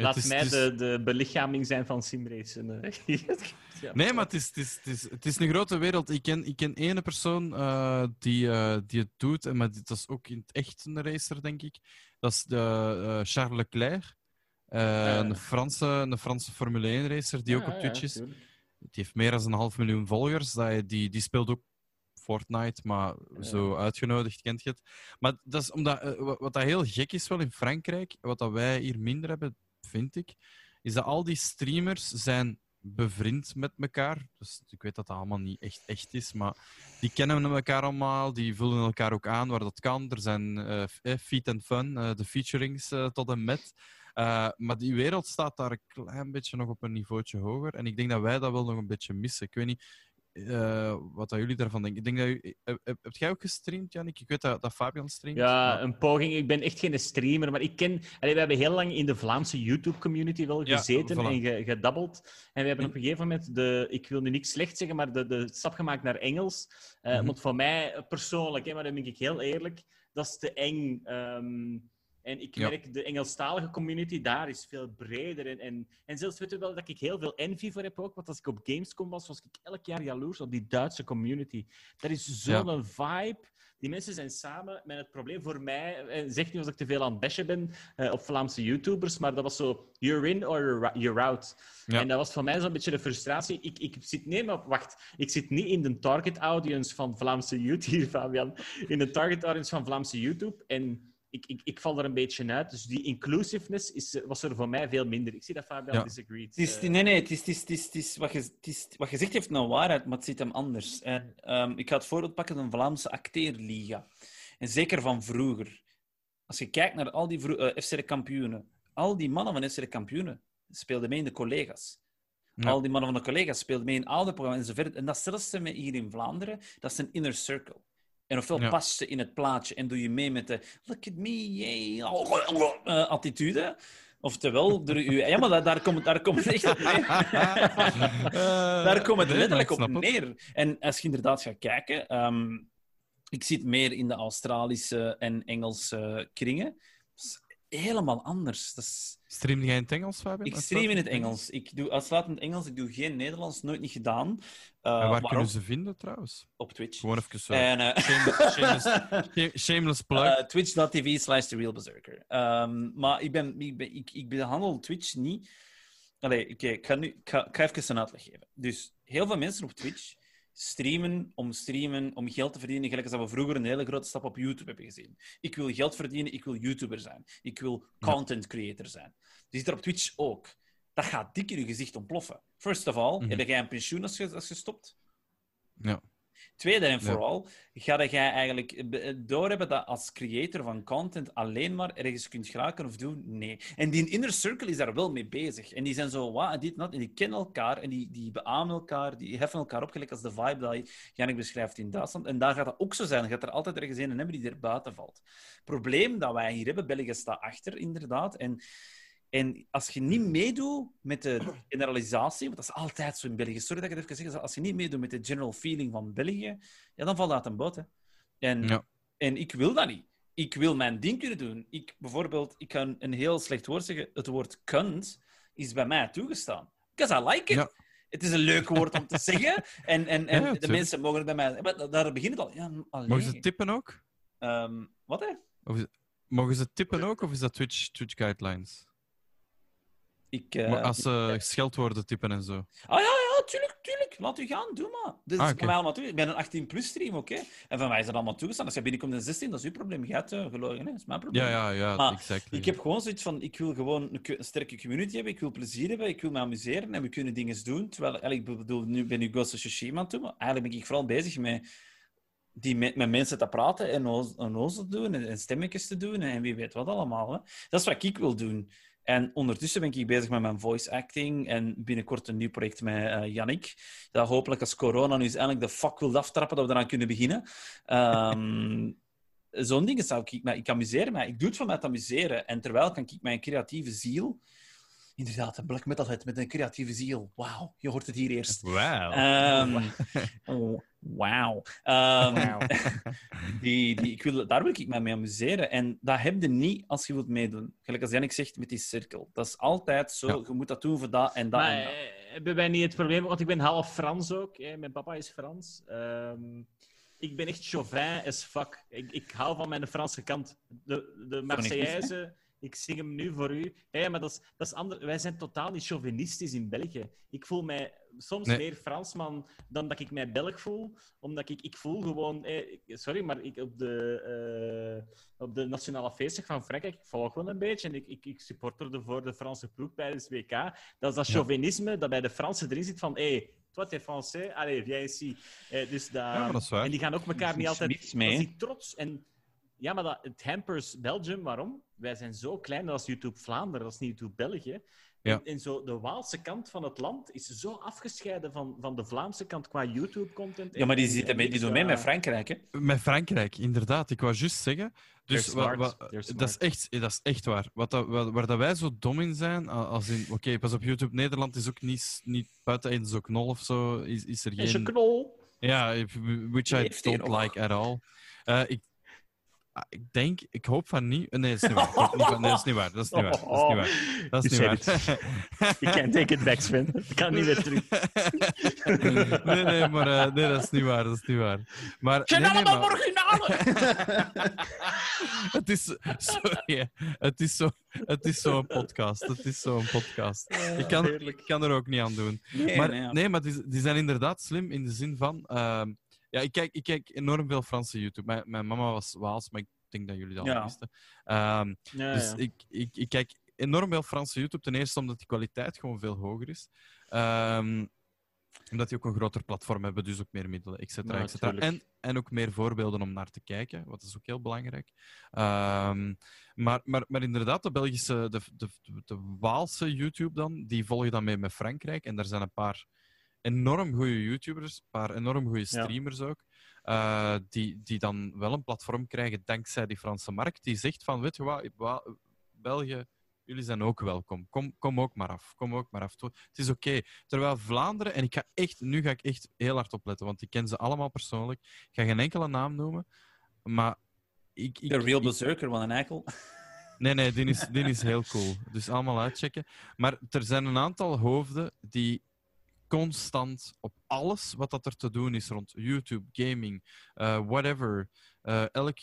Laat is- mij is- de, de belichaming zijn van simracen. eh. <laughs> Ja. Nee, maar het is, het, is, het, is, het is een grote wereld. Ik ken, ik ken ene persoon eh, die, eh, die het doet, en maar dat is ook in het echt een racer, denk ik. Dat is de, Charles Leclerc, ja. een, Franse, een Franse Formule 1 racer die ook Ja, op ja, Twitch is. tuurlijk. Die heeft meer dan een half miljoen volgers. Die, die speelt ook Fortnite, maar zo uitgenodigd, kent je het. Maar dat is omdat, wat, wat dat heel gek is wel in Frankrijk, wat dat wij hier minder hebben, vind ik, is dat al die streamers zijn bevriend met elkaar. Dus ik weet dat dat allemaal niet echt echt is, maar die kennen elkaar allemaal, die vullen elkaar ook aan waar dat kan. Er zijn eh f- eh, feat and fun, eh, de featurings eh, tot en met. Eh, maar die wereld staat daar een klein beetje nog op een niveautje hoger. En ik denk dat wij dat wel nog een beetje missen. Ik weet niet eh, wat dat jullie daarvan denken. Ik denk dat u, heb, jij ook gestreamd, Jannik? Ik weet dat, dat Fabian streamt. Ja, maar- een poging. Ik ben echt geen streamer, maar ik ken... Allee, we hebben heel lang in de Vlaamse YouTube-community wel Ja, gezeten voilà. en ge- gedabbeld. En we hebben En- op een gegeven moment de... Ik wil nu niks slecht zeggen, maar de, de stap gemaakt naar Engels. Eh, Mhm. Want voor mij persoonlijk, hè, maar dan ben ik heel eerlijk, dat is te eng. Ehm, En ik Ja. merk, de Engelstalige community daar is veel breder. En, en, en zelfs weet je wel dat ik heel veel envy voor heb ook. Want als ik op Gamescom was, was ik elk jaar jaloers op die Duitse community. Dat is zo'n vibe. Die mensen zijn samen met het probleem voor mij. En zeg niet als ik te veel aan het bashen ben eh, op Vlaamse YouTubers, maar dat was zo: you're in or you're ou- you're out. Ja. En dat was voor mij zo'n beetje de frustratie. Ik, ik zit, nee, maar wacht. Ik zit niet in de target audience van Vlaamse YouTube, <laughs> Fabian. In de target audience van Vlaamse YouTube. En ik, ik, ik val er een beetje uit. Dus die inclusiveness is, eh, was er voor mij veel minder. Ik zie dat Fabian Ja. disagreed. Het is, Eh, nee, nee, het is, het is, het is, het is, wat, je, het is, wat je zegt heeft nou waarheid, maar het zit hem anders. En, ehm, ik ga het voorbeeld pakken van de Vlaamse acteerliga. En zeker van vroeger. Als je kijkt naar al die eh, FC de kampioenen, al die mannen van FC de kampioenen speelden mee in de collega's. Ja. Al die mannen van de collega's speelden mee in oude programma's en zo verder. En datzelfde met hier in Vlaanderen, dat is een inner circle. En ofwel Ja. past je in het plaatje en doe je mee met de look at me, yay, eh, attitude. Oftewel, door u... Ja, maar daar, daar komt daar komt het echt op neer. Daar komt het letterlijk op neer. En als je inderdaad gaat kijken, ehm, ik zit meer in de Australische en Engelse kringen. Helemaal anders. Dat is... Stream jij in het Engels, Fabian? Ik stream in het Engels. Ik doe uitsluitend Engels. Ik doe geen Nederlands, nooit niet gedaan. Uh, waar waarom? kunnen ze vinden, trouwens? Op Twitch. Gewoon even zo. En, eh, Shameless, <laughs> shameless, shame- shameless plug. Eh, Twitch.tv slash The Real Berserker. Ehm, maar ik, ben, ik, ben, ik, ik behandel Twitch niet... Allee, ik, ga nu, ik, ga, ik ga even een uitleg geven. Dus heel veel mensen op Twitch streamen om streamen, om geld te verdienen, gelijk als we vroeger een hele grote stap op YouTube hebben gezien. Ik wil geld verdienen, ik wil YouTuber zijn. Ik wil content creator zijn. Die zit er op Twitch ook. Dat gaat dik in je gezicht ontploffen. First of all, Mhm. heb jij een pensioen als je, als je stopt? Ja. Tweede en Ja. vooral, ga jij eigenlijk be- doorhebben dat als creator van content alleen maar ergens kunt geraken of doen? Nee. En die inner circle is daar wel mee bezig. En die zijn zo, wat, en dit, en dat, en die kennen elkaar en die, die beamen elkaar, die heffen elkaar op, gelijk als de vibe dat Jannik beschrijft in Duitsland. En daar gaat dat ook zo zijn. Je gaat er altijd ergens een hebben die er buiten valt. Het probleem dat wij hier hebben, België staat achter, inderdaad. En en als je niet meedoet met de generalisatie, want dat is altijd zo in België, sorry dat ik het even zeg, als je niet meedoet met de general feeling van België, ja, dan valt dat een boot. Hè. En, Ja. en ik wil dat niet. Ik wil mijn ding kunnen doen. Ik, bijvoorbeeld, ik kan een heel slecht woord zeggen. Het woord kunt is bij mij toegestaan. Because I like it. Ja. Het is een leuk woord om te <laughs> zeggen. En, en, en Ja, de mensen mogen het bij mij... Maar daar begint het al. Ja. Mogen ze tippen ook? Ehm, wat, hè? Of mogen ze tippen ook, of is dat Twitch, Twitch guidelines? Ik, eh, Maar als ze scheldwoorden tippen en zo. Ah ja, ja, tuurlijk, tuurlijk. Laat u gaan, doe maar. Is Ah, mij allemaal toe. Ik ben een 18-plus stream, oké? En van mij is dat allemaal toegestaan. Als je binnenkomt in 16, dat is uw probleem. Je hebt uh, gelogen, hè? dat is mijn probleem. Ja, ja, ja, Maar exactly. Ik heb gewoon zoiets van, ik wil gewoon een, sterke community hebben, ik wil plezier hebben, ik wil me amuseren en we kunnen dingen doen. Terwijl, eigenlijk, ik bedoel, nu ben ik Ghost of Tsushima doen, maar eigenlijk ben ik vooral bezig met, die, met, met mensen te praten en oz- en ozel te doen en, en stemmetjes te doen en wie weet wat allemaal. Hè. Dat is wat ik wil doen. En ondertussen ben ik bezig met mijn voice acting en binnenkort een nieuw project met eh Yannick. Dat hopelijk als corona nu eens eindelijk de fuck wil aftrappen, dat we eraan kunnen beginnen. Ehm, <laughs> Zo'n dingen zou ik... Maar ik amuseer mij. Ik doe het voor mij te amuseren. En terwijl kan ik mijn creatieve ziel... Inderdaad, een black metalhead met een creatieve ziel. Wauw, je hoort het hier eerst. Wauw. Ehm, <laughs> oh, Wauw. Ehm, <laughs> die, die, ik wil, daar wil ik mij mee amuseren. En dat heb je niet als je wilt meedoen. Gelijk als Jannik zegt met die cirkel. Dat is altijd zo. Ja. Je moet dat doen voor dat en dat Maar en dat. eh, hebben wij niet het probleem, want ik ben half Frans ook. Hè. Mijn papa is Frans. Ehm, ik ben echt chauvin as fuck. Ik, ik hou van mijn Franse kant. De, de Marseillaise, ik zing hem nu voor u. Ja, maar dat is, dat is ander... wij zijn totaal niet chauvinistisch in België. Ik voel mij soms Nee. meer Fransman dan dat ik mij Belg voel. Omdat ik, ik voel gewoon... eh, sorry, maar ik, op, de, eh, op de nationale feestdag van Frankrijk, ik volg wel een beetje. En ik, ik, ik supporterde voor de Franse ploeg tijdens het WK. Dat is dat Ja. chauvinisme dat bij de Fransen erin zit van... Hey, toi, t'es français, allez, viens ici. Eh, dus dat, Ja, dat is waar. En die gaan ook elkaar niet altijd... niets mee, dat is trots. En ja, maar dat, het hampers Belgium. Waarom? Wij zijn zo klein, dat is YouTube Vlaanderen, dat is niet YouTube België. Ja. En, en zo, de Waalse kant van het land is zo afgescheiden van, van de Vlaamse kant qua YouTube-content. Ja, maar die, En- zitten en mee, die doen mee met Frankrijk, hè? Met Frankrijk, inderdaad. Ik wou juist zeggen. Dus wa- wa- dat, is echt, eh, dat is echt waar. Wat dat, wa- waar dat wij zo dom in zijn, als in... Oké, pas op YouTube Nederland is ook niet, niet buiten Eden zo knol of zo. Is, is er Is een geen... knol. Ja, which I don't like at all. Eh, ik, Ah, ik denk, ik hoop van niet. Nee, dat is niet waar. Ik hoop niet Nee, dat is niet waar. Dat is niet waar. Dat is niet waar. Dat is niet waar. You can't take it back, Sven. Ik kan niet meer terug. <laughs> nee, nee, maar eh, nee, dat is niet waar. Dat is niet waar. Maar, nee, nee, allemaal maar- originale! <laughs> het is, sorry, het is zo, het is zo'n podcast. Het is zo'n podcast. Ik kan, ik kan er ook niet aan doen. Nee, maar, nee, ja. nee, maar die, die zijn inderdaad slim in de zin van. ehm, ja, ik kijk, ik kijk enorm veel Franse YouTube. Mijn, mijn mama was Waals, maar ik denk dat jullie dat al wisten. Ehm, Ja, dus. Ik, ik, ik kijk enorm veel Franse YouTube. Ten eerste omdat de kwaliteit gewoon veel hoger is. Ehm, omdat die ook een groter platform hebben, dus ook meer middelen, et cetera, Ja, et cetera. tuurlijk. En, en ook meer voorbeelden om naar te kijken, wat is ook heel belangrijk. Ehm, maar, maar, maar inderdaad, de Belgische, de, de, de Waalse YouTube dan, die volgen dan mee met Frankrijk. En daar zijn een paar enorm goede YouTubers, een paar enorm goede Ja. streamers ook, eh, die, die dan wel een platform krijgen dankzij die Franse markt, die zegt van, weet je wat, Wa- België, jullie zijn ook welkom. Kom, kom ook maar af. Kom ook maar af. Het is oké. Terwijl Vlaanderen, en ik ga echt, nu ga ik echt heel hard opletten, want ik ken ze allemaal persoonlijk. Ik ga geen enkele naam noemen, maar ik... ik De Real Berserker van een eikel. Nee, nee, die is, <laughs> die is heel cool. Dus allemaal uitchecken. Maar er zijn een aantal hoofden die constant op alles wat dat er te doen is rond YouTube, gaming, eh, whatever, eh, elk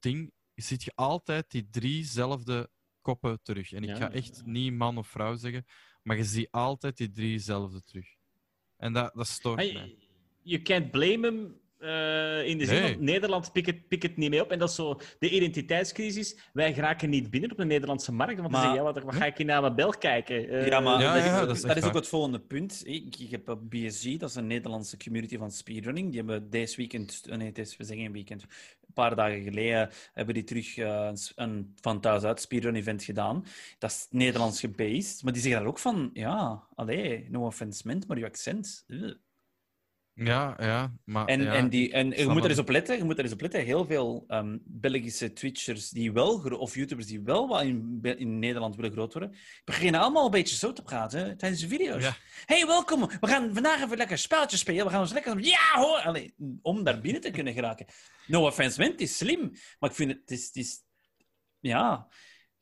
ding, ziet je altijd die driezelfde koppen terug. En ik Ja, ga echt ja. niet man of vrouw zeggen, maar je ziet altijd die driezelfde terug. En dat, dat stoort mij. je- You can't blame hem eh, in de zin Nee. van Nederland pikt het, pikt het niet mee op. En dat is zo de identiteitscrisis. Wij geraken niet binnen op de Nederlandse markt. Want dan Maar- zeg je, ja, wat, wat ga ik hier naar mijn bel kijken? Eh, Ja, maar Ja, dat, ja, is, dat is dat echt is ook het volgende punt. Ik, ik heb BSG, dat is een Nederlandse community van speedrunning. Die hebben deze weekend, eh, nee, het is, we zeggen een weekend, een paar dagen geleden hebben die terug een van thuis uit speedrun event gedaan. Dat is Nederlands gebased, maar die zeggen daar ook van, ja, allee, no offense meant, maar je accent. ugh. Ja, ja, maar... En, ja, en, die, en je moet er eens op letten, je moet er eens op letten. Heel veel ehm, Belgische Twitchers die wel, of YouTubers die wel wat in, in Nederland willen groot worden, beginnen allemaal een beetje zo te praten tijdens de video's. Ja. Hey, welkom! We gaan vandaag even lekker spelletjes spelen. We gaan ons lekker... Ja, hoor! Allee, om daar binnen te kunnen geraken. No offense, man, het is slim. Maar ik vind het... Het is... Het is ja...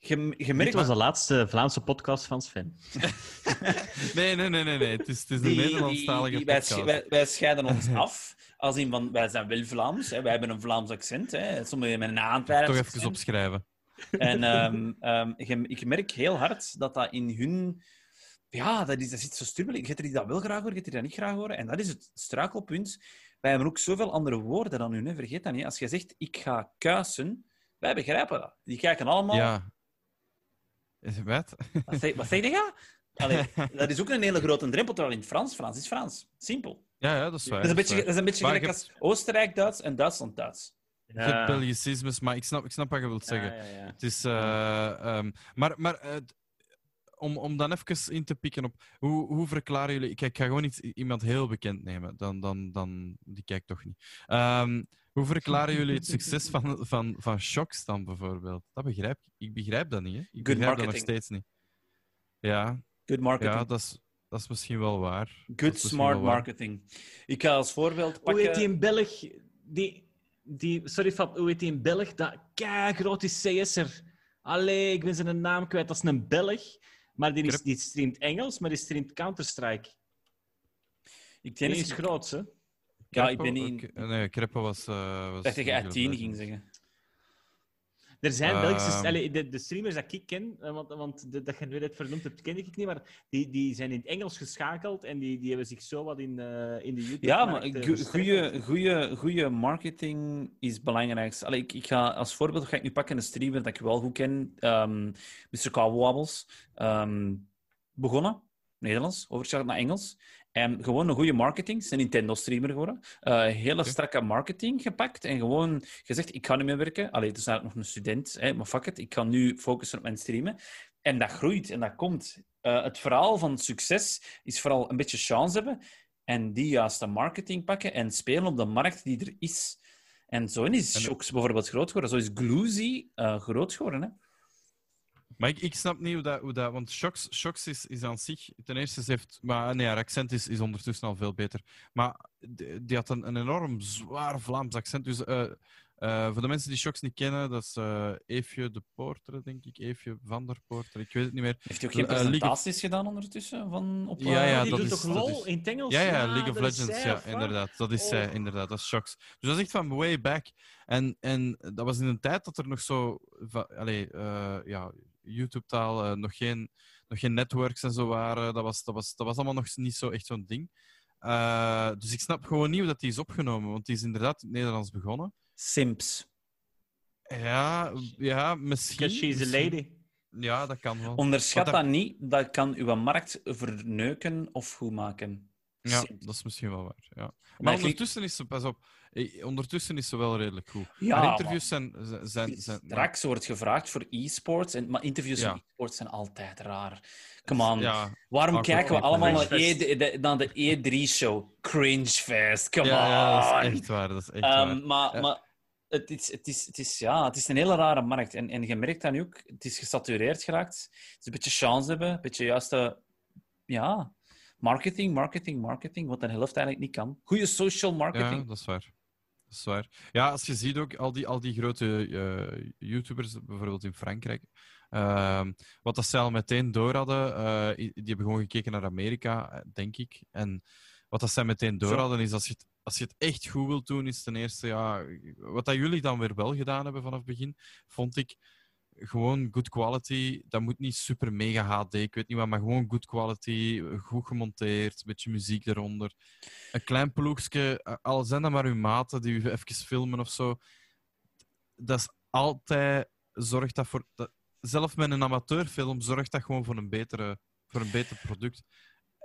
Je, je Dit merkt... was de laatste Vlaamse podcast van Sven. <laughs> Nee, nee, nee, nee, nee. Het is, het is een Die- Nederlandstalige die- die- wij, podcast. wij, wij scheiden ons <laughs> af. Als in van, wij zijn wel Vlaams, hè. wij hebben een Vlaams accent. Hè. Sommigen met een Antwerps Toch even accent. opschrijven. En <laughs> ehm, ehm, ik merk heel hard dat dat in hun... Ja, dat, is, dat zit zo stubbelig. Je hebt er die dat wel graag horen, je hebt die dat niet graag horen. En dat is het struikelpunt. Wij hebben ook zoveel andere woorden dan hun. Hè. Vergeet dat niet. Als je zegt, ik ga kuisen, wij begrijpen dat. Die kijken allemaal... Ja. Is het Wat? Wat zeg je? ja? Allee, dat is ook een hele grote drempel, terwijl in het Frans, Frans is Frans. Simpel. Ja, ja, dat is waar. Dat is een beetje, dat is een beetje gelijk als Oostenrijk-Duits en Duitsland-Duits. Je hebt Belgicismes, maar ik snap, ik snap wat je wilt zeggen. Ja, ja, ja. Het is, eh, ehm, maar maar eh, om, om dan even in te pikken op hoe, hoe verklaren jullie. Kijk, ik ga gewoon iets, iemand heel bekend nemen. Dan, dan, dan, die kijkt toch niet. Ehm, hoe verklaren jullie het <laughs> succes van, van, van Shocks dan bijvoorbeeld? Dat begrijp ik. Ik begrijp dat niet. Hè? Ik begrijp dat nog marketing. steeds niet. Ja, Good marketing. ja dat, is, dat is misschien wel waar. Is Good smart waar. marketing. Ik ga als voorbeeld Hoe pakken... heet die in Belg? Die, die, sorry, Fab, hoe heet die in Belg? Dat grote CS'er. Allee, ik ben zijn naam kwijt. Dat is een Belg. Maar die, is, die streamt Engels, maar die streamt Counter-Strike. Ik Die denk is groot, hè? Ja, ik ben niet... Oké, Nee, Kreppo was... eh was Ik dacht dat je R10 heel ging zeggen. Er zijn. Belgische... allee, de, de streamers dat ik ken, eh, want, want de, dat je nu net vernoemd hebt, ken ik niet, maar die, die zijn in het Engels geschakeld en die, die hebben zich zo wat in, eh, in de YouTube... Ja, maar goede, goede, goede marketing is het belangrijkste. Allee, ik, ik ga als voorbeeld ga ik nu pakken een streamer dat ik wel goed ken. ehm Mr. Cowwabbles. Ehm begonnen, Nederlands, overgeschakeld naar Engels. En gewoon een goede marketing, is een Nintendo-streamer geworden. Eh, hele strakke marketing gepakt en gewoon gezegd, ik ga niet meer werken. Allee, het is eigenlijk nog een student, hè, maar fuck it, ik ga nu focussen op mijn streamen. En dat groeit en dat komt. Eh, het verhaal van succes is vooral een beetje chance hebben en die juiste marketing pakken en spelen op de markt die er is. En zo is Shocks bijvoorbeeld groot geworden. Zo is Gloozy eh, groot geworden. Hè? Maar ik, ik snap niet hoe dat... Hoe dat want Shocks, Shocks is, is aan zich... Ten eerste, ze heeft... Maar nee, haar accent is, is ondertussen al veel beter. Maar die, die had een, een enorm zwaar Vlaams accent. Dus eh, Eh, voor de mensen die Shocks niet kennen, dat is eh Eefje de Poorter, denk ik. Eefje van der Poorter, ik weet het niet meer. Heeft hij ook geen League of- presentaties gedaan ondertussen? Van, op, Ja, ja, die dat doet is- toch LOL is- in het Engels? Ja, ja, League of Legends, zij, ja, inderdaad. Dat is zij, Oh. inderdaad. Dat is Shocks. Dus dat is echt van way back. En, en dat was in een tijd dat er nog zo... va- Allee, eh, ja, YouTube-taal, eh, nog, geen, nog geen networks en zo waren. Dat was, dat was, dat was allemaal nog niet zo echt zo'n ding. Eh, dus ik snap gewoon niet hoe dat die is opgenomen, want die is inderdaad in het Nederlands begonnen. Simps. Ja, ja misschien. Because she's a lady. Ja, dat kan wel. Onderschat Wat dat niet. Dat kan uw markt verneuken of goed maken. Ja, dat is misschien wel waar. Ja. Maar Maar ik- ondertussen is ze, pas op, eh, ondertussen is ze wel redelijk goed. Ja, maar- interviews zijn, zijn, zijn, zijn- Straks wordt gevraagd voor e-sports, en- maar interviews Ja. e-sports zijn altijd raar. Come on. Ja, Waarom kijken we allemaal naar. E- de, naar de E3-show? Cringefest, come ja, ja, dat on. is echt waar. Dat is echt Ehm, waar. maar maar het, is, het, is, het, is, ja, het is een hele rare markt. En, en je merkt dat nu ook. Het is gesatureerd geraakt. Het is een beetje chance hebben. Een beetje juiste... Ja, marketing, marketing, marketing. Wat een helft eigenlijk niet kan. Goede social Ja, marketing. dat is waar. Dat is waar. Ja, als je ziet ook al die, al die grote eh, YouTubers, bijvoorbeeld in Frankrijk, ehm, wat dat zij al meteen door hadden, eh, die hebben gewoon gekeken naar Amerika, eh, denk ik. En wat dat zij meteen door hadden, is als je, het, als je het echt goed wilt doen, is ten eerste, ja, wat dat jullie dan weer wel gedaan hebben vanaf het begin, vond ik gewoon good quality. Dat moet niet super mega HD, ik weet niet wat, maar gewoon good quality, goed gemonteerd, een beetje muziek eronder. Een klein ploegje, eh, al zijn dat maar uw maten die u even filmen of zo. Dat is altijd, zorgt dat voor, dat, zelf met een amateurfilm zorgt dat gewoon voor een, betere, voor een beter product.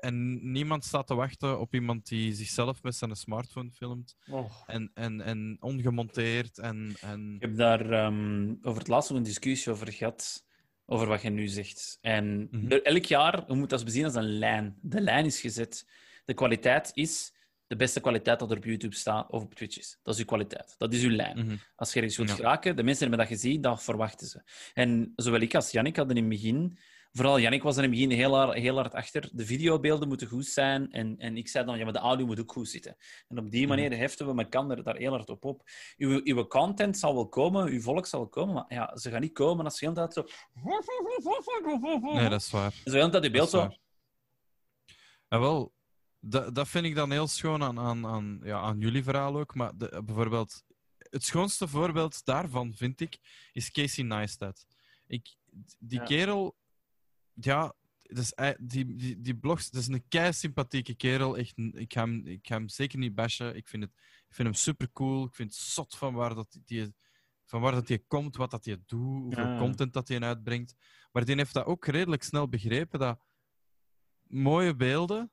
En niemand staat te wachten op iemand die zichzelf met zijn smartphone filmt Oh. en, en, en ongemonteerd en, en Ik heb daar ehm, over het laatst nog een discussie over gehad. Over wat je nu zegt. En Mhm. elk jaar, moet dat bezien als een lijn. De lijn is gezet. De kwaliteit is de beste kwaliteit dat er op YouTube staat of op Twitch is. Dat is uw kwaliteit. Dat is uw lijn. Mhm. Als je ergens wilt Ja. geraken, de mensen hebben dat gezien, dat verwachten ze. En zowel ik als Jannik hadden in het begin... Vooral Jannik was er in het begin heel hard, heel hard achter. De videobeelden moeten goed zijn. En, en ik zei dan, ja, maar de audio moet ook goed zitten. En op die manier heften we elkaar daar heel hard op op. Uw, uw content zal wel komen, uw volk zal wel komen, maar ja, ze gaan niet komen als je de hele tijd zo... Nee, dat is waar. Zo de hele tijd je beeld Dat is zo... En wel, dat, dat vind ik dan heel schoon aan, aan, aan, ja, aan jullie verhaal ook. Maar de, bijvoorbeeld, het schoonste voorbeeld daarvan, vind ik, is Casey Neistat. Ik, die Ja. kerel, ja, dat is, ei- die, die, die blogs, dat is een kei sympathieke kerel. Echt, ik, ga hem, ik ga hem zeker niet bashen. Ik vind, het, ik vind hem super cool. Ik vind het zot van waar dat die, van waar dat hij komt, wat dat hij doet, hoeveel Ja. content dat hij uitbrengt. Maar die heeft dat ook redelijk snel begrepen dat mooie beelden,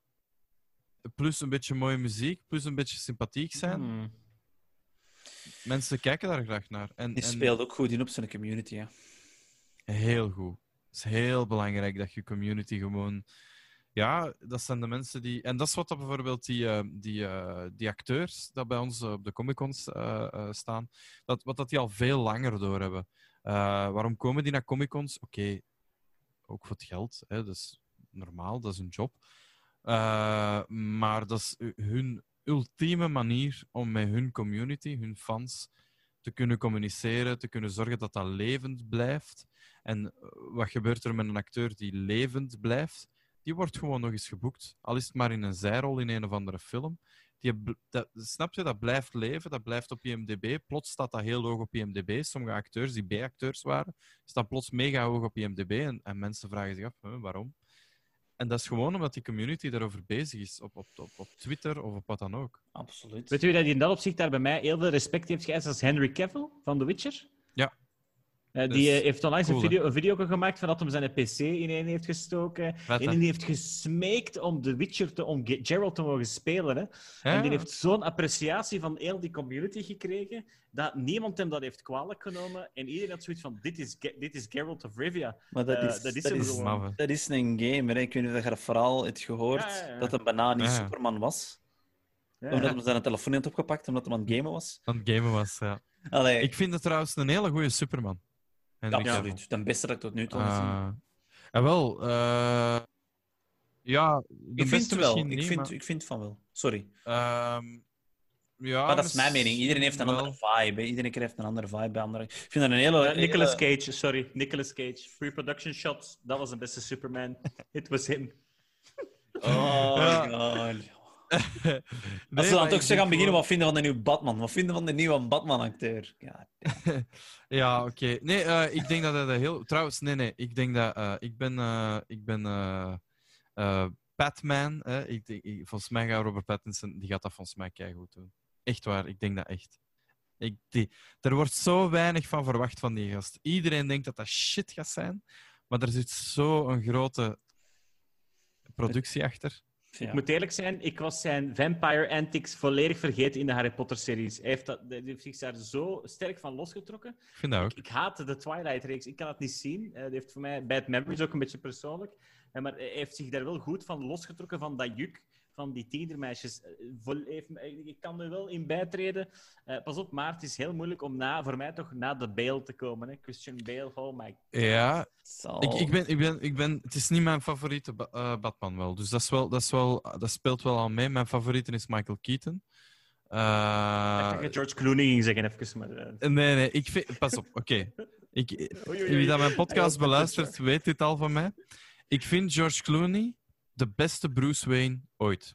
plus een beetje mooie muziek, plus een beetje sympathiek zijn, Hmm. mensen kijken daar graag naar. En, Die en speelt ook goed in op zijn community. Hè. heel goed. Het is heel belangrijk dat je community gewoon. Ja, dat zijn de mensen die. En dat is wat dat bijvoorbeeld die, eh, die, eh, die acteurs dat bij ons eh, op de Comic Cons staan, dat, wat dat die al veel langer doorhebben. Eh waarom komen die naar Comic Cons? Oké, ook voor het geld. Hè, dat is normaal, dat is een job. Maar dat is hun ultieme manier om met hun community, hun fans, te kunnen communiceren, te kunnen zorgen dat dat levend blijft. En eh, wat gebeurt er met een acteur die levend blijft? Die wordt gewoon nog eens geboekt. Al is het maar in een zijrol in een of andere film. Die, dat, snap je, dat blijft leven, dat blijft op IMDb. Plots staat dat heel hoog op IMDb. Sommige acteurs die B-acteurs waren, staan plots mega hoog op IMDb. En, en mensen vragen zich af, huh, waarom? En dat is gewoon omdat die community daarover bezig is, op, op, op, op Twitter of op wat dan ook. Absoluut. Weet u dat hij in dat opzicht daar bij mij heel veel respect heeft geëist als Henry Cavill van The Witcher? Ja. Eh, die is eh, heeft onlangs cool, een, video, een video gemaakt van dat hij zijn PC ineen heeft gestoken. Vet, en die heeft gesmeekt om The Witcher te, om Ge- Geralt te mogen spelen. Hè? Ja, En die heeft zo'n appreciatie van heel die community gekregen, dat niemand hem dat heeft kwalijk genomen. En iedereen had zoiets van, dit is, dit is Geralt of Rivia. Maar dat Eh, is, dat is dat is, dat een game. Hè. Ik weet niet of je dat vooral hebt gehoord, Ja, ja, ja. dat een banaan niet. Superman was. Ja. Omdat hij zijn telefoon had opgepakt, omdat hij aan het gamen was. aan het gamen was, ja. Allee, Ik vind het trouwens een hele goede Superman. Absoluut. De beste dat ik tot nu toe heb gezien. Ah. en wel, eh, ja, de Ik vind het wel. misschien Ik niet, vind, maar, ik vind van wel. Sorry. ehm, Ja, maar dat is mijn mening. Iedereen heeft een wel. andere vibe. Iedereen heeft een andere vibe bij anderen. Ik vind dat een hele... Eh, Nicolas hele- Cage, sorry. Nicolas Cage. Free production shots. Dat was de beste Superman. It was him. Oh Ja. my god. Nee, Als ze dan toch zo gaan beginnen, wat vinden van de nieuwe Batman? Wat vinden van de nieuwe Batman-acteur? Ja, <laughs> Ja, oké. Nee, eh, ik denk dat dat heel... Trouwens, nee, nee. Ik denk dat... eh, ik ben... eh, ik ben Batman. Hè. Ik, volgens mij gaat Robert Pattinson... Die gaat dat volgens mij keigoed doen. Echt waar. Ik denk dat echt. Ik, die, er wordt zo weinig van verwacht van die gast. Iedereen denkt dat dat shit gaat zijn. Maar er zit zo een grote productie achter. Ja. Ik moet eerlijk zijn, ik was zijn vampire antics volledig vergeten in de Harry Potter-series. Hij heeft, dat, hij heeft zich daar zo sterk van losgetrokken. Ik vind dat ook. Ik haatte de Twilight-reeks. Ik kan het niet zien. Eh, dat heeft voor mij bad memories ook een beetje persoonlijk. Eh, maar hij heeft zich daar wel goed van losgetrokken van dat juk van die tienermeisjes. Eh, me- ik kan er wel in bijtreden. Eh, pas op, maar het is heel moeilijk om na, voor mij toch na de Bale te komen. Hè? Christian Bale, oh my Ja, Ik, ik, ben, ik, ben, ik ben, het is niet mijn favoriete Ba- eh, Batman wel. Dus dat, is wel, dat, is wel, dat speelt wel al mee. Mijn favoriete is Michael Keaton. Eh, Ik dat George Clooney ging zeggen, even. Maar, eh, nee, nee, ik vind... Pas op, oké. Ik. Wie dat mijn podcast beluistert, weet dit al van mij. Ik vind George Clooney de beste Bruce Wayne ooit.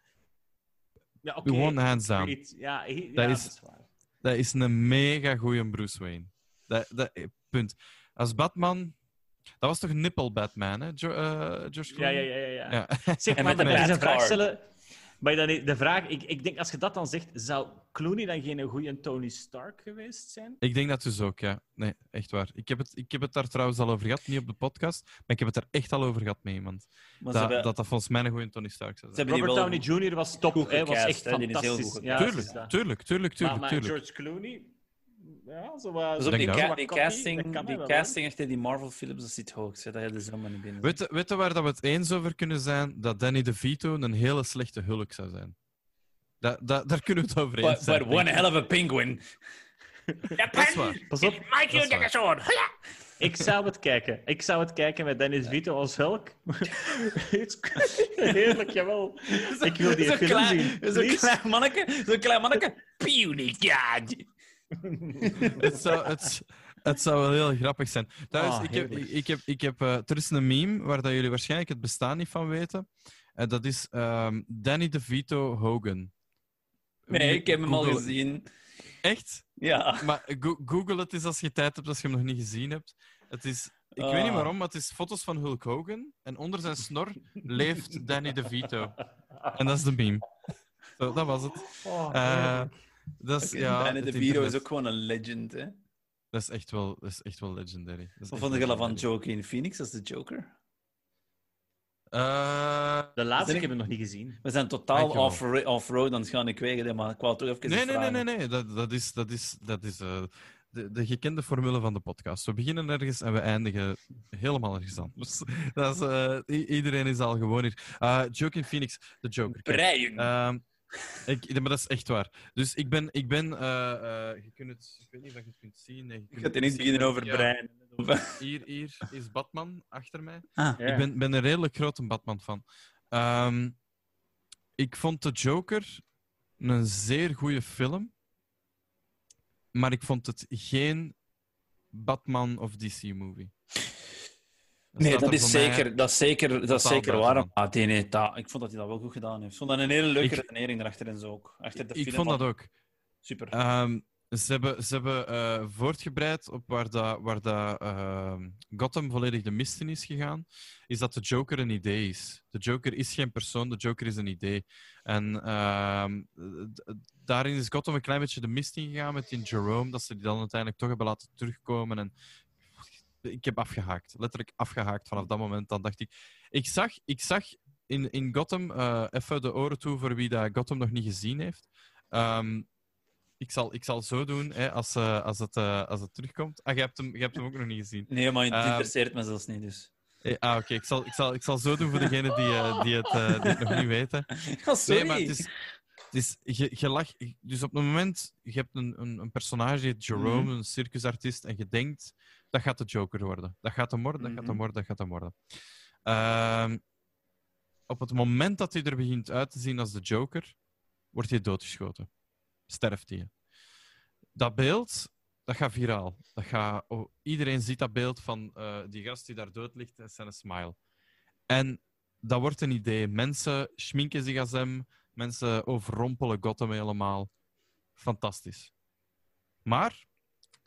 Ja, oké. Gewoon hands down. Great. Ja, he- Dat ja, is- dat is waar. Dat is een mega goeie Bruce Wayne. Dat, dat, punt. Als Batman... Dat was toch Nipple Batman, hè? Jo- eh, George Ja, Clooney? ja, ja, ja. ja. Ja. Zeg maar, de vraag Batcar. stellen. Maar dan, de vraag, ik, ik denk, als je dat dan zegt, zou Clooney dan geen goede Tony Stark geweest zijn? Ik denk dat dus ook, ja. Nee, echt waar. Ik heb, het, ik heb het daar trouwens al over gehad, niet op de podcast, maar ik heb het er echt al over gehad met iemand. Dat, hebben- dat dat volgens mij een goede Tony Stark zou zijn. Robert Downey Jr. was top, hè, was echt fantastisch. Ja, Tuurlijk, tuurlijk, tuurlijk, Maar, tuurlijk, maar tuurlijk. George Clooney, ja, zo wat... Dus zo op die, ca- casting, die wel, casting achter die Marvel films, dat zit hoog. hè. Dat je er zomaar niet binnen. Weet je, weet je waar dat we het eens over kunnen zijn? Dat Danny DeVito een hele slechte hulk zou zijn. Da, da, daar kunnen we het over eens But, zijn. but one hell of a penguin. <laughs> Dat is waar. Pas op, is waar. Ik zou het kijken. Ik zou het kijken met Dennis Vito als Hulk. <laughs> Heerlijk, jawel. Ik wil die Zo'n film klein, zien. Zo'n klein manneke. Zo'n klein manneke. Puny God. Het, zou, het, het zou wel heel grappig zijn. Trouwens, Ah, ik heb, ik heb, ik heb, eh, er is een meme waar dat jullie waarschijnlijk het bestaan niet van weten. En dat is ehm, Danny DeVito Hogan. Nee, ik heb hem al gezien. Echt? Ja. Maar go- Google het eens als je tijd hebt, als je hem nog niet gezien hebt. Het is, ik weet niet Ah. waarom, maar het is foto's van Hulk Hogan. En onder zijn snor leeft Danny DeVito. En dat is de meme. Zo, dat was het. Oh, Eh. Dat is, ja, Danny het DeVito is ook gewoon een legend, hè. Dat is echt wel, dat is echt wel legendary. Dat is Wat vond je van legendary. Joaquin Phoenix als de Joker? Eh, De laatste, ik heb het nog niet gezien. We zijn totaal Dankjewel. off- off-road aan het gaan, ik weet het, maar ik wou toch even nee, nee, nee, nee, nee. Dat, dat is, dat is, dat is eh, de, de gekende formule van de podcast. We beginnen ergens en we eindigen helemaal ergens anders. <laughs> Dat is, eh, iedereen is al gewoon hier. Uh, Joaquin Phoenix, de Joker. Breien. Ehm, ik, maar dat is echt waar. Dus ik ben... Ik, ben eh, eh, je kunt het, ik weet niet of je het kunt zien. Nee, je ik ga ineens beginnen over Ja. Hier, hier is Batman achter mij. Ah, Ja. Ik ben, ben een redelijk grote Batman fan. Ehm, ik vond The Joker een zeer goede film. Maar ik vond het geen Batman of DC-movie. Nee, dat is, zeker, dat is zeker, dat is zeker waar. Ah, nee, nee, dat, ik vond dat hij dat wel goed gedaan heeft. Ik vond dat een hele leuke Ik- redenering erachter en zo ook. Achter de Ik film vond dat ook. Super. Ehm, ze hebben, ze hebben eh, voortgebreid op waar, dat, waar dat, ehm, Gotham volledig de mist in is gegaan, is dat de Joker een idee is. De Joker is geen persoon, de Joker is een idee. En ehm, daarin is Gotham een klein beetje de mist ingegaan met die Jerome, dat ze die dan uiteindelijk toch hebben laten terugkomen. En ik heb afgehaakt, letterlijk afgehaakt vanaf dat moment. Dan dacht ik, ik zag, ik zag in, in Gotham, eh, even de oren toe voor wie dat Gotham nog niet gezien heeft. Ehm, ik, zal, ik zal zo doen hè, als, eh, als, het, eh, als het terugkomt. Ah, je hebt, hem, je hebt hem ook nog niet gezien. Nee, maar het ehm, interesseert me zelfs niet, dus. Eh, ah, oké. Ik, zal, ik, zal, ik zal zo doen voor degenen die, die, het, die het nog niet weten. <laughs> Oh, sorry. Nee, maar het is... Het is je, je lach, dus op het moment, je hebt een, een, een personage, die heet Jerome, Mhm. een circusartiest, en je denkt, dat gaat de Joker worden. Dat gaat hem worden, dat gaat hem Mhm. worden, dat gaat hem worden. Ehm, op het moment dat hij er begint uit te zien als de Joker, wordt hij doodgeschoten. sterft hij. Dat beeld, dat gaat viraal. Dat gaat, oh, iedereen ziet dat beeld van eh, die gast die daar dood ligt en zijn smile. En dat wordt een idee. Mensen schminken zich als hem. Mensen overrompelen Gotham helemaal. Fantastisch. Maar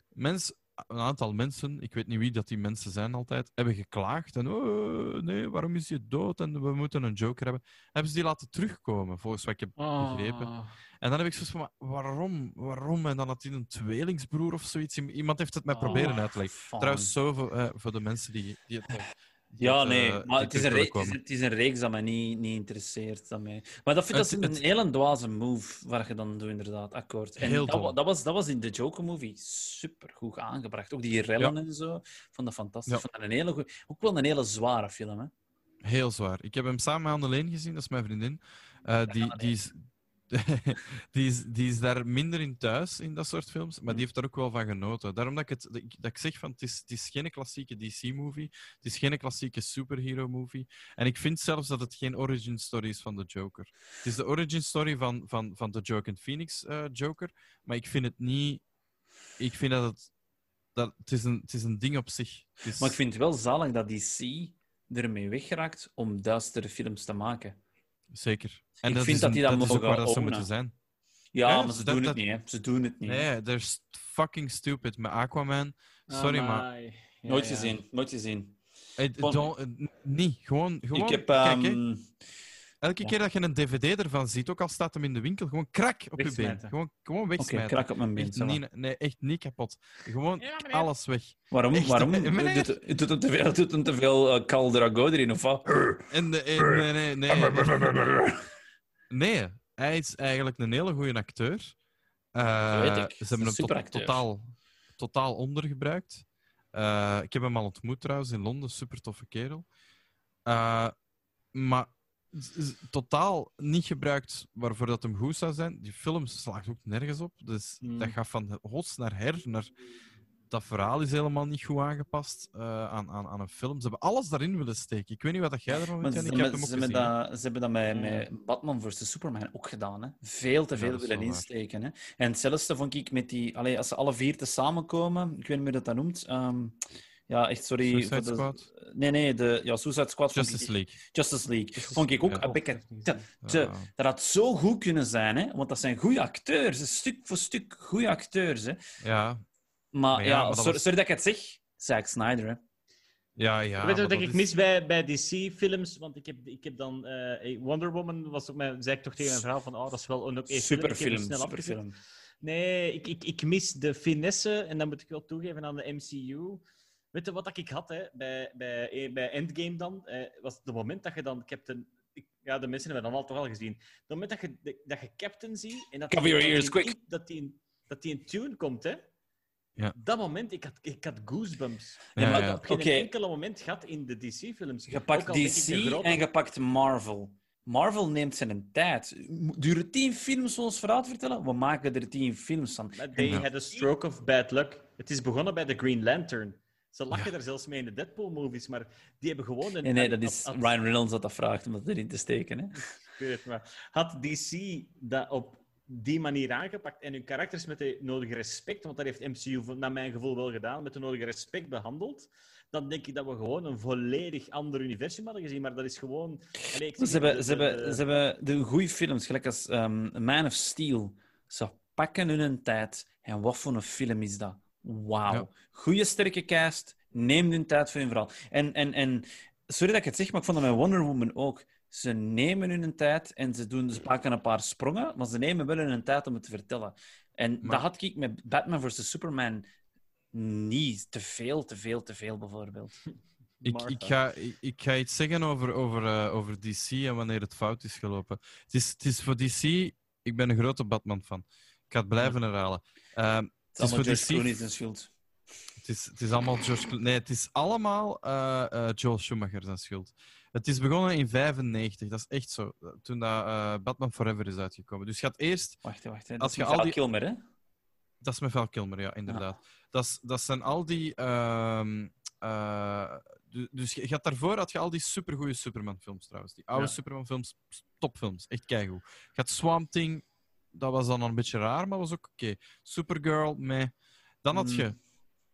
mens, een aantal mensen, ik weet niet wie dat die mensen zijn altijd, hebben geklaagd. En oh, nee, waarom is hij dood? En we moeten een joker hebben. Hebben ze die laten terugkomen, volgens wat ik heb begrepen. Ah. En dan heb ik zoiets van, maar waarom? Waarom? En dan had hij een tweelingsbroer of zoiets. Iemand heeft het mij proberen Oh, uit te leggen. Trouwens, zo voor, eh, voor de mensen die, die het... <laughs> Ja, nee, eh, maar het is, een terug re- willen het, is, komen. het is een reeks dat mij niet, niet interesseert. Dat mij... Maar dat vind ik Het- dat een hele dwaze move waar je dan doet, inderdaad. Akkoord. En Heel dat, dat, was, dat was in de Joker-movie super goed aangebracht. Ook die rellen en zo. Vond dat fantastisch. Ja. Vond dat een hele goeie- ook wel een hele zware film. Hè? Heel zwaar. Ik heb hem samen met Anneleen gezien, dat is mijn vriendin. Eh, die, die, is, <laughs> die, is, die is daar minder in thuis in dat soort films, maar die heeft daar ook wel van genoten. Daarom dat ik, het, dat ik, zeg van het is, het is geen klassieke DC-movie, het is geen klassieke superhero-movie. En ik vind zelfs dat het geen origin story is van de Joker. Het is de origin story van, van, van de Joker Phoenix eh, Joker, maar ik vind het niet. Ik vind dat het. Dat, het, is een, het is een ding op zich. Is- Maar ik vind het wel zalig dat DC ermee weggeraakt om duistere films te maken. Zeker. Ik vind dat die dat is ook waar dat ze ownen. moeten zijn. Ja, Ja, maar ze dat- doen het niet. Hè. Ze doen het niet. Nee, is fucking stupid. Met Aquaman. Sorry, maar. Amai. Ja, Nooit gezien. Nooit gezien. Gewoon- don't- eh, niet. Gewoon. gewoon ik heb... kijk, ehm, elke ja. keer dat je een DVD ervan ziet, ook al staat hem in de winkel, gewoon krak op je been. Gewoon, gewoon Oké, wegsmijten. krak op mijn been. echt niet, nee, echt niet kapot. Gewoon Ja, alles weg. Waarom? Echt, Waarom? <laughs> eh. Doet, doet, doet hem te veel, doet hem te veel uh, Drago erin, of wat? En de, eh, nee, nee, nee. Nee, hij is eigenlijk een hele goede acteur. Eh, Dat weet ik. Ze hebben hem tot- totaal, totaal ondergebruikt. Eh, ik heb hem al ontmoet trouwens in Londen, super toffe kerel. Eh, maar totaal niet gebruikt waarvoor dat hem goed zou zijn. Die film slaagt ook nergens op. Dus Hmm. dat gaat van hots naar her. Naar... Dat verhaal is helemaal niet goed aangepast eh, aan, aan, aan een film. Ze hebben alles daarin willen steken. Ik weet niet wat dat jij ervan vindt. Ik heb hebben, hem ook ze, gezien. dat, ze hebben dat met, Batman vs. Superman ook gedaan. Hè? Veel te veel willen insteken. Hè? En hetzelfde vond ik met die... Allee, als ze alle vier te samenkomen, ik weet niet hoe dat dat noemt. ehm, ja, echt sorry. Suicide voor de- Squad? Nee, nee, de ja, Suicide Squad Justice ik- League. Justice League. Justice vond ik ook een beetje te, te, Ja. Dat had zo goed kunnen zijn, hè? want dat zijn goede acteurs. Stuk voor stuk goede acteurs. Hè? Ja, Maar, Maar ja, ja, maar dat sorry, was- sorry dat ik het zeg. Zack Snyder. Hè? ja, ja. Weet je wat ik is- mis bij, bij DC-films? Want ik heb, ik heb dan... eh, Wonder Woman was ook mijn, zei ik toch tegen mijn vrouw van... Oh, dat is wel een oké Superfilm. Superfilm. Nee, ik, ik, ik mis de finesse, en dat moet ik wel toegeven aan de MCU. Weet je wat ik had hè, bij, bij, eh, bij Endgame dan? Eh, was het moment dat je dan Captain... Ik, ja, de mensen hebben dat al toch al gezien. Het moment dat je, dat je Captain ziet... En dat Cover die- your dat ears, die- quick. Dat die, in- dat die in tune komt, hè? Ja. Dat moment, ik had, ik had goosebumps. Ja, en ja. heb geen enkele moment gehad in de DC-films. Je pakt DC en je pakt Marvel. Marvel neemt zijn tijd. Duren tien films om ons verhaal te vertellen? We maken er tien films van. They had a stroke of bad luck. Het is begonnen bij de Green Lantern. Ze lachen er zelfs mee in de Deadpool-movies, maar die hebben gewoon... Een, Nee, nee, dat is had- Ryan Reynolds dat dat vraagt om dat erin te steken. Hè? <laughs> ik weet het, maar had DC dat op die manier aangepakt en hun karakters met de nodige respect, want dat heeft MCU naar mijn gevoel wel gedaan, met de nodige respect behandeld, dan denk ik dat we gewoon een volledig ander universum hadden gezien. Maar dat is gewoon... Allee, Ze hebben, ze, de- hebben, de- ze hebben de goede films, gelijk als ehm, Man of Steel. Ze pakken hun tijd. En wat voor een film is dat? Wauw. Ja. Goeie, sterke cast. Neem hun tijd voor hun verhaal. En, en, en sorry dat ik het zeg, maar ik vond dat met Wonder Woman ook. Ze nemen hun tijd en ze, doen, ze pakken een paar sprongen, maar ze nemen wel hun tijd om het te vertellen. En Maar- dat had ik met Batman vs. Superman niet. Te veel, te veel, te veel, bijvoorbeeld. <laughs> Ik, ik, ga, ik, ik ga iets zeggen over, over, eh, over DC en wanneer het fout is gelopen. Het is, het is voor DC... Ik ben een grote Batman-fan. Ik ga het blijven herhalen. Ehm, Het is is allemaal voor George Clooney zijn schuld. Het is, het is allemaal George Clo- Nee, het is allemaal eh, Joel Schumacher zijn schuld. Het is begonnen in 95, dat is echt zo. Toen dat, eh, Batman Forever is uitgekomen. Dus je had eerst... Wacht, wacht. Hè. Als Dat is je al Val die- Kilmer, hè? Dat is met Val Kilmer, ja, inderdaad. Dat, is, dat zijn al die... ehm, eh, du- dus je, je had daarvoor had je al die supergoeie Superman-films trouwens. Die oude Ja. Superman-films, topfilms, echt keigoed. Je had Swamp Thing, dat was dan een beetje raar, maar was ook oké. Supergirl, mee. Dan had je Mm.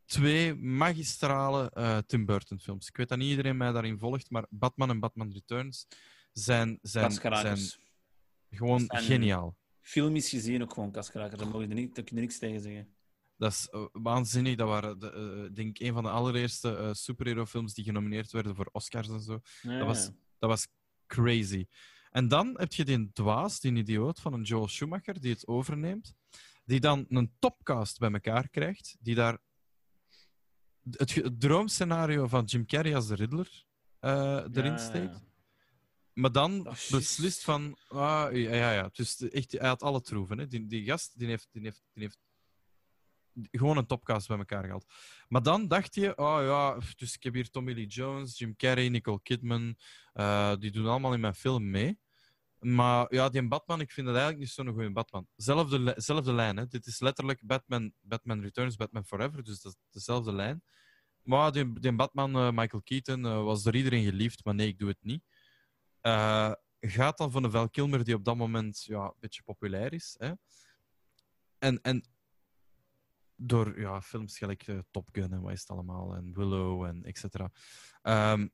twee magistrale eh, Tim Burton films. Ik weet dat niet iedereen mij daarin volgt, maar Batman en Batman Returns zijn, zijn, zijn gewoon Zijn- geniaal. Filmisch gezien ook gewoon kaskerakers. Daar, mogen niet, daar kun je niks tegen zeggen. Dat is eh, waanzinnig. Dat waren, de, eh, denk ik, een van de allereerste eh superhero-films die genomineerd werden voor Oscars en zo. Ja, Dat was, ja. dat was crazy. En dan heb je die dwaas, die idioot van een Joel Schumacher, die het overneemt, die dan een topcast bij elkaar krijgt, die daar het, droomscenario van Jim Carrey als de Riddler eh, erin Ja, steekt. ja. Maar dan Oh, beslist van... Ah, ja, ja, ja. Dus echt, hij had alle troeven. Hè. Die, die gast die heeft, die heeft, die heeft gewoon een topcast bij elkaar gehaald. Maar dan dacht je... Oh ja, dus ik heb hier Tommy Lee Jones, Jim Carrey, Nicole Kidman. Eh, die doen allemaal in mijn film mee. Maar ja, die Batman, ik vind dat eigenlijk niet zo'n goede Batman. Zelfde, zelfde lijn, hè. Dit is letterlijk Batman, Batman Returns, Batman Forever. Dus dat is dezelfde lijn. Maar die, die Batman, eh, Michael Keaton, eh, was door iedereen geliefd. Maar nee, ik doe het niet. Gaat dan voor een Val Kilmer die op dat moment ja, een beetje populair is. Hè? En, en door ja, films Top Gun en wat is het allemaal, en Willow en et cetera. Ehm,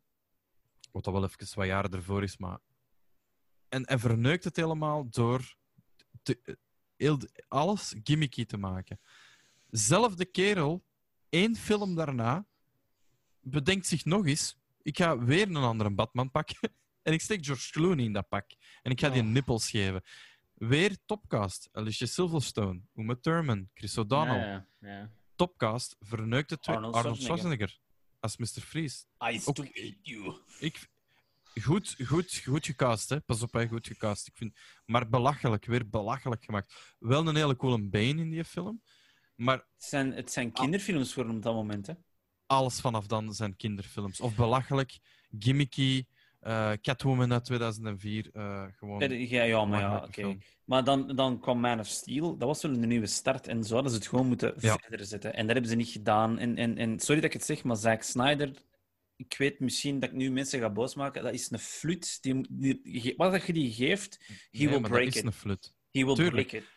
wat dat wel even wat jaren ervoor is, maar... En, en verneukt het helemaal door te- heel, alles gimmicky te maken. Zelfde kerel, één film daarna, bedenkt zich nog eens, ik ga weer een andere Batman pakken. <laughs> En ik steek George Clooney in dat pak. En ik ga die Oh. nippels geven. Weer topcast. Alicia Silverstone, Uma Thurman, Chris O'Donnell. Ja, ja, ja. Topcast verneukt het. Arnold Arnold, Schwarzenegger. Als Mr. Freeze. I still Ook- hate you. Ik, goed, goed, goed gecast, hè. Pas op, hè. goed gecast. Ik vind, maar belachelijk, weer belachelijk gemaakt. Wel een hele coole Bane in die film. Maar Het zijn, het zijn kinderfilms voor hem op dat moment. Hè. alles vanaf dan zijn kinderfilms. Of belachelijk, gimmicky, eh, Catwoman uit 2004. eh, gewoon Eh, Ja, ja, maar ja, oké. Maar dan, dan kwam Man of Steel. Dat was wel een nieuwe start. En zo hadden ze het gewoon moeten Ja. verder zetten. En dat hebben ze niet gedaan. En, en, en sorry dat ik het zeg, maar Zack Snyder... Ik weet misschien dat ik nu mensen ga boos maken. Dat is een flut. Die, die, wat dat je die geeft, he Nee, will maar break dat is it. een flut. He will Tuurlijk. break it.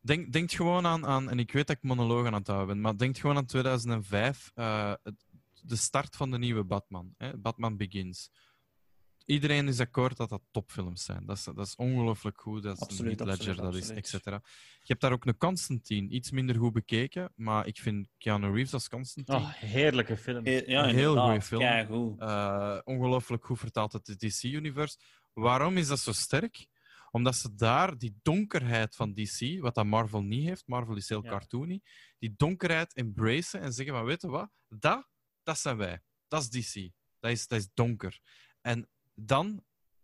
Denk, denk gewoon aan, aan, en ik weet dat ik monologen aan het houden ben, maar denk gewoon aan 2005, eh, het- de start van de nieuwe Batman, hè, Batman Begins. Iedereen is akkoord dat dat topfilms zijn. Dat is, dat is ongelooflijk goed. Dat is Absoluut, een Ledger, absoluut, dat is, absoluut. et cetera. Je hebt daar ook een Constantine, iets minder goed bekeken, maar ik vind Keanu Reeves als Constantine Oh, heerlijke film. Ja, Een heel inderdaad. goeie film. Keigoed. eh, ongelooflijk goed vertaald uit het DC-universe. Waarom is dat zo sterk? Omdat ze daar die donkerheid van DC, wat dat Marvel niet heeft, Marvel is heel Ja. cartoony, die donkerheid embracen en zeggen van, weet je wat, dat, dat zijn wij. Dat is DC. Dat is, dat is donker. En dan,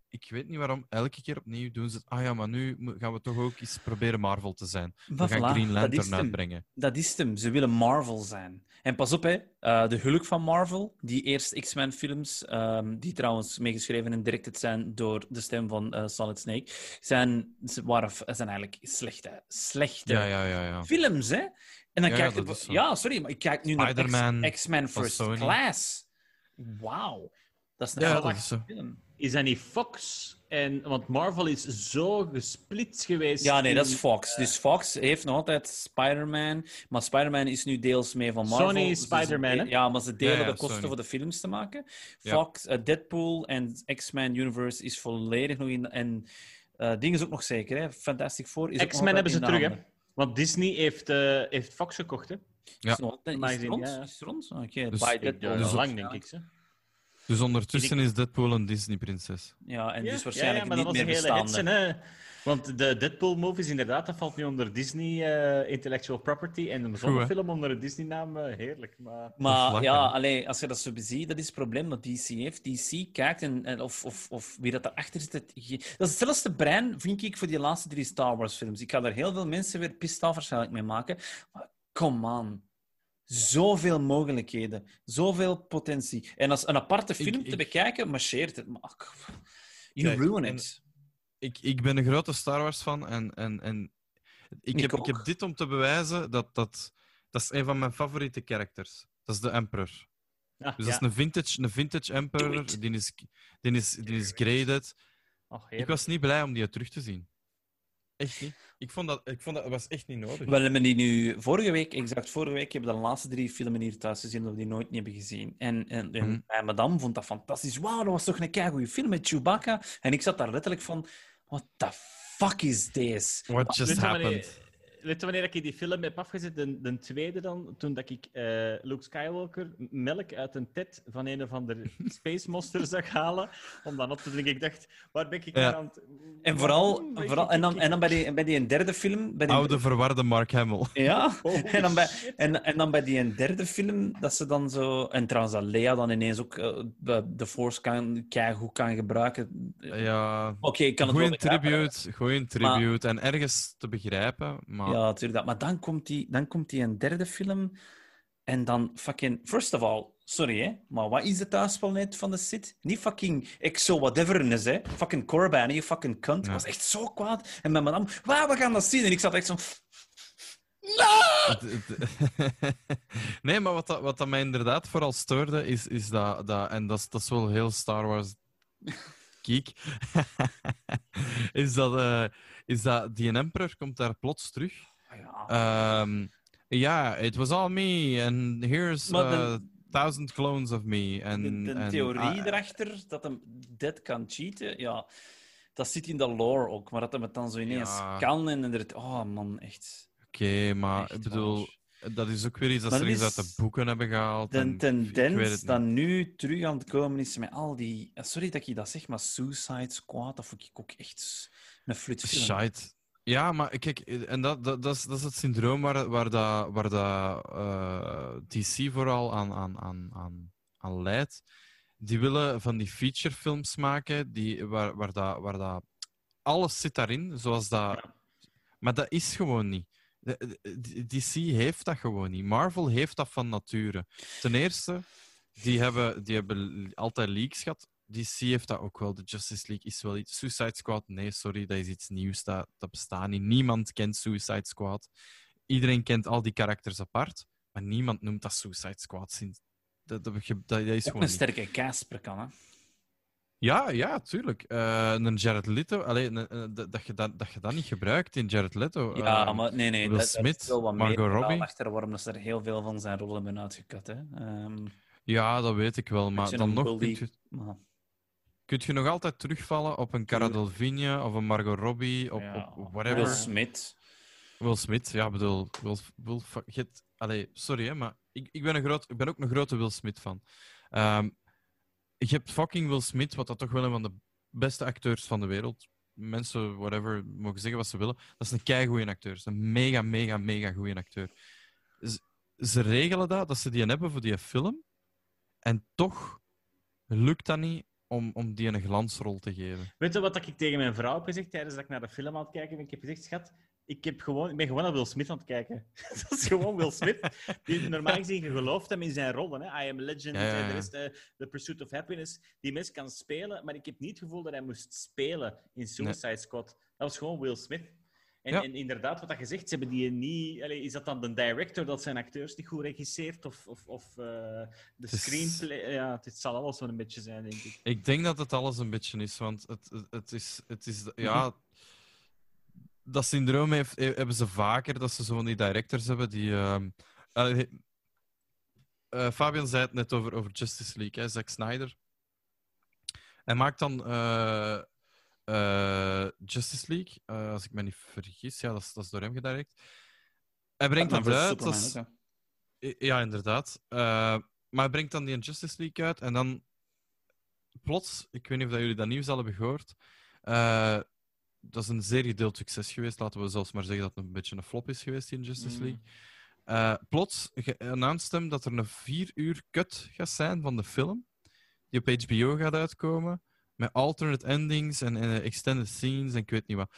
ik weet niet waarom, elke keer opnieuw doen ze het, ah ja, maar nu gaan we toch ook eens proberen Marvel te zijn. We gaan voilà, Green dat Lantern hem. uitbrengen. Dat is hem. Ze willen Marvel zijn. En pas op, hè. eh, de hulk van Marvel, die eerste X-Men-films, ehm, die trouwens meegeschreven en directed zijn door de stem van eh, Solid Snake, zijn, waren, zijn eigenlijk slechte, slechte Ja, ja, ja. ja. films, hè. En dan kijk ja, je... dat. Ja, sorry, maar ik kijk nu naar X-Men First. Class. Wauw. Dat is een Ja, hele dat is zo. film. Is dat niet Fox? En, want Marvel is zo gesplitst geweest. Ja, nee, dat is Fox. Dus Fox heeft nog altijd Spider-Man, maar Spider-Man is nu deels mee van Marvel. Sony Dus Spider-Man? Ja, maar ze delen Ja, ja, de kosten Sony. voor de films te maken. Ja. Fox, eh, Deadpool en X-Men Universe is volledig nog in... En eh ding is ook nog zeker, hè. Fantastic Four is X-Men hebben ze de terug, hè? Want Disney heeft, eh, heeft Fox gekocht, hè? Ja. Is, nog is rond? Is het rond? Oké, Dus- by Deadpool. Dus lang, denk ik. Ze. Dus ondertussen is Deadpool een Disney-prinses. Ja, en Ja, dus waarschijnlijk ja, maar niet dat meer was een hele bestaande. hè? Want de Deadpool-movies, inderdaad, dat valt nu onder Disney eh, Intellectual Property. En een film onder een Disney-naam, eh, heerlijk. Maar... Maar ja, hè? allee, als je dat zo beziet, dat is het probleem dat DC heeft. DC kijkt en, en of, of, of wie dat daarachter zit. Ge- dat is hetzelfde brein, vind ik, voor die laatste drie Star Wars-films. Ik ga daar heel veel mensen weer pissed off waarschijnlijk mee maken. Maar come on. Zoveel mogelijkheden. Zoveel potentie. En als een aparte film Ik- te ik- bekijken, marcheert het. Maar, you Kijk, ruin it. ik, ik ben een grote Star Wars fan en, en, en ik, heb, ik heb dit om te bewijzen dat dat, dat is een van mijn favoriete characters. Dat is de Emperor. Ah, Dus ja. dat is een vintage, een vintage Emperor. Die is, die, is, die is graded. Ik was niet blij om die terug te zien. Echt niet. Ik vond dat, ik vond dat, was echt niet nodig. We hebben die nu vorige week, exact vorige week, hebben we de laatste drie filmen hier thuis gezien dat we die nooit niet hebben gezien. En, en, en Mhm. mijn madame vond dat fantastisch. Wauw, dat was toch een keigoede film met Chewbacca. En ik zat daar letterlijk van, what the fuck is this? What just happened? Wanneer, weet je wanneer ik die film heb afgezet? De, de tweede dan, toen dat ik eh, Luke Skywalker melk uit een tet van een of ander <laughs> Space Monster zag halen, om dan op te drinken. Ik dacht, waar ben ik Ja. aan het... En, vooral, vooral, en, dan, en dan bij die, bij die derde film... Bij die, Oude verwarde Mark Hamill. Ja, Holy <laughs> en dan, bij, en, en dan bij die derde film, dat ze dan zo... En trouwens, dat Lea dan ineens ook eh, de, Force kan, keigoed kan gebruiken. Ja, Oké, ik kan het wel goeie tribute, goeie tribute. En ergens te begrijpen, maar... Ja, natuurlijk. dat. Maar dan komt, die, dan komt die een derde film. En dan fucking... First of all, sorry hè, maar wat is de thuisplaneet van de Sith? Niet fucking Exo whatever is hè. Fucking Corbijn, je fucking cunt. Ik Ja. was echt zo kwaad. En mijn madame, waar, we gaan dat zien. En ik zat echt zo... Het- <laughs> nee, maar wat dat, wat dat mij inderdaad vooral stoorde, is, is dat, dat... En dat is, dat is wel heel Star Wars geek. <laughs> is, dat, eh, is dat die Emperor komt daar plots terug. Ja. Ehm, Ja, it was all me, and here's de- uh, thousand clones of me. En, de, de theorie ah, erachter dat hem dead kan cheaten, ja, dat zit in de lore ook. Maar dat hem het dan zo ineens Ja. kan en er... Oh man, echt. Oké, maar echt ik bedoel, waar. dat is ook weer iets dat Maar ze is uit de boeken hebben gehaald. De tendens dat nu terug aan het komen is met al die... Sorry dat ik dat zeg, maar Suicide Squad, dat vond ik ook echt een flutfilm. Shite. Ja, maar kijk, en dat, dat, dat, is, dat is het syndroom waar, waar, dat, waar dat, eh, DC vooral aan, aan, aan, aan, aan leidt. Die willen van die featurefilms maken die, waar, waar, dat, waar dat... Alles zit daarin, zoals dat... Maar dat is gewoon niet. DC heeft dat gewoon niet. Marvel heeft dat van nature. Ten eerste, die hebben, die hebben altijd leaks gehad. DC heeft dat ook wel. De Justice League is wel iets. Suicide Squad, nee, sorry, dat is iets nieuws. Dat, dat bestaat niet. Niemand kent Suicide Squad. Iedereen kent al die karakters apart, maar niemand noemt dat Suicide Squad. Sinds- Dat, dat, dat, dat is Ook gewoon een sterke Casper kan, hè. Ja, ja, tuurlijk. Eh, een Jared Leto, allee, een- een- dat, je dat, dat je dat niet gebruikt in Jared Leto. Ja, Eh, maar nee, nee. Will dat, Smith, is wel wat Margot Robbie. achter waarom dat ze er heel veel van zijn rollen hebben uitgekat, hè. Ehm, Ja, dat weet ik wel. Maar dan nog bully. je, maar, kun je nog altijd terugvallen op een Cara. Delvine of een Margot Robbie, op, ja, op whatever. Will Smith. Will Smith, ja, bedoel, Will, Will, hebt- allee, sorry, hè, maar ik, ik, ben een groot, ik ben ook een grote Will Smith fan. Ehm, je hebt fucking Will Smith, wat dat toch wel een van de beste acteurs van de wereld. Mensen, whatever, mogen zeggen wat ze willen. Dat is een keigoeie acteur. Dat is een mega, mega, mega goede acteur. Z- ze regelen dat, dat ze die hebben voor die film. En toch lukt dat niet om, om die een glansrol te geven. Weet je wat ik tegen mijn vrouw heb gezegd tijdens dat ik naar de film aan het kijken ben? Ik heb gezegd, schat, ik, heb gewoon, ik ben gewoon naar Will Smith aan het kijken. <laughs> dat is gewoon Will Smith. Die, normaal gezien, je gelooft hem in zijn rollen. Hè? I Am Legend, Ja, ja, en ja. de rest, eh, The Pursuit of Happiness. Die mens kan spelen, maar ik heb niet het gevoel dat hij moest spelen in Suicide Squad. Dat was gewoon Will Smith. En, Ja. en inderdaad, wat dat gezegd, ze hebben die niet... Allee, is dat dan de director dat zijn acteurs niet goed regisseert? Of, of, of eh, de is- screenplay? Ja, het zal alles wel een beetje zijn, denk ik. Ik denk dat het alles een beetje is, want het, het, het is, het is, ja, dat syndroom heeft, he- hebben ze vaker, dat ze zo van die directors hebben die... ehm, allee, eh, Fabian zei het net over, over Justice League, hè, Zack Snyder. Hij maakt dan eh, Justice League, eh, als ik me niet vergis. Ja, dat is, dat is door hem gedirect. Hij brengt dat uit. versus Dat ook, hè. ja, inderdaad. Eh, maar hij brengt dan die Justice League uit en dan plots, ik weet niet of dat jullie dat nieuws al hebben gehoord, eh, dat is een zeer gedeeld succes geweest. Laten we zelfs maar zeggen dat het een beetje een flop is geweest in Justice Mm. League. Eh, plots announced hem dat er een vier uur cut gaat zijn van de film, die op HBO gaat uitkomen, met alternate endings en, en extended scenes en ik weet niet wat.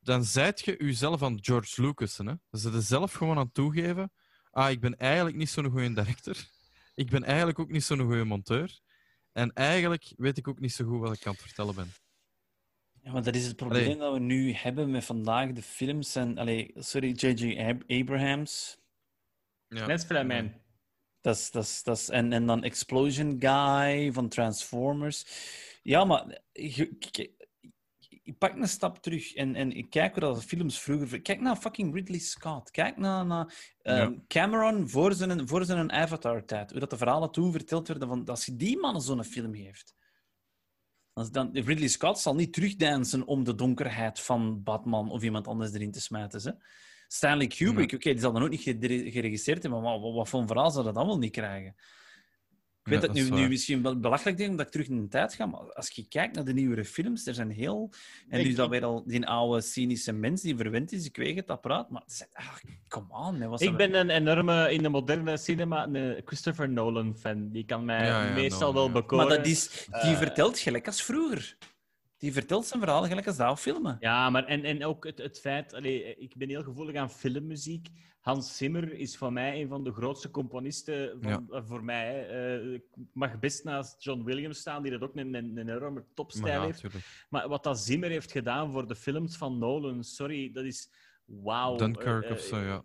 Dan zijt je jezelf aan George Lucas. Hè? Dan zit je zelf gewoon aan toegeven. Ah, ik ben eigenlijk niet zo'n goede director. Ik ben eigenlijk ook niet zo'n goede monteur. En eigenlijk weet ik ook niet zo goed wat ik aan het vertellen ben. Ja, maar dat is het probleem Allee. dat we nu hebben met vandaag de films. En, allee, sorry, J.J. Ab- Abrahams. Ja. Mensfilm, Dat is, dat is, dat is, en, en dan Explosion Guy van Transformers. Ja, maar ik pak een stap terug en, en ik kijk hoe dat de films vroeger... Kijk naar fucking Ridley Scott. Kijk naar, naar ehm, Ja. Cameron voor zijn, voor zijn Avatar-tijd. Hoe dat de verhalen toen verteld werden van... Als je die man zo'n film heeft... Als dan, Ridley Scott zal niet terugdansen om de donkerheid van Batman of iemand anders erin te smijten. Hè? Stanley Kubrick, oké, die zal dan ook niet gere- geregisseerd hebben, maar wat, wat voor een verhaal zou dat dan wel niet krijgen? Ik weet Ja, dat nu, nu misschien wel belachelijk denk dat ik terug in de tijd ga, maar als je kijkt naar de nieuwere films, er zijn heel... En nu Ik- is dat weer al die oude cynische mens die verwend is, ik weet het, dat praat, maar... het Ah, come on, hè, was Ik ben een enorme, in de moderne cinema, een Christopher Nolan-fan. Die kan mij Ja, ja, meestal Nolan, wel ja. bekoren. Maar dat is, die Eh, vertelt gelijk als vroeger. Die vertelt zijn verhaal gelijk als oude filmen. Ja, maar en, en ook het, het feit... Allee, ik ben heel gevoelig aan filmmuziek. Hans Zimmer is voor mij een van de grootste componisten. Van, eh, Voor mij. Eh, ik mag best naast John Williams staan, die dat ook een, een, een enorme Maar topstijl ja, heeft. tuurlijk. Maar wat dat Zimmer heeft gedaan voor de films van Nolan, sorry, dat is wauw. Dunkirk Eh, of zo, ja.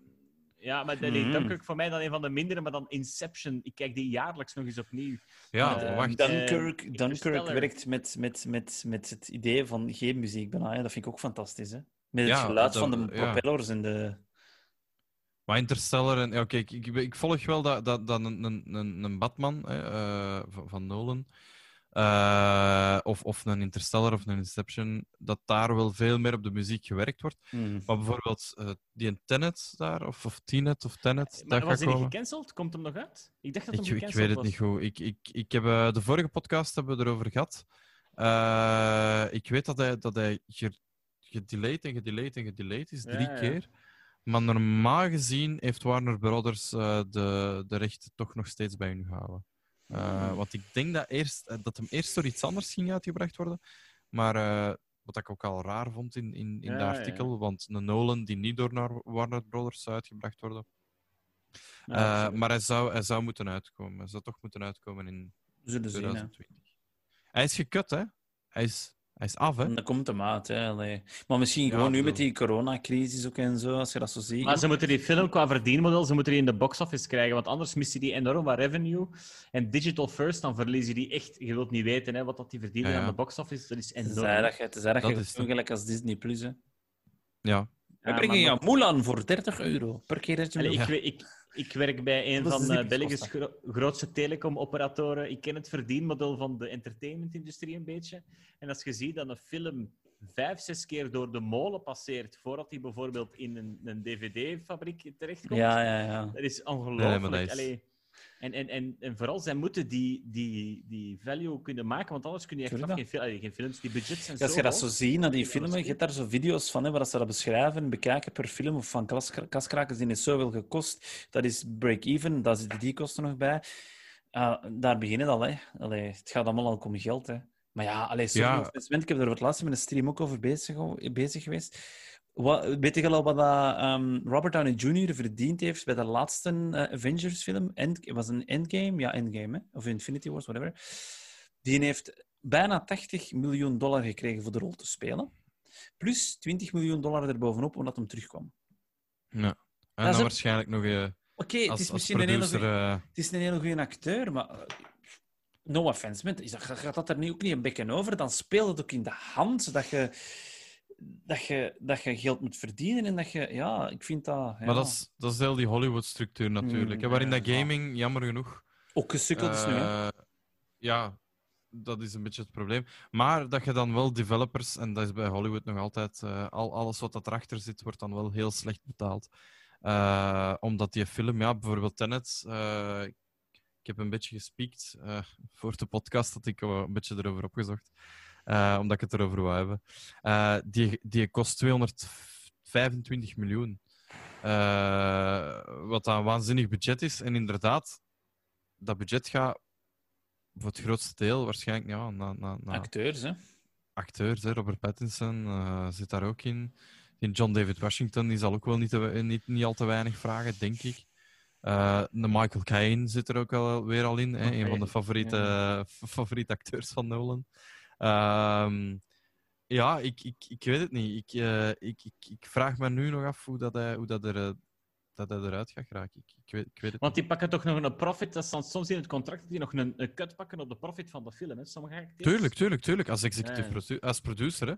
Ja, maar nee, Mhm. Dunkirk voor mij dan een van de mindere, maar dan Inception. Ik kijk die jaarlijks nog eens opnieuw. Ja, Eh, wacht. dan- Dunkirk, Eh, Dunkirk Interstellar. werkt met, met, met, met het idee van geen muziek bijna. hè. Dat vind ik ook fantastisch. Hè? Met het Ja, geluid dat- van de ja. propellers en de... Maar Interstellar en... Ja, ik, ik volg wel dat, dat, dat een, een, een, een Batman hè, eh, van, van Nolan, eh, of, of een Interstellar of een Inception, dat daar wel veel meer op de muziek gewerkt wordt. Hmm. Maar bijvoorbeeld eh, die Tenet daar, of, of Tenet of Tenet, Maar dat was komen. gecanceld? Komt hem nog uit? Ik dacht dat Ik, hem ik gecanceld weet het was. niet goed. Ik, ik, ik heb, eh, de vorige podcast hebben we erover gehad. Eh, ik weet dat hij, dat hij ge- gedelayed en gedelayed en gedelayed is, drie Ja, ja. keer. Maar normaal gezien heeft Warner Brothers eh, de, de rechten toch nog steeds bij hun gehouden. Eh, Want ik denk dat, eerst, eh, dat hem eerst door iets anders ging uitgebracht worden. Maar eh, wat ik ook al raar vond in, in, in Ja, dat ja. artikel, want een Nolan die niet door Warner Brothers zou uitgebracht worden. Ja, maar hij zou, hij zou moeten uitkomen. Hij zou toch moeten uitkomen in We zullen zien. hè. 2020. Hij is gekut, hè? Hij is, hij is af, hè? En dat komt hem uit. Hè. allee. Maar misschien Ja, gewoon nu bedoel- met die coronacrisis ook en zo, als je dat zo ziet. Maar ze moeten die film qua verdienmodel ze moeten die in de box-office krijgen, want anders mist je die enorm wat revenue. En digital first, dan verlies je die echt... Je wilt niet weten hè, wat dat die verdienen Ja, ja. aan de box-office. Dat is enorm. Je is doen het. gelijk als Disney Plus. Hè. Ja. We Ja, brengen maar jou Mulan voor 30 euro per keer dat je Allee, ik, ik werk bij een van de uh, zipjes Belgisch kosten. gro- grootste telecomoperatoren. Ik ken het verdienmodel van de entertainmentindustrie een beetje. En als je ziet dat een film vijf, zes keer door de molen passeert voordat hij bijvoorbeeld in een, een dvd-fabriek terechtkomt, Ja, ja, ja. dat is ongelooflijk. En, en, en, en vooral, zij moeten die, die, die value kunnen maken, want anders kun je echt geen, fil- geen films. Die budgets zijn Ja, Als zo je dat zo ziet, naar die filmen, is je hebt daar zo video's van, hè, waar ze dat beschrijven en bekijken per film, of van kas- kaskrakers, die heeft zoveel gekost. Dat is break-even, daar zitten die kosten nog bij. Ah, daar beginnen het al, hè. Allee, het gaat allemaal ook om geld, hè. Maar ja, allee, sorry, Ja. investment, ik heb er voor het laatst met een stream ook over bezig geweest. Wat, weet je al wat dat, ehm, Robert Downey Jr. verdiend heeft bij de laatste eh, Avengers-film? End, was een Endgame? Ja, Endgame, hè? of Infinity Wars, whatever. Die heeft bijna 80 miljoen dollar gekregen voor de rol te spelen. Plus 20 miljoen dollar erbovenop omdat hem terugkwam. ja. En dan waarschijnlijk nog eh, Oké, het is misschien een hele goeie- eh, het is een hele goede acteur, maar... No offense, man. Gaat dat er nu ook niet een bekken over? Dan speelt het ook in de hand dat je, dat je, dat je geld moet verdienen en dat je... Ja, ik vind dat... Ja, Maar dat is, dat is heel die Hollywood-structuur natuurlijk. Mm, hè, waarin dat gaming, jammer genoeg... ook gesukkeld is nu, hè. eh, ja, dat is een beetje het probleem. Maar dat je dan wel developers, en dat is bij Hollywood nog altijd, eh, al, alles wat erachter zit, wordt dan wel heel slecht betaald. Eh, omdat die film, ja, bijvoorbeeld Tenet, ik heb een beetje gespiekt voor de podcast, dat ik een beetje erover opgezocht, eh, omdat ik het erover wou hebben. Eh, die, die kost 225 miljoen. Eh, wat een waanzinnig budget is. En inderdaad, dat budget gaat voor het grootste deel waarschijnlijk ja, Acteurs, hè. acteurs. Hè. Robert Pattinson zit daar ook in. Die John David Washington die zal ook wel niet, te, niet, niet al te weinig vragen, denk ik. De Michael Caine zit er ook al, weer al in. Hè. Een van de favoriete, favoriete acteurs van Nolan. Ehm, ja, ik, ik, ik weet het niet. Ik, eh, ik, ik, ik vraag me nu nog af hoe dat, hij- hoe dat er, eh, dat hij eruit gaat geraken. Ik, ik, weet, ik weet het Want die pakken toch nog een profit. Dat staat soms in het contract dat die nog een, een cut pakken op de profit van de film. Hè? Sommige acteurs. Tuurlijk, tuurlijk, tuurlijk. Als executive Ja, ja. produ- als producer. Hè.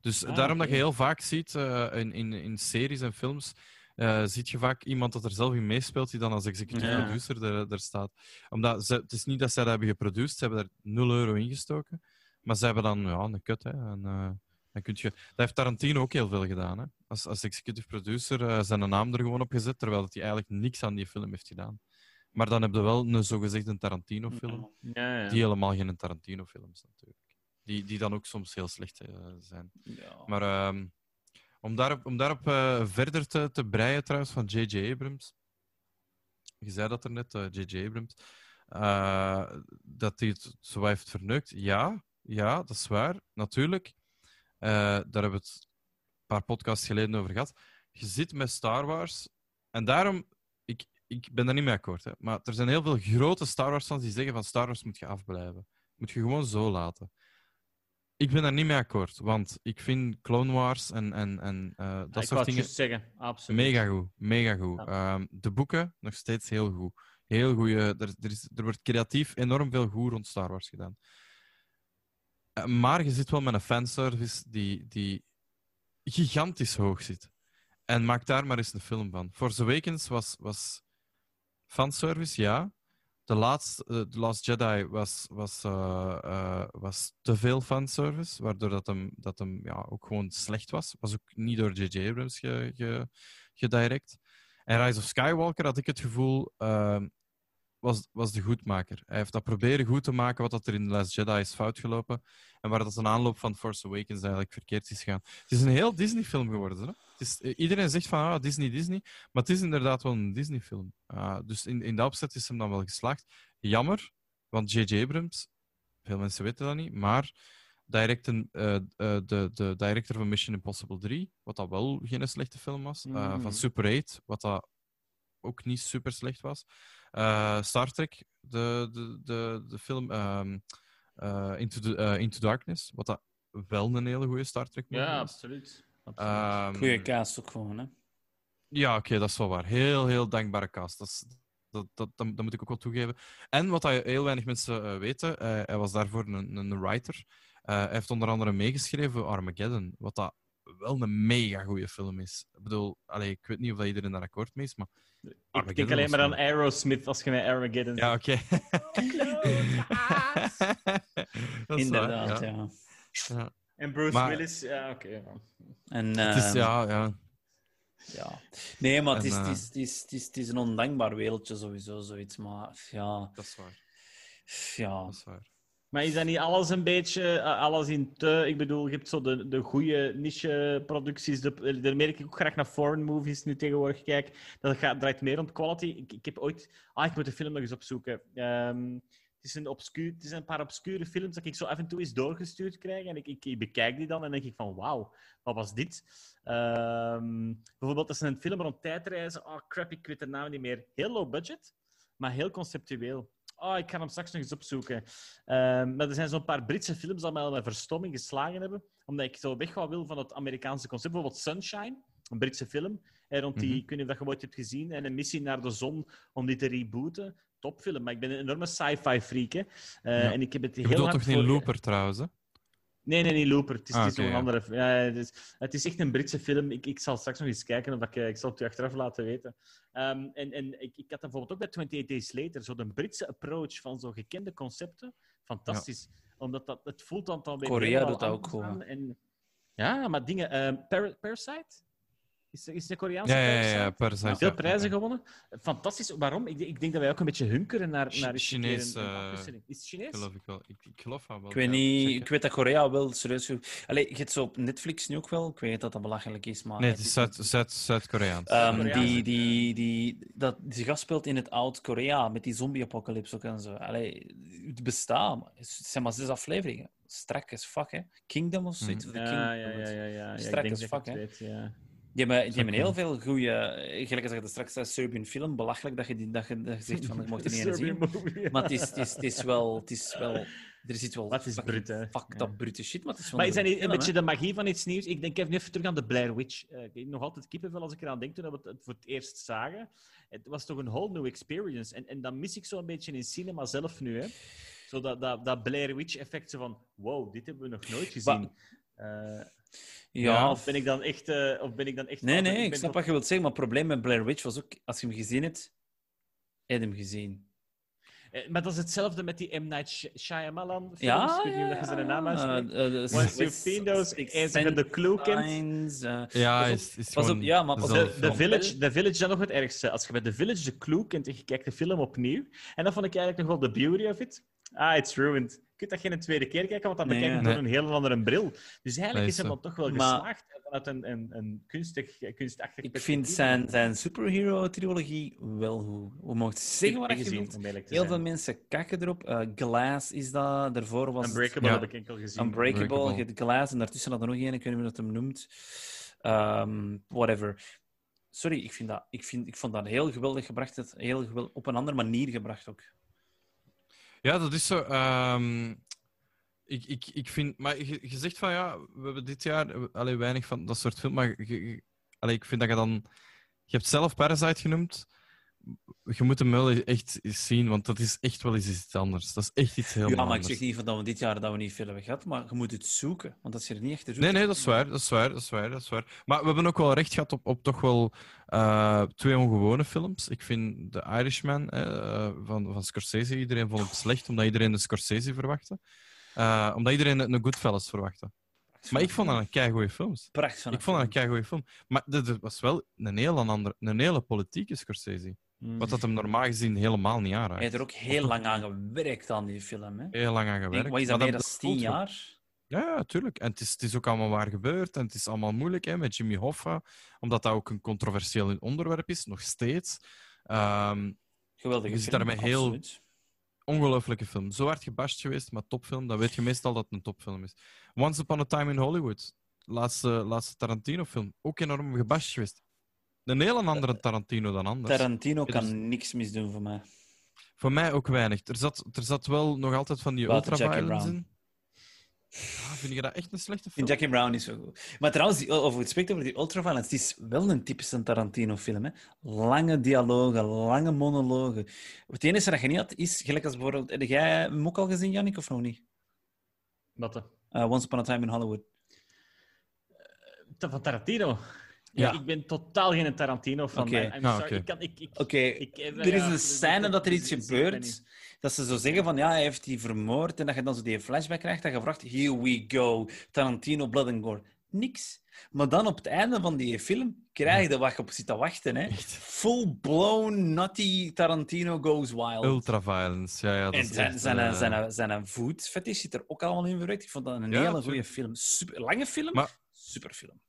Dus Ah, daarom dat je heel vaak ziet eh, in, in, in series en films. eh ziet je vaak iemand dat er zelf in meespeelt, die dan als executive Ja. producer er, er staat. Omdat ze, het is niet dat zij dat hebben geproduceerd, ze hebben er 0 euro in gestoken. Maar ze hebben dan ja, een cut. Hè, en, eh, dan kun je, dat heeft Tarantino ook heel veel gedaan. Hè. Als, als executive producer eh, zijn naam er gewoon op gezet, terwijl dat hij eigenlijk niks aan die film heeft gedaan. Maar dan heb je wel een zogezegde Tarantino-film. Ja, ja. Die helemaal geen Tarantino-film is, natuurlijk. Die, die dan ook soms heel slecht eh, zijn. Ja. Maar ehm, om daarop, om daarop verder te, te breien, trouwens, van J.J. Abrams. Je zei dat er net, J.J. Abrams. dat hij het zo heeft verneukt. Ja, ja, dat is waar, natuurlijk. Eh, daar hebben we het een paar podcasts geleden over gehad. Je zit met Star Wars. En daarom, ik, ik ben daar niet mee akkoord. Hè, maar er zijn heel veel grote Star Wars-fans die zeggen van Star Wars moet je afblijven. Moet je gewoon zo laten. Ik ben daar niet mee akkoord, want ik vind Clone Wars en, en, en eh, dat ik soort dingen zeggen. Absoluut. mega goed. Mega goed. Ja. Ehm, de boeken nog steeds heel goed. Heel goeie, er, er, is, er wordt creatief enorm veel goed rond Star Wars gedaan. Eh, maar je zit wel met een fanservice die, die gigantisch hoog zit. En maak daar maar eens een film van. Force Awakens was, was fanservice, ja. The Last, eh, The Last Jedi was, was, eh, was te veel fanservice, waardoor dat hem, dat hem ja, ook gewoon slecht was. Was ook niet door J.J. Abrams ge, ge, gedirect. En Rise of Skywalker had ik het gevoel, eh, was, was de goedmaker. Hij heeft dat proberen goed te maken wat dat er in The Last Jedi is fout gelopen. En waar dat een aanloop van Force Awakens eigenlijk verkeerd is gegaan. Het is een heel Disney-film geworden. Hè? Het is, eh, iedereen zegt van ah, Disney, Disney. Maar het is inderdaad wel een Disney-film. Ah, dus in, in dat opzet is hem dan wel geslaagd. Jammer, want J.J. Abrams, veel mensen weten dat niet, maar directen, eh, eh, de, de director van Mission Impossible 3, wat dat wel geen slechte film was. Van Super 8, wat dat ook niet super slecht was. Eh, Star Trek, de, de, de, de film ehm, eh, Into, the, eh, Into Darkness, wat dat wel een hele goede Star Trek movie Ja, was. absoluut. absoluut. Ehm, Goeie cast ook gewoon, hè. ja, oké, dat is wel waar. Heel, heel dankbare cast. Dat, is- dat, dat, dat, dat moet ik ook wel toegeven. En wat dat heel weinig mensen weten, eh, hij was daarvoor een, een writer. Eh, hij heeft onder andere meegeschreven voor Armageddon, wat dat wel een mega goede film is. Ik bedoel, allee, ik weet niet of dat iedereen daar akkoord mee is, maar... ik denk alleen maar aan Aerosmith als je naar Armageddon Ja, oké. <laughs> Dat is Inderdaad, waar, ja. ja. Ja. En Bruce Maar- Willis, ja, oké. ja. En, Het is, ehm, ja, ja. ja. Nee, maar het En, is, het, eh, is, het, is, het, is, het is een ondankbaar wereldje sowieso, zoiets. Maar ja, Dat is waar. ja. Dat is waar. Maar is dat niet alles een beetje, eh, alles in te... Ik bedoel, je hebt zo de, de goede niche-producties. De, daar merk ik ook graag naar foreign movies nu tegenwoordig kijk. Dat gaat, draait meer om quality. Ik, ik heb ooit... Ah, ik moet de film nog eens opzoeken. Ehm, het, is een obscuur, het is een paar obscure films dat ik zo af en toe eens doorgestuurd krijg. En ik, ik, ik bekijk die dan en denk ik van, wauw, wat was dit? Ehm, bijvoorbeeld, dat is een film rond tijdreizen. Oh, crap, ik weet de naam niet meer. Heel low budget, maar heel conceptueel. Oh, ik ga hem straks nog eens opzoeken. Ehm, maar er zijn zo'n paar Britse films die mij al met verstomming geslagen hebben. Omdat ik zo weg wil van het Amerikaanse concept. Bijvoorbeeld Sunshine, een Britse film. En rond die, Mhm. ik weet niet of dat je ooit hebt gezien. En een missie naar de zon om die te rebooten. Topfilm. Maar ik ben een enorme sci-fi freak. Hè. Eh, Ja. En ik heb het Je heel bedoelt hard toch niet voor- Looper, trouwens, hè? Nee, nee, niet Looper. Het is, Ah, het is oké, nog een ja. andere. Ja, het, is, het is echt een Britse film. Ik, ik zal straks nog eens kijken of ik, eh, ik zal het u achteraf laten weten. Ehm, en en ik, ik had bijvoorbeeld ook bij 28 Days Later, zo de Britse approach van zo gekende concepten. Fantastisch. Omdat dat, het voelt dan dan weer Korea doet dat ook. En, ja, maar dingen. ehm, Par- Parasite? Is, is de Koreaanse Ja, ja, ja. Parasite? Veel ja. prijzen gewonnen. Fantastisch. Waarom? Ik, ik denk dat wij ook een beetje hunkeren naar, naar Chinees, een- een eh. Is het Chinees? Geloof ik wel. Ik, ik geloof wel. Ik weet niet, ik weet dat Korea wel serieus. Allee, je hebt zo op Netflix nu ook wel. Ik weet dat dat belachelijk is, maar. Nee, het is Zuid- niet- Zuid- Zuid-Koreaans. Ehm, Zuid-Koreaans, die, die, die, dat, die gast speelt in het oud-Korea met die zombie-apocalypse ook en zo. Allee, het bestaat. Het zijn maar zes afleveringen. Strak as fuck, hè? Kingdom of zoiets. The Ja, ja, ja, ja, ja. Strak as fuck, hè. Die hebben, die hebben heel veel goede. Gelijk als ik het straks zei, Serbian film. Belachelijk dat je, die, dat je, dat je zegt van ik mocht er <laughs> niet zien. movie. Maar het is, het, is, het is wel. Het is wel er zit wel. Het is fucking brut, hè. Fucked Ja. up brute shit. Maar het is Maar is dat niet een beetje de magie van iets nieuws? Ik denk even terug aan de Blair Witch. Eh, ik heb nog altijd kippenvel als ik eraan denk toen we het voor het eerst zagen. Het was toch een whole new experience. En, en dat mis ik zo een beetje in cinema zelf nu. Hè? Zo dat, dat, dat Blair Witch-effect zo van... Wow, dit hebben we nog nooit gezien. Eh, Ja, of ben ik dan echt... eh, of ben ik dan echt Nee, nee, ik ben snap tot- wat je wilt zeggen, maar het probleem met Blair Witch was ook, als je hem gezien hebt, heb je hem gezien. Eh, maar dat is hetzelfde met die M. Night Sh- Shyamalan films. Ja, Ik weet niet of ja, je zijn naam uitspreekt. eh, de Once you've Sixth- seen those, eens je de clue kent. Ja, is, is op, gewoon ja, maar pas De, de. Village, de Village dan nog het ergste. Als je bij The Village de clue kent en je kijkt de film opnieuw. En dan vond ik eigenlijk nog wel de beauty of it. Ah, it's ruined. Je kunt dat geen tweede keer kijken, want dan Nee, bekijk je nee. door een heel andere bril. Dus eigenlijk is is hem dan toch wel Maar- geslaagd eh, vanuit een, een, een kunstig, kunstachtig ik vind zijn, zijn superhero-trilogie wel goed. We mogen zeggen wat je gezien, wilt. Heel veel mensen kakken erop. Eh, Glass is dat. Daarvoor was het Unbreakable Ja. heb ik enkel gezien. Unbreakable. Hebt Glass en daartussen had er nog één, ik weet niet hoe dat hem noemt. Ehm, whatever. Sorry, ik, vind dat, ik, vind, ik vond dat heel geweldig gebracht. Het heel geweldig, op een andere manier gebracht ook. Ja, dat is zo. ehm, ik, ik, ik vind, maar je, je zegt van ja, we hebben dit jaar eh, allee, weinig van dat soort film. Maar je, ik vind dat je dan. Je hebt zelf Parasite genoemd. Je moet hem wel echt zien, want dat is echt wel eens iets anders. Dat is echt iets heel Ja, maar ik anders. zeg niet van dat we dit jaar dat we niet veel hebben gehad, maar je moet het zoeken. Want dat is er niet echt te zoeken. Nee, nee, dat is waar, dat is waar, dat is waar, dat is waar. Maar we hebben ook wel recht gehad op, op toch wel eh, twee ongewone films. Ik vind The Irishman eh, van, van Scorsese, iedereen vond het slecht, omdat iedereen de Scorsese verwachtte. Eh, omdat iedereen een Goodfellas verwachtte. Maar ik vond dat een keigoede film. Pracht van Ik vond dat een keigoede film. Maar dat was wel een hele, andere, een hele politieke Scorsese. Mm. Wat dat hem normaal gezien helemaal niet Hij aanraakt. heeft er ook heel lang aan gewerkt aan die film. Hè? Heel lang aan gewerkt. wat is dat, Maar meer dan tien jaar? Ja, ja, tuurlijk. En het is, het is ook allemaal waar gebeurd. En het is allemaal moeilijk hè, met Jimmy Hoffa. Omdat dat ook een controversieel onderwerp is, nog steeds. Ehm Geweldige Je zit film, daarmee heel- absoluut. ongelooflijke film. Zo hard gebashed geweest, maar topfilm. Dan weet je meestal dat het een topfilm is. Once Upon a Time in Hollywood. Laatste, laatste Tarantino-film. Ook enorm gebashed geweest. Een heel andere Tarantino dan anders. Tarantino kan is- niks misdoen voor mij. Voor mij ook weinig. Er zat, er zat wel nog altijd van die ultra-violence Brown. in. Ja, vind je dat echt een slechte film? Jackie Brown niet zo goed. Maar trouwens, die- over het spreekt over die ultraviolence, het is wel een typische Tarantino-film. Hè? Lange dialogen, lange monologen. Het enige dat je niet had, is, gelijk als bijvoorbeeld... Heb jij hem ook al gezien, Jannik, of nog niet? Wat, eh, Uh, Once Upon a Time in Hollywood. Van Tarantino? Ja. Ja. Ik ben totaal geen Tarantino van. Oké. Ah, sorry. oké. Ik kan, ik, ik, Oké, ik- eh, er is ja, een scène dat er iets gebeurt, dat ze zo zeggen van, ja, hij heeft die vermoord, en dat je dan zo die flashback krijgt, dat je vraagt, here we go, Tarantino, blood and gore. Niks. Maar dan op het einde van die film krijg je wat je op zit te wachten. Hè? Full-blown, nutty Tarantino goes wild. Ultra-violence. Ja, ja, dat En is zijn, echt, zijn, eh, zijn, zijn voetfetish zit er ook allemaal in verwerkt. Ik vond dat een Ja, hele goede film. Super, lange film, Maar- super film.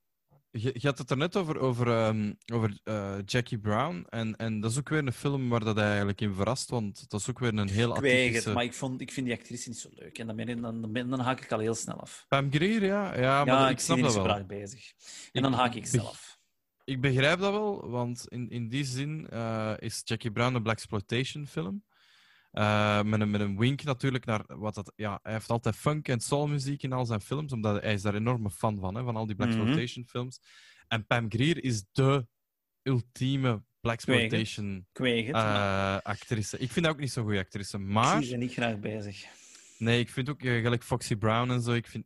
Je, je had het er net over, over, ehm, over eh, Jackie Brown. En, en dat is ook weer een film waar dat hij eigenlijk in verrast. Want dat is ook weer een heel Ik weet het, atypische... maar ik, vond, ik vind die actrice niet zo leuk. En dan, ben ik, dan, dan, haak ik al heel snel af. Pam Grier, ja. Ja, maar ja, ik zie snap dat wel. bezig. En dan haak ik af. Ik begrijp dat wel, want in, in die zin eh, is Jackie Brown een blaxploitation film. Eh, met, een, met een wink natuurlijk naar wat dat... Ja, hij heeft altijd funk en soulmuziek in al zijn films, omdat hij is daar enorme fan van, hè, van al die blaxploitation films. En Pam Grier is de ultieme Ik het, maar eh actrice. Ik vind dat ook niet zo'n goede actrice, ik maar... zie ze niet graag bezig. Nee, ik vind ook eh, gelijk Foxy Brown en zo. Ik vind,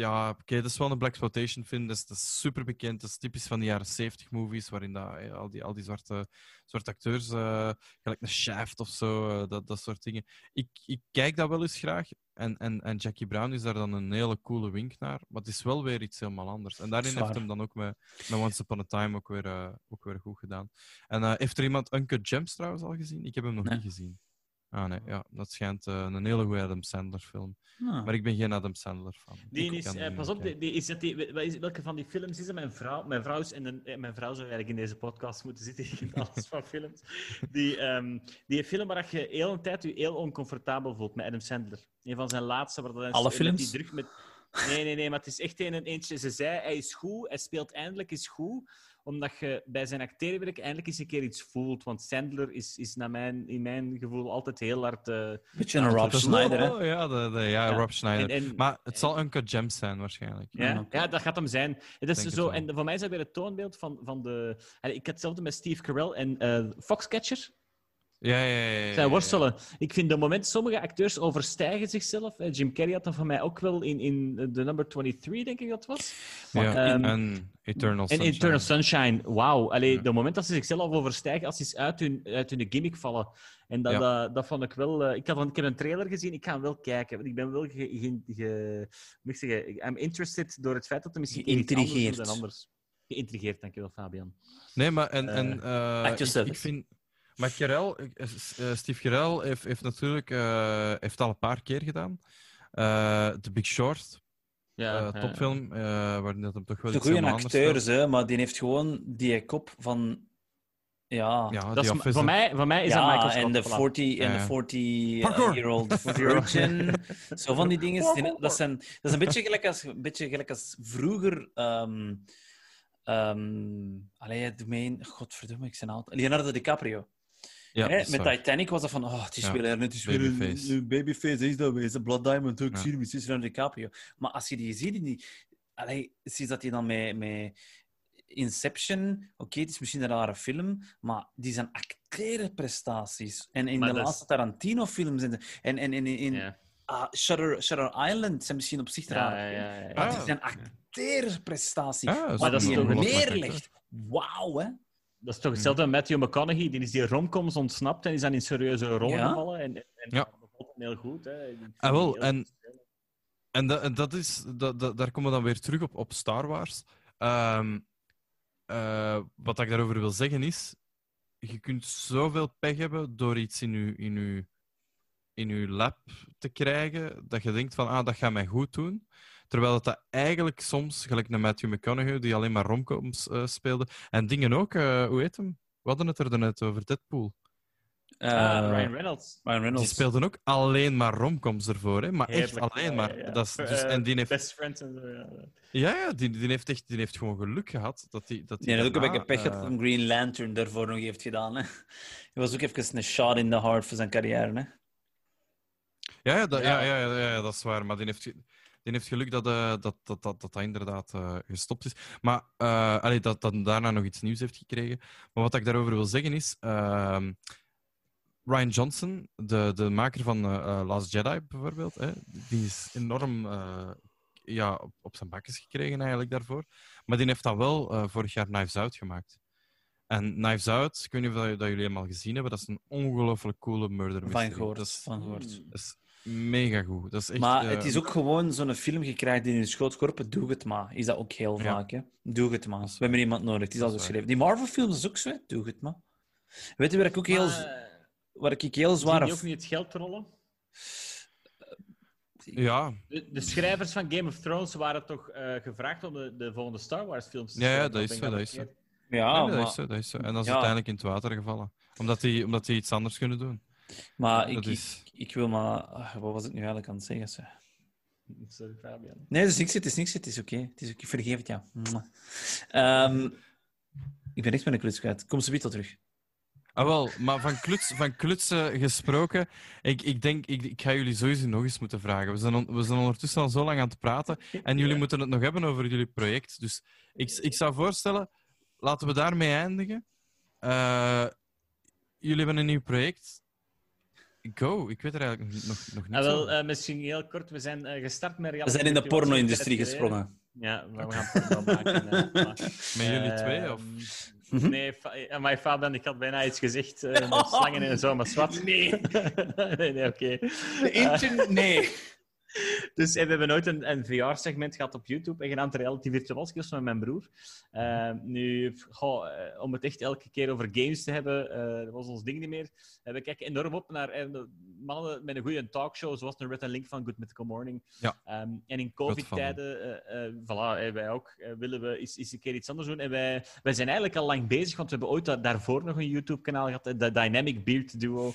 ja, oké, dat is wel een black exploitation film. Dat is, dat is super bekend. Dat is typisch van die jaren 70 movies, waarin dat, eh, al, die, al die zwarte, zwarte acteurs, eh, gelijk een Shaft of zo, eh, dat, dat soort dingen. Ik, ik kijk dat wel eens graag. En, en, en Jackie Brown is daar dan een hele coole wink naar. Maar het is wel weer iets helemaal anders. En daarin Zwaar. heeft hem dan ook met, met Once Upon a Time ook weer, ook weer goed gedaan. En heeft er iemand Uncut Gems trouwens al gezien? Ik heb hem nog Nee. niet gezien. Ah nee, ja, dat schijnt eh, een hele goede Adam Sandler film. Ah. Maar ik ben geen Adam Sandler fan. Die is, eh, pas op, die, die is dat die, wat is, welke van die films is het? Mijn vrouw, mijn vrouw, is, een, eh, mijn vrouw zou eigenlijk in deze podcast moeten zitten, <laughs> die alles van films. Die, ehm, die film waar je heel een tijd je heel oncomfortabel voelt met Adam Sandler. Een van zijn laatste. Waar dat Alle met films? Die druk met, Nee, nee, nee, maar het is echt een en eentje. Ze zei, hij is goed, hij speelt eindelijk eens goed, omdat je bij zijn acteerwerk eindelijk eens een keer iets voelt. Want Sandler is, is naar mijn, in mijn gevoel altijd heel hard... eh, Beetje een Rob Schneider, hè? Oh, ja, de, de, ja, Ja. Rob Schneider. En- en- maar het zal Uncut Gems zijn, waarschijnlijk. Ja, dat gaat hem zijn. Het is Denk zo, en voor mij is dat weer het toonbeeld van, van de... Ik had hetzelfde met Steve Carell en eh, Foxcatcher. Ja, ja, ja. ja. worstelen. Ik vind de moment sommige acteurs overstijgen zichzelf. Eh, Jim Carrey had dat van mij ook wel in, in de number 23, denk ik dat was. Ja, Ehm, en Eternal En Sunshine. Eternal Sunshine, wauw. Allee, Ja. De moment dat ze zichzelf overstijgen, als ze eens uit hun, uit hun gimmick vallen. En dat, Ja. dat, dat vond ik wel... eh, ik, had, ik heb een trailer gezien, ik ga hem wel kijken. Want ik ben wel ge, ge, ge- hoe moet ik zeggen, I'm interested door het feit dat hij misschien iets anders doet Geïntrigeerd. dan anders. Geïntrigeerd, dankjewel, Fabian. Nee, maar en, Eh, en, eh, your ik, vind. Maar Gerel, eh, eh, Steve Gerel heeft, heeft natuurlijk eh, heeft al een paar keer gedaan. Eh The Big Short, Ja, eh, topfilm, eh waarin dat hem toch wel De iets goede helemaal anders acteur, speelt. hè, maar die heeft gewoon die kop van. Ja, Ja, Dat is, voor, mij, voor mij is ja dat Michael Scott. en de voilà. 40 en Ja, de ja. 40 Parkour. year old virgin. <laughs> Zo van die dingen. Die- Dat, zijn, dat is een beetje gelijk als, een beetje gelijk als vroeger. ehm ehm allee, een- Godverdomme, ik ben oud. Leonardo DiCaprio. Ja, Hè, met waar. Titanic was dat van, oh, het is Ja, weer er net is weer een- babyface. een babyface, is dat een Blood Diamond, ook Ja. zie je, is Leonardo DiCaprio. Maar als je die ziet, in die, allee, zie je dat hij dan met, met Inception, oké, het is misschien een rare film, maar die zijn acteerprestaties. En in Maar de is- laatste Tarantino-films en, en, en, en in Ja. ah, Shutter, Shutter Island zijn misschien op zich raar. ja, ja, ja. Maar Ah, die zijn oké. acteerprestaties. Ja, dat is een belachelijk neerlegt. Wauw, hè? Dat is toch hetzelfde met Matthew McConaughey. Die is die romcoms ontsnapt en is dan in serieuze rollen Ja. gevallen. En, en Ja. dat hem heel goed. Hè. Ah, wel, heel en-. En, dat, en dat is, daar komen we dan weer terug op, op Star Wars. Ehm, eh, wat ik daarover wil zeggen is, je kunt zoveel pech hebben door iets in je, in uw, in uw lab te krijgen, dat je denkt van, ah, dat gaat mij goed doen. Terwijl het dat eigenlijk soms, gelijk naar Matthew McConaughey, die alleen maar romcoms eh, speelde, en dingen ook, eh, hoe heet hem? We hadden het er net over, Deadpool. Eh, Ryan Reynolds. Ryan Die Reynolds. speelden ook alleen maar romcoms ervoor, hè? maar echt alleen maar. ja, ja. Dat is, dus, en die heeft Best friends en zo. Ja. Ja, die, die, heeft echt, die heeft gewoon geluk gehad dat hij dat Nee, dat ook een beetje pech gehad dat hem Green Lantern daarvoor nog heeft gedaan. Hè. Hij was ook even een shot in the heart voor zijn carrière. Hè. ja, ja, dat, ja. Ja. Ja, ja, ja, dat is waar. Maar die heeft, die heeft geluk dat eh, dat, dat, dat, dat, dat inderdaad eh, gestopt is. Maar eh, allee, dat dat daarna nog iets nieuws heeft gekregen. Maar wat ik daarover wil zeggen is... ehm, Ryan Johnson, de, de maker van Last Jedi bijvoorbeeld, hè, die is enorm ja, op, op zijn bakjes gekregen eigenlijk daarvoor. Maar die heeft dan wel vorig jaar Knives Out gemaakt. En Knives Out, ik weet niet of dat, dat jullie hem al gezien hebben, dat is een ongelooflijk coole murder mystery. Van gehoord. Dat is, Van gehoord. Dat is mega goed. Dat is echt, Maar eh, het is ook gewoon zo'n film gekregen die in je schoot geworpen. Doe het maar. Is dat ook heel Ja. vaak. Hè? Doe het maar. We hebben iemand nodig. Het is al zo geschreven. Die Marvel-films is ook zo. hè. Doe het maar. Weet je waar ik ook heel, Maar, waar ik heel zwaar... die ook niet het geld rollen? Ja, De, de schrijvers van Game of Thrones waren toch eh, gevraagd om de, de volgende Star Wars films te Ja, ja, dat is zo, dat is? Ja, nee, nee, dat, maar, is zo, dat is zo. En dat is Ja. uiteindelijk in het water gevallen. Omdat die, omdat die iets anders kunnen doen. maar dat ik, is- ik, wil maar... ach, wat was ik nu eigenlijk aan het zeggen? zeg? Sorry, Fabian. Nee, het is niks. Het is niks. Het is oké. Het is oké. Ik vergeef het, ja. Ehm, ik ben echt met een kluts kwijt. Kom ze tot terug. Ah, wel, maar van, kluts, van klutsen gesproken, ik, ik denk, ik, ik ga jullie sowieso nog eens moeten vragen. We zijn, on- we zijn ondertussen al zo lang aan het praten en jullie Ja. moeten het nog hebben over jullie project. Dus ik, ik zou voorstellen, laten we daarmee eindigen. Eh, jullie hebben een nieuw project. Go, ik weet er eigenlijk nog, nog, nog niet Ah, wel, eh, misschien heel kort. We zijn eh, gestart met We zijn in de porno-industrie gesprongen. Ja, maar we gaan porno <laughs> maken. maar, Met jullie twee? Of? Mhm. Nee, fa- eh, maar Fabian, ik had bijna iets gezegd. eh, met slangen en zo, maar zwart. <laughs> Nee. <laughs> nee, nee, oké. De internet... Nee. <laughs> Dus eh, we hebben nooit een, een VR-segment gehad op YouTube en genaamd Reality Virtual Skills met mijn broer. Eh, nu, goh, eh, om het echt elke keer over games te hebben, eh, dat was ons ding niet meer. We kijken enorm op naar mannen met een goede talkshow, zoals de Red Link van Good Mythical Morning. Ja. Ehm, en in COVID-tijden, voilà, wij ook, willen we eens, eens een keer iets anders doen. En wij, wij zijn eigenlijk al lang bezig, want we hebben ooit da- daarvoor nog een YouTube-kanaal gehad, eh, de Dynamic Beard Duo.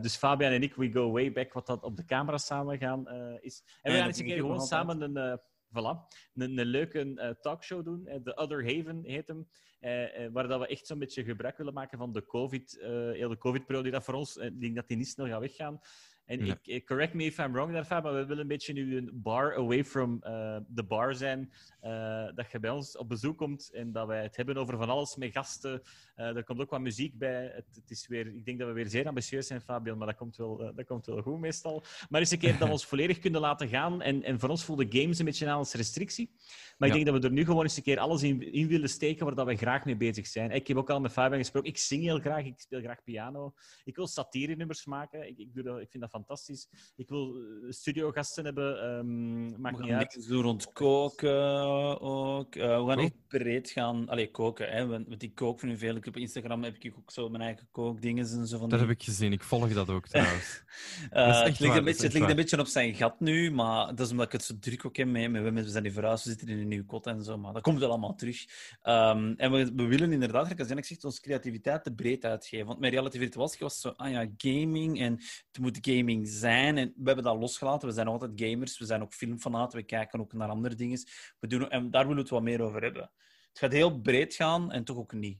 Dus Fabian en ik, we go way back, wat dat op de camera samen gaan is. En we gaan eens een keer gewoon samen een, eh, voilà, een, een leuke eh, talkshow doen. eh, The Other Haven heet hem. eh, eh, waar dat we echt zo'n beetje gebruik willen maken van de COVID, eh heel de COVID-periode dat voor ons, eh, ik denk dat die niet snel gaat weggaan. En Ja. ik, correct me if I'm wrong daar, Fab, maar we willen een beetje nu een bar away from eh the bar zijn. eh, dat je bij ons op bezoek komt en dat wij het hebben over van alles met gasten. Eh, er komt ook wat muziek bij. Het, het is weer, ik denk dat we weer zeer ambitieus zijn, Fabian, maar dat komt wel, eh, dat komt wel goed meestal. Maar eens een keer dat we <laughs> ons volledig kunnen laten gaan. En, en voor ons voelde games een beetje aan als restrictie. Maar ik Ja. denk dat we er nu gewoon eens een keer alles in, in willen steken waar dat we graag mee bezig zijn. Ik heb ook al met Fabian gesproken. Ik zing heel graag, ik speel graag piano. Ik wil satire-nummers maken. Ik, ik, doe dat, ik vind dat fantastisch. Ik wil eh, studiogasten hebben. ehm maakt We niet gaan uit. doen rond koken ook. Eh, we gaan Cool. echt breed gaan. Allee, koken. Hè. Want met die kook van u veel. Op Instagram heb ik ook zo mijn eigen kookdingen en zo van Dat die- heb ik gezien. Ik volg dat ook <laughs> trouwens. Eh, Dat het ligt, waar, een beetje, het ligt een beetje op zijn gat nu, maar dat is omdat ik het zo druk ook heb mee. met- We zijn die verhuisd, we zitten in een nieuw kot en zo, maar dat komt wel allemaal terug. Ehm, en we, we willen inderdaad, als Janik zegt, onze creativiteit te breed uitgeven. Want met Reality Virtualski was het zo, ah ja, gaming en het moet gaming zijn. En we hebben dat losgelaten. We zijn altijd gamers, we zijn ook filmfanaten, we kijken ook naar andere dingen. We doen, en daar willen we het wat meer over hebben. Het gaat heel breed gaan en toch ook niet.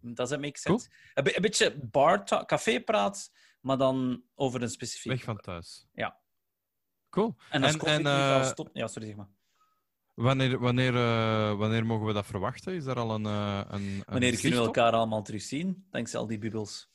Does that make sense? Een, be- een beetje bar talk, cafépraat, maar dan over een specifiek... Weg van thuis. Ja. Cool. En als En- en, eh, als stop... Ja, sorry, zeg maar. Wanneer, wanneer, eh, wanneer mogen we dat verwachten? Is er al een. eh, een, een Wanneer kunnen we op? elkaar allemaal terugzien? Dankzij al die bubbels.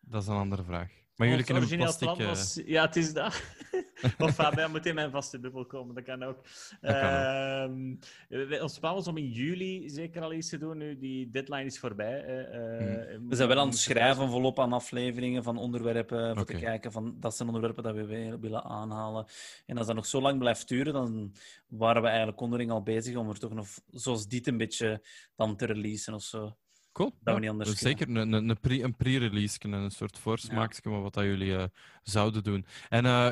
Dat is een andere vraag. Maar jullie kunnen origineel plastic. plan eh, was... Ja, het is dat. <laughs> of Fabian moet in mijn vaste bubbel komen, dat kan ook. Dat kan ook. Ehm, we- ons plan was om in juli zeker al iets te doen, nu die deadline is voorbij. eh, eh, Hmm. We zijn wel aan het schrijven volop aan afleveringen van onderwerpen, voor Oké. te kijken van dat zijn onderwerpen dat we we- willen aanhalen. En als dat nog zo lang blijft duren, dan waren we eigenlijk onderling al bezig om er toch nog, zoals dit, een beetje dan te releasen of zo. Cool. we niet anders dus kunnen. Zeker een, een, een pre- een pre-release, een soort voorsmaakje van wat dat jullie eh, zouden doen. En eh,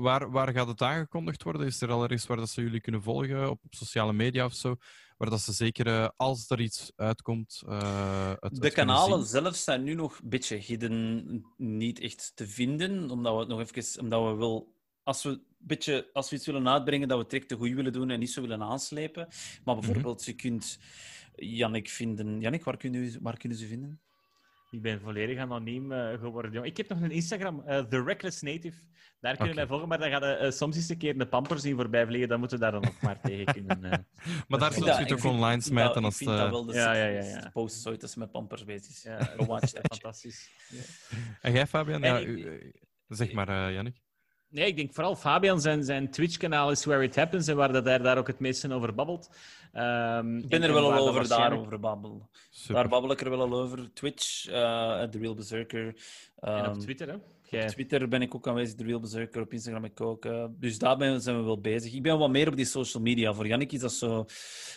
waar, waar gaat het aangekondigd worden? Is er al ergens waar dat ze jullie kunnen volgen op, op sociale media of zo? Waar dat ze zeker, eh, als er iets uitkomt, eh, het, De kanalen zien? zelf zijn nu nog een beetje hidden, niet echt te vinden, omdat we het nog even, omdat we wel, als we een beetje, als we iets willen uitbrengen, dat we het direct te goed willen doen en niet zo willen aanslepen. Maar bijvoorbeeld, je kunt Jannik vinden. Jannik, waar kunnen, u- waar kunnen ze vinden? Ik ben volledig anoniem eh, geworden. jong. Ik heb nog een Instagram, eh, The Reckless Native. Daar kunnen Oké. wij volgen, maar dan gaat eh, soms eens een keer een pamper zien voorbij vliegen. Dan moeten we daar dan nog maar tegen kunnen. eh. <laughs> Maar daar zult je ook vind- online dat- smijten als... Ik vind dat wel de Ja, ja, ja, ja. post ooit als ze met pampers bezig is. Ja, <laughs> shit. fantastisch. Ja. En jij, Fabian? En Ja, ik- u- zeg maar, eh Jannik. Nee, ik denk vooral Fabian, zijn, zijn Twitch-kanaal is Where It Happens en waar dat hij daar ook het meeste over babbelt. Ehm, Ik ben en- er wel al dat over daarover babbelen. Super. Daar babbel ik er wel al over. Twitch, eh The Real Berserker. En op Ehm, Twitter, hè? Op Twitter ben ik ook aanwezig, The Real Berserker. Op Instagram ik ook. eh, dus daar ben- zijn we wel bezig. Ik ben wat meer op die social media. Voor Jannik is dat zo...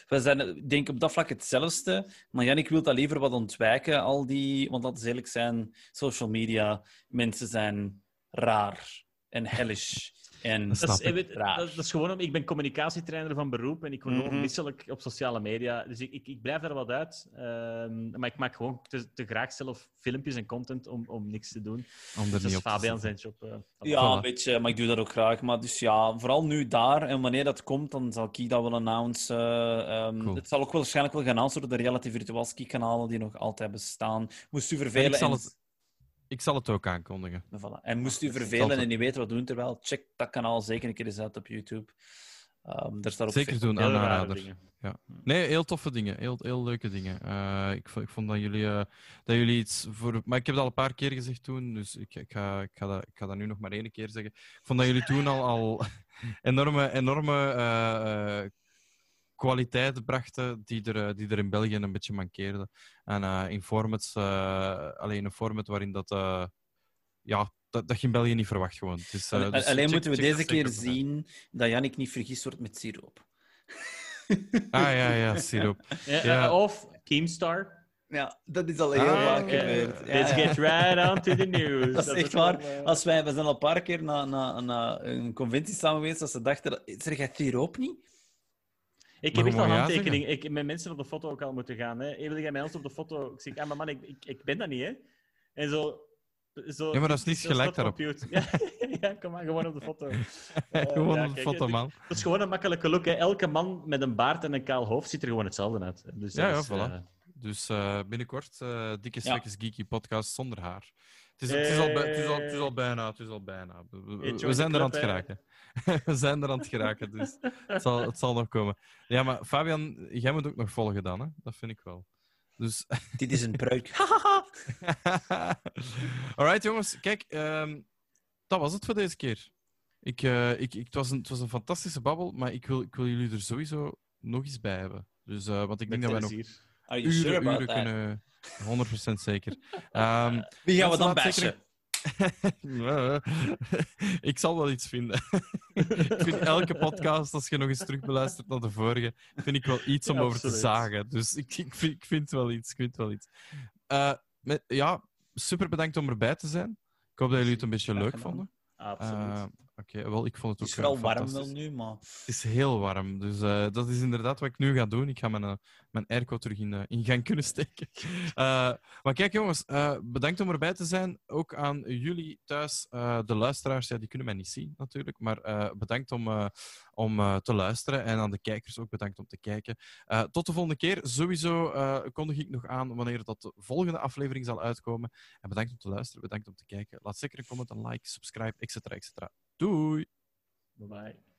We zijn, ik denk op dat vlak hetzelfde. Maar Jannik wil dat liever wat ontwijken, al die... Want laten we eerlijk zijn, social media, mensen zijn raar en hellish. En Dat Dat is, ik. eh, weet- Raar. dat, dat is gewoon, om- ik ben communicatietrainer van beroep en ik word gewoon Mhm. misselijk op sociale media. Dus ik, ik, ik blijf daar wat uit. Ehm, maar ik maak gewoon te, te graag zelf filmpjes en content om, om niks te doen. Om er Dus dat is Fabian zijn job. eh. Ja, Voilà. een beetje, maar ik doe dat ook graag. Maar dus ja, vooral nu daar. En wanneer dat komt, dan zal ik dat wel announcen. Ehm, Cool. Het zal ook wel waarschijnlijk wel geannounced worden door de Reality Virtualski-kanalen die nog altijd bestaan. Moest u En vervelen... ik zal en- het, ik zal het ook aankondigen. Voilà. En moest u vervelen en niet weten wat doen terwijl, check dat kanaal zeker een keer eens uit op YouTube. Ehm daar staat ook Zeker doen, aanrader. dingen. Nee, heel toffe dingen. Heel, heel leuke dingen. Eh, ik, vond, ik vond dat jullie, eh, dat jullie iets voor... Maar ik heb dat al een paar keer gezegd toen, dus ik, ik, ga, ik, ga, dat, ik ga dat nu nog maar één keer zeggen. Ik vond dat jullie toen al, al <laughs> enorme, enorme eh, kwaliteit brachten die er, eh, die er in België een beetje mankeerden. En eh, in formats, eh, alleen een format waarin dat... eh, ja, dat, dat je in België niet verwacht gewoon. Het is, eh, Alleen- dus Alleen check- moeten we deze keer zien dat Jannik niet vergist wordt met siroop. Ah ja, ja, siroop. <laughs> Ja, Ja. eh, Of Keemstar. Ja, dat is al heel heel Ah, vaak gebeurd. Let's get right on to the news. <laughs> Dat is echt wel, waar. Als wij, we zijn al een paar keer naar na, na een conventie samen geweest, dat ze dachten, zeg jij siroop niet? Ik heb echt al handtekeningen. Ik heb met mensen op de foto ook al moeten gaan. Hè. Wil jij met ons op de foto? Ik zeg, ah, maar man, ik, ik, ik ben dat niet, hè. En zo... Zo, Ja, maar dat is niet gelijk computer. Ja, <laughs> ja, kom maar, gewoon op de foto. <laughs> Eh, Gewoon ja, een kijk, foto, man. Dat is gewoon een makkelijke look. Hè. Elke man met een baard en een kaal hoofd ziet er gewoon hetzelfde uit. Dus Ja, ja, is, voilà. eh, Dus eh, binnenkort, Dikke Ja. Svekkes Geeky podcast zonder haar. Het is, het, is al, bij- het, is al, het is al bijna, het is al bijna. We, zijn er aan het geraken. <laughs> we zijn er aan het geraken, dus het zal, het zal nog komen. Ja, maar Fabian, jij moet ook nog volgen dan, hè? Dat vind ik wel. Dus <laughs> Dit is een pruik. <laughs> Alright, jongens. Kijk, ehm, dat was het voor deze keer. Ik, eh, ik, ik, het, was een, het was een fantastische babbel, maar ik wil, ik wil jullie er sowieso nog eens bij hebben. Dus, eh, want ik met denk dat wij nog sure uren, uren that? kunnen... 100% zeker. Ehm, Wie gaan we dan laat zeker bashen? <laughs> ik zal wel iets vinden. <laughs> ik vind elke podcast, als je nog eens terug beluistert naar de vorige, vind ik wel iets om over te zagen. Dus ik, ik, vind, ik vind wel iets. Ik vind wel iets. Eh, met, ja, super bedankt om erbij te zijn. Ik hoop dat jullie het een beetje leuk vonden. Absoluut. Eh, Oké, wel, ik vond het Het ook is eh, vooral warm wel nu, maar... Het is heel warm, dus eh, dat is inderdaad wat ik nu ga doen. Ik ga mijn, eh, mijn airco terug in, eh, in gang kunnen steken. <laughs> Eh, maar kijk jongens, eh, bedankt om erbij te zijn. Ook aan jullie thuis, de luisteraars, ja, die kunnen mij niet zien natuurlijk, maar bedankt om, om te luisteren. En aan de kijkers ook bedankt om te kijken. Tot de volgende keer. Sowieso kondig ik nog aan wanneer dat de volgende aflevering zal uitkomen. En bedankt om te luisteren, bedankt om te kijken. Laat zeker een comment, een like, subscribe, etc. etc. Doei! Bye bye.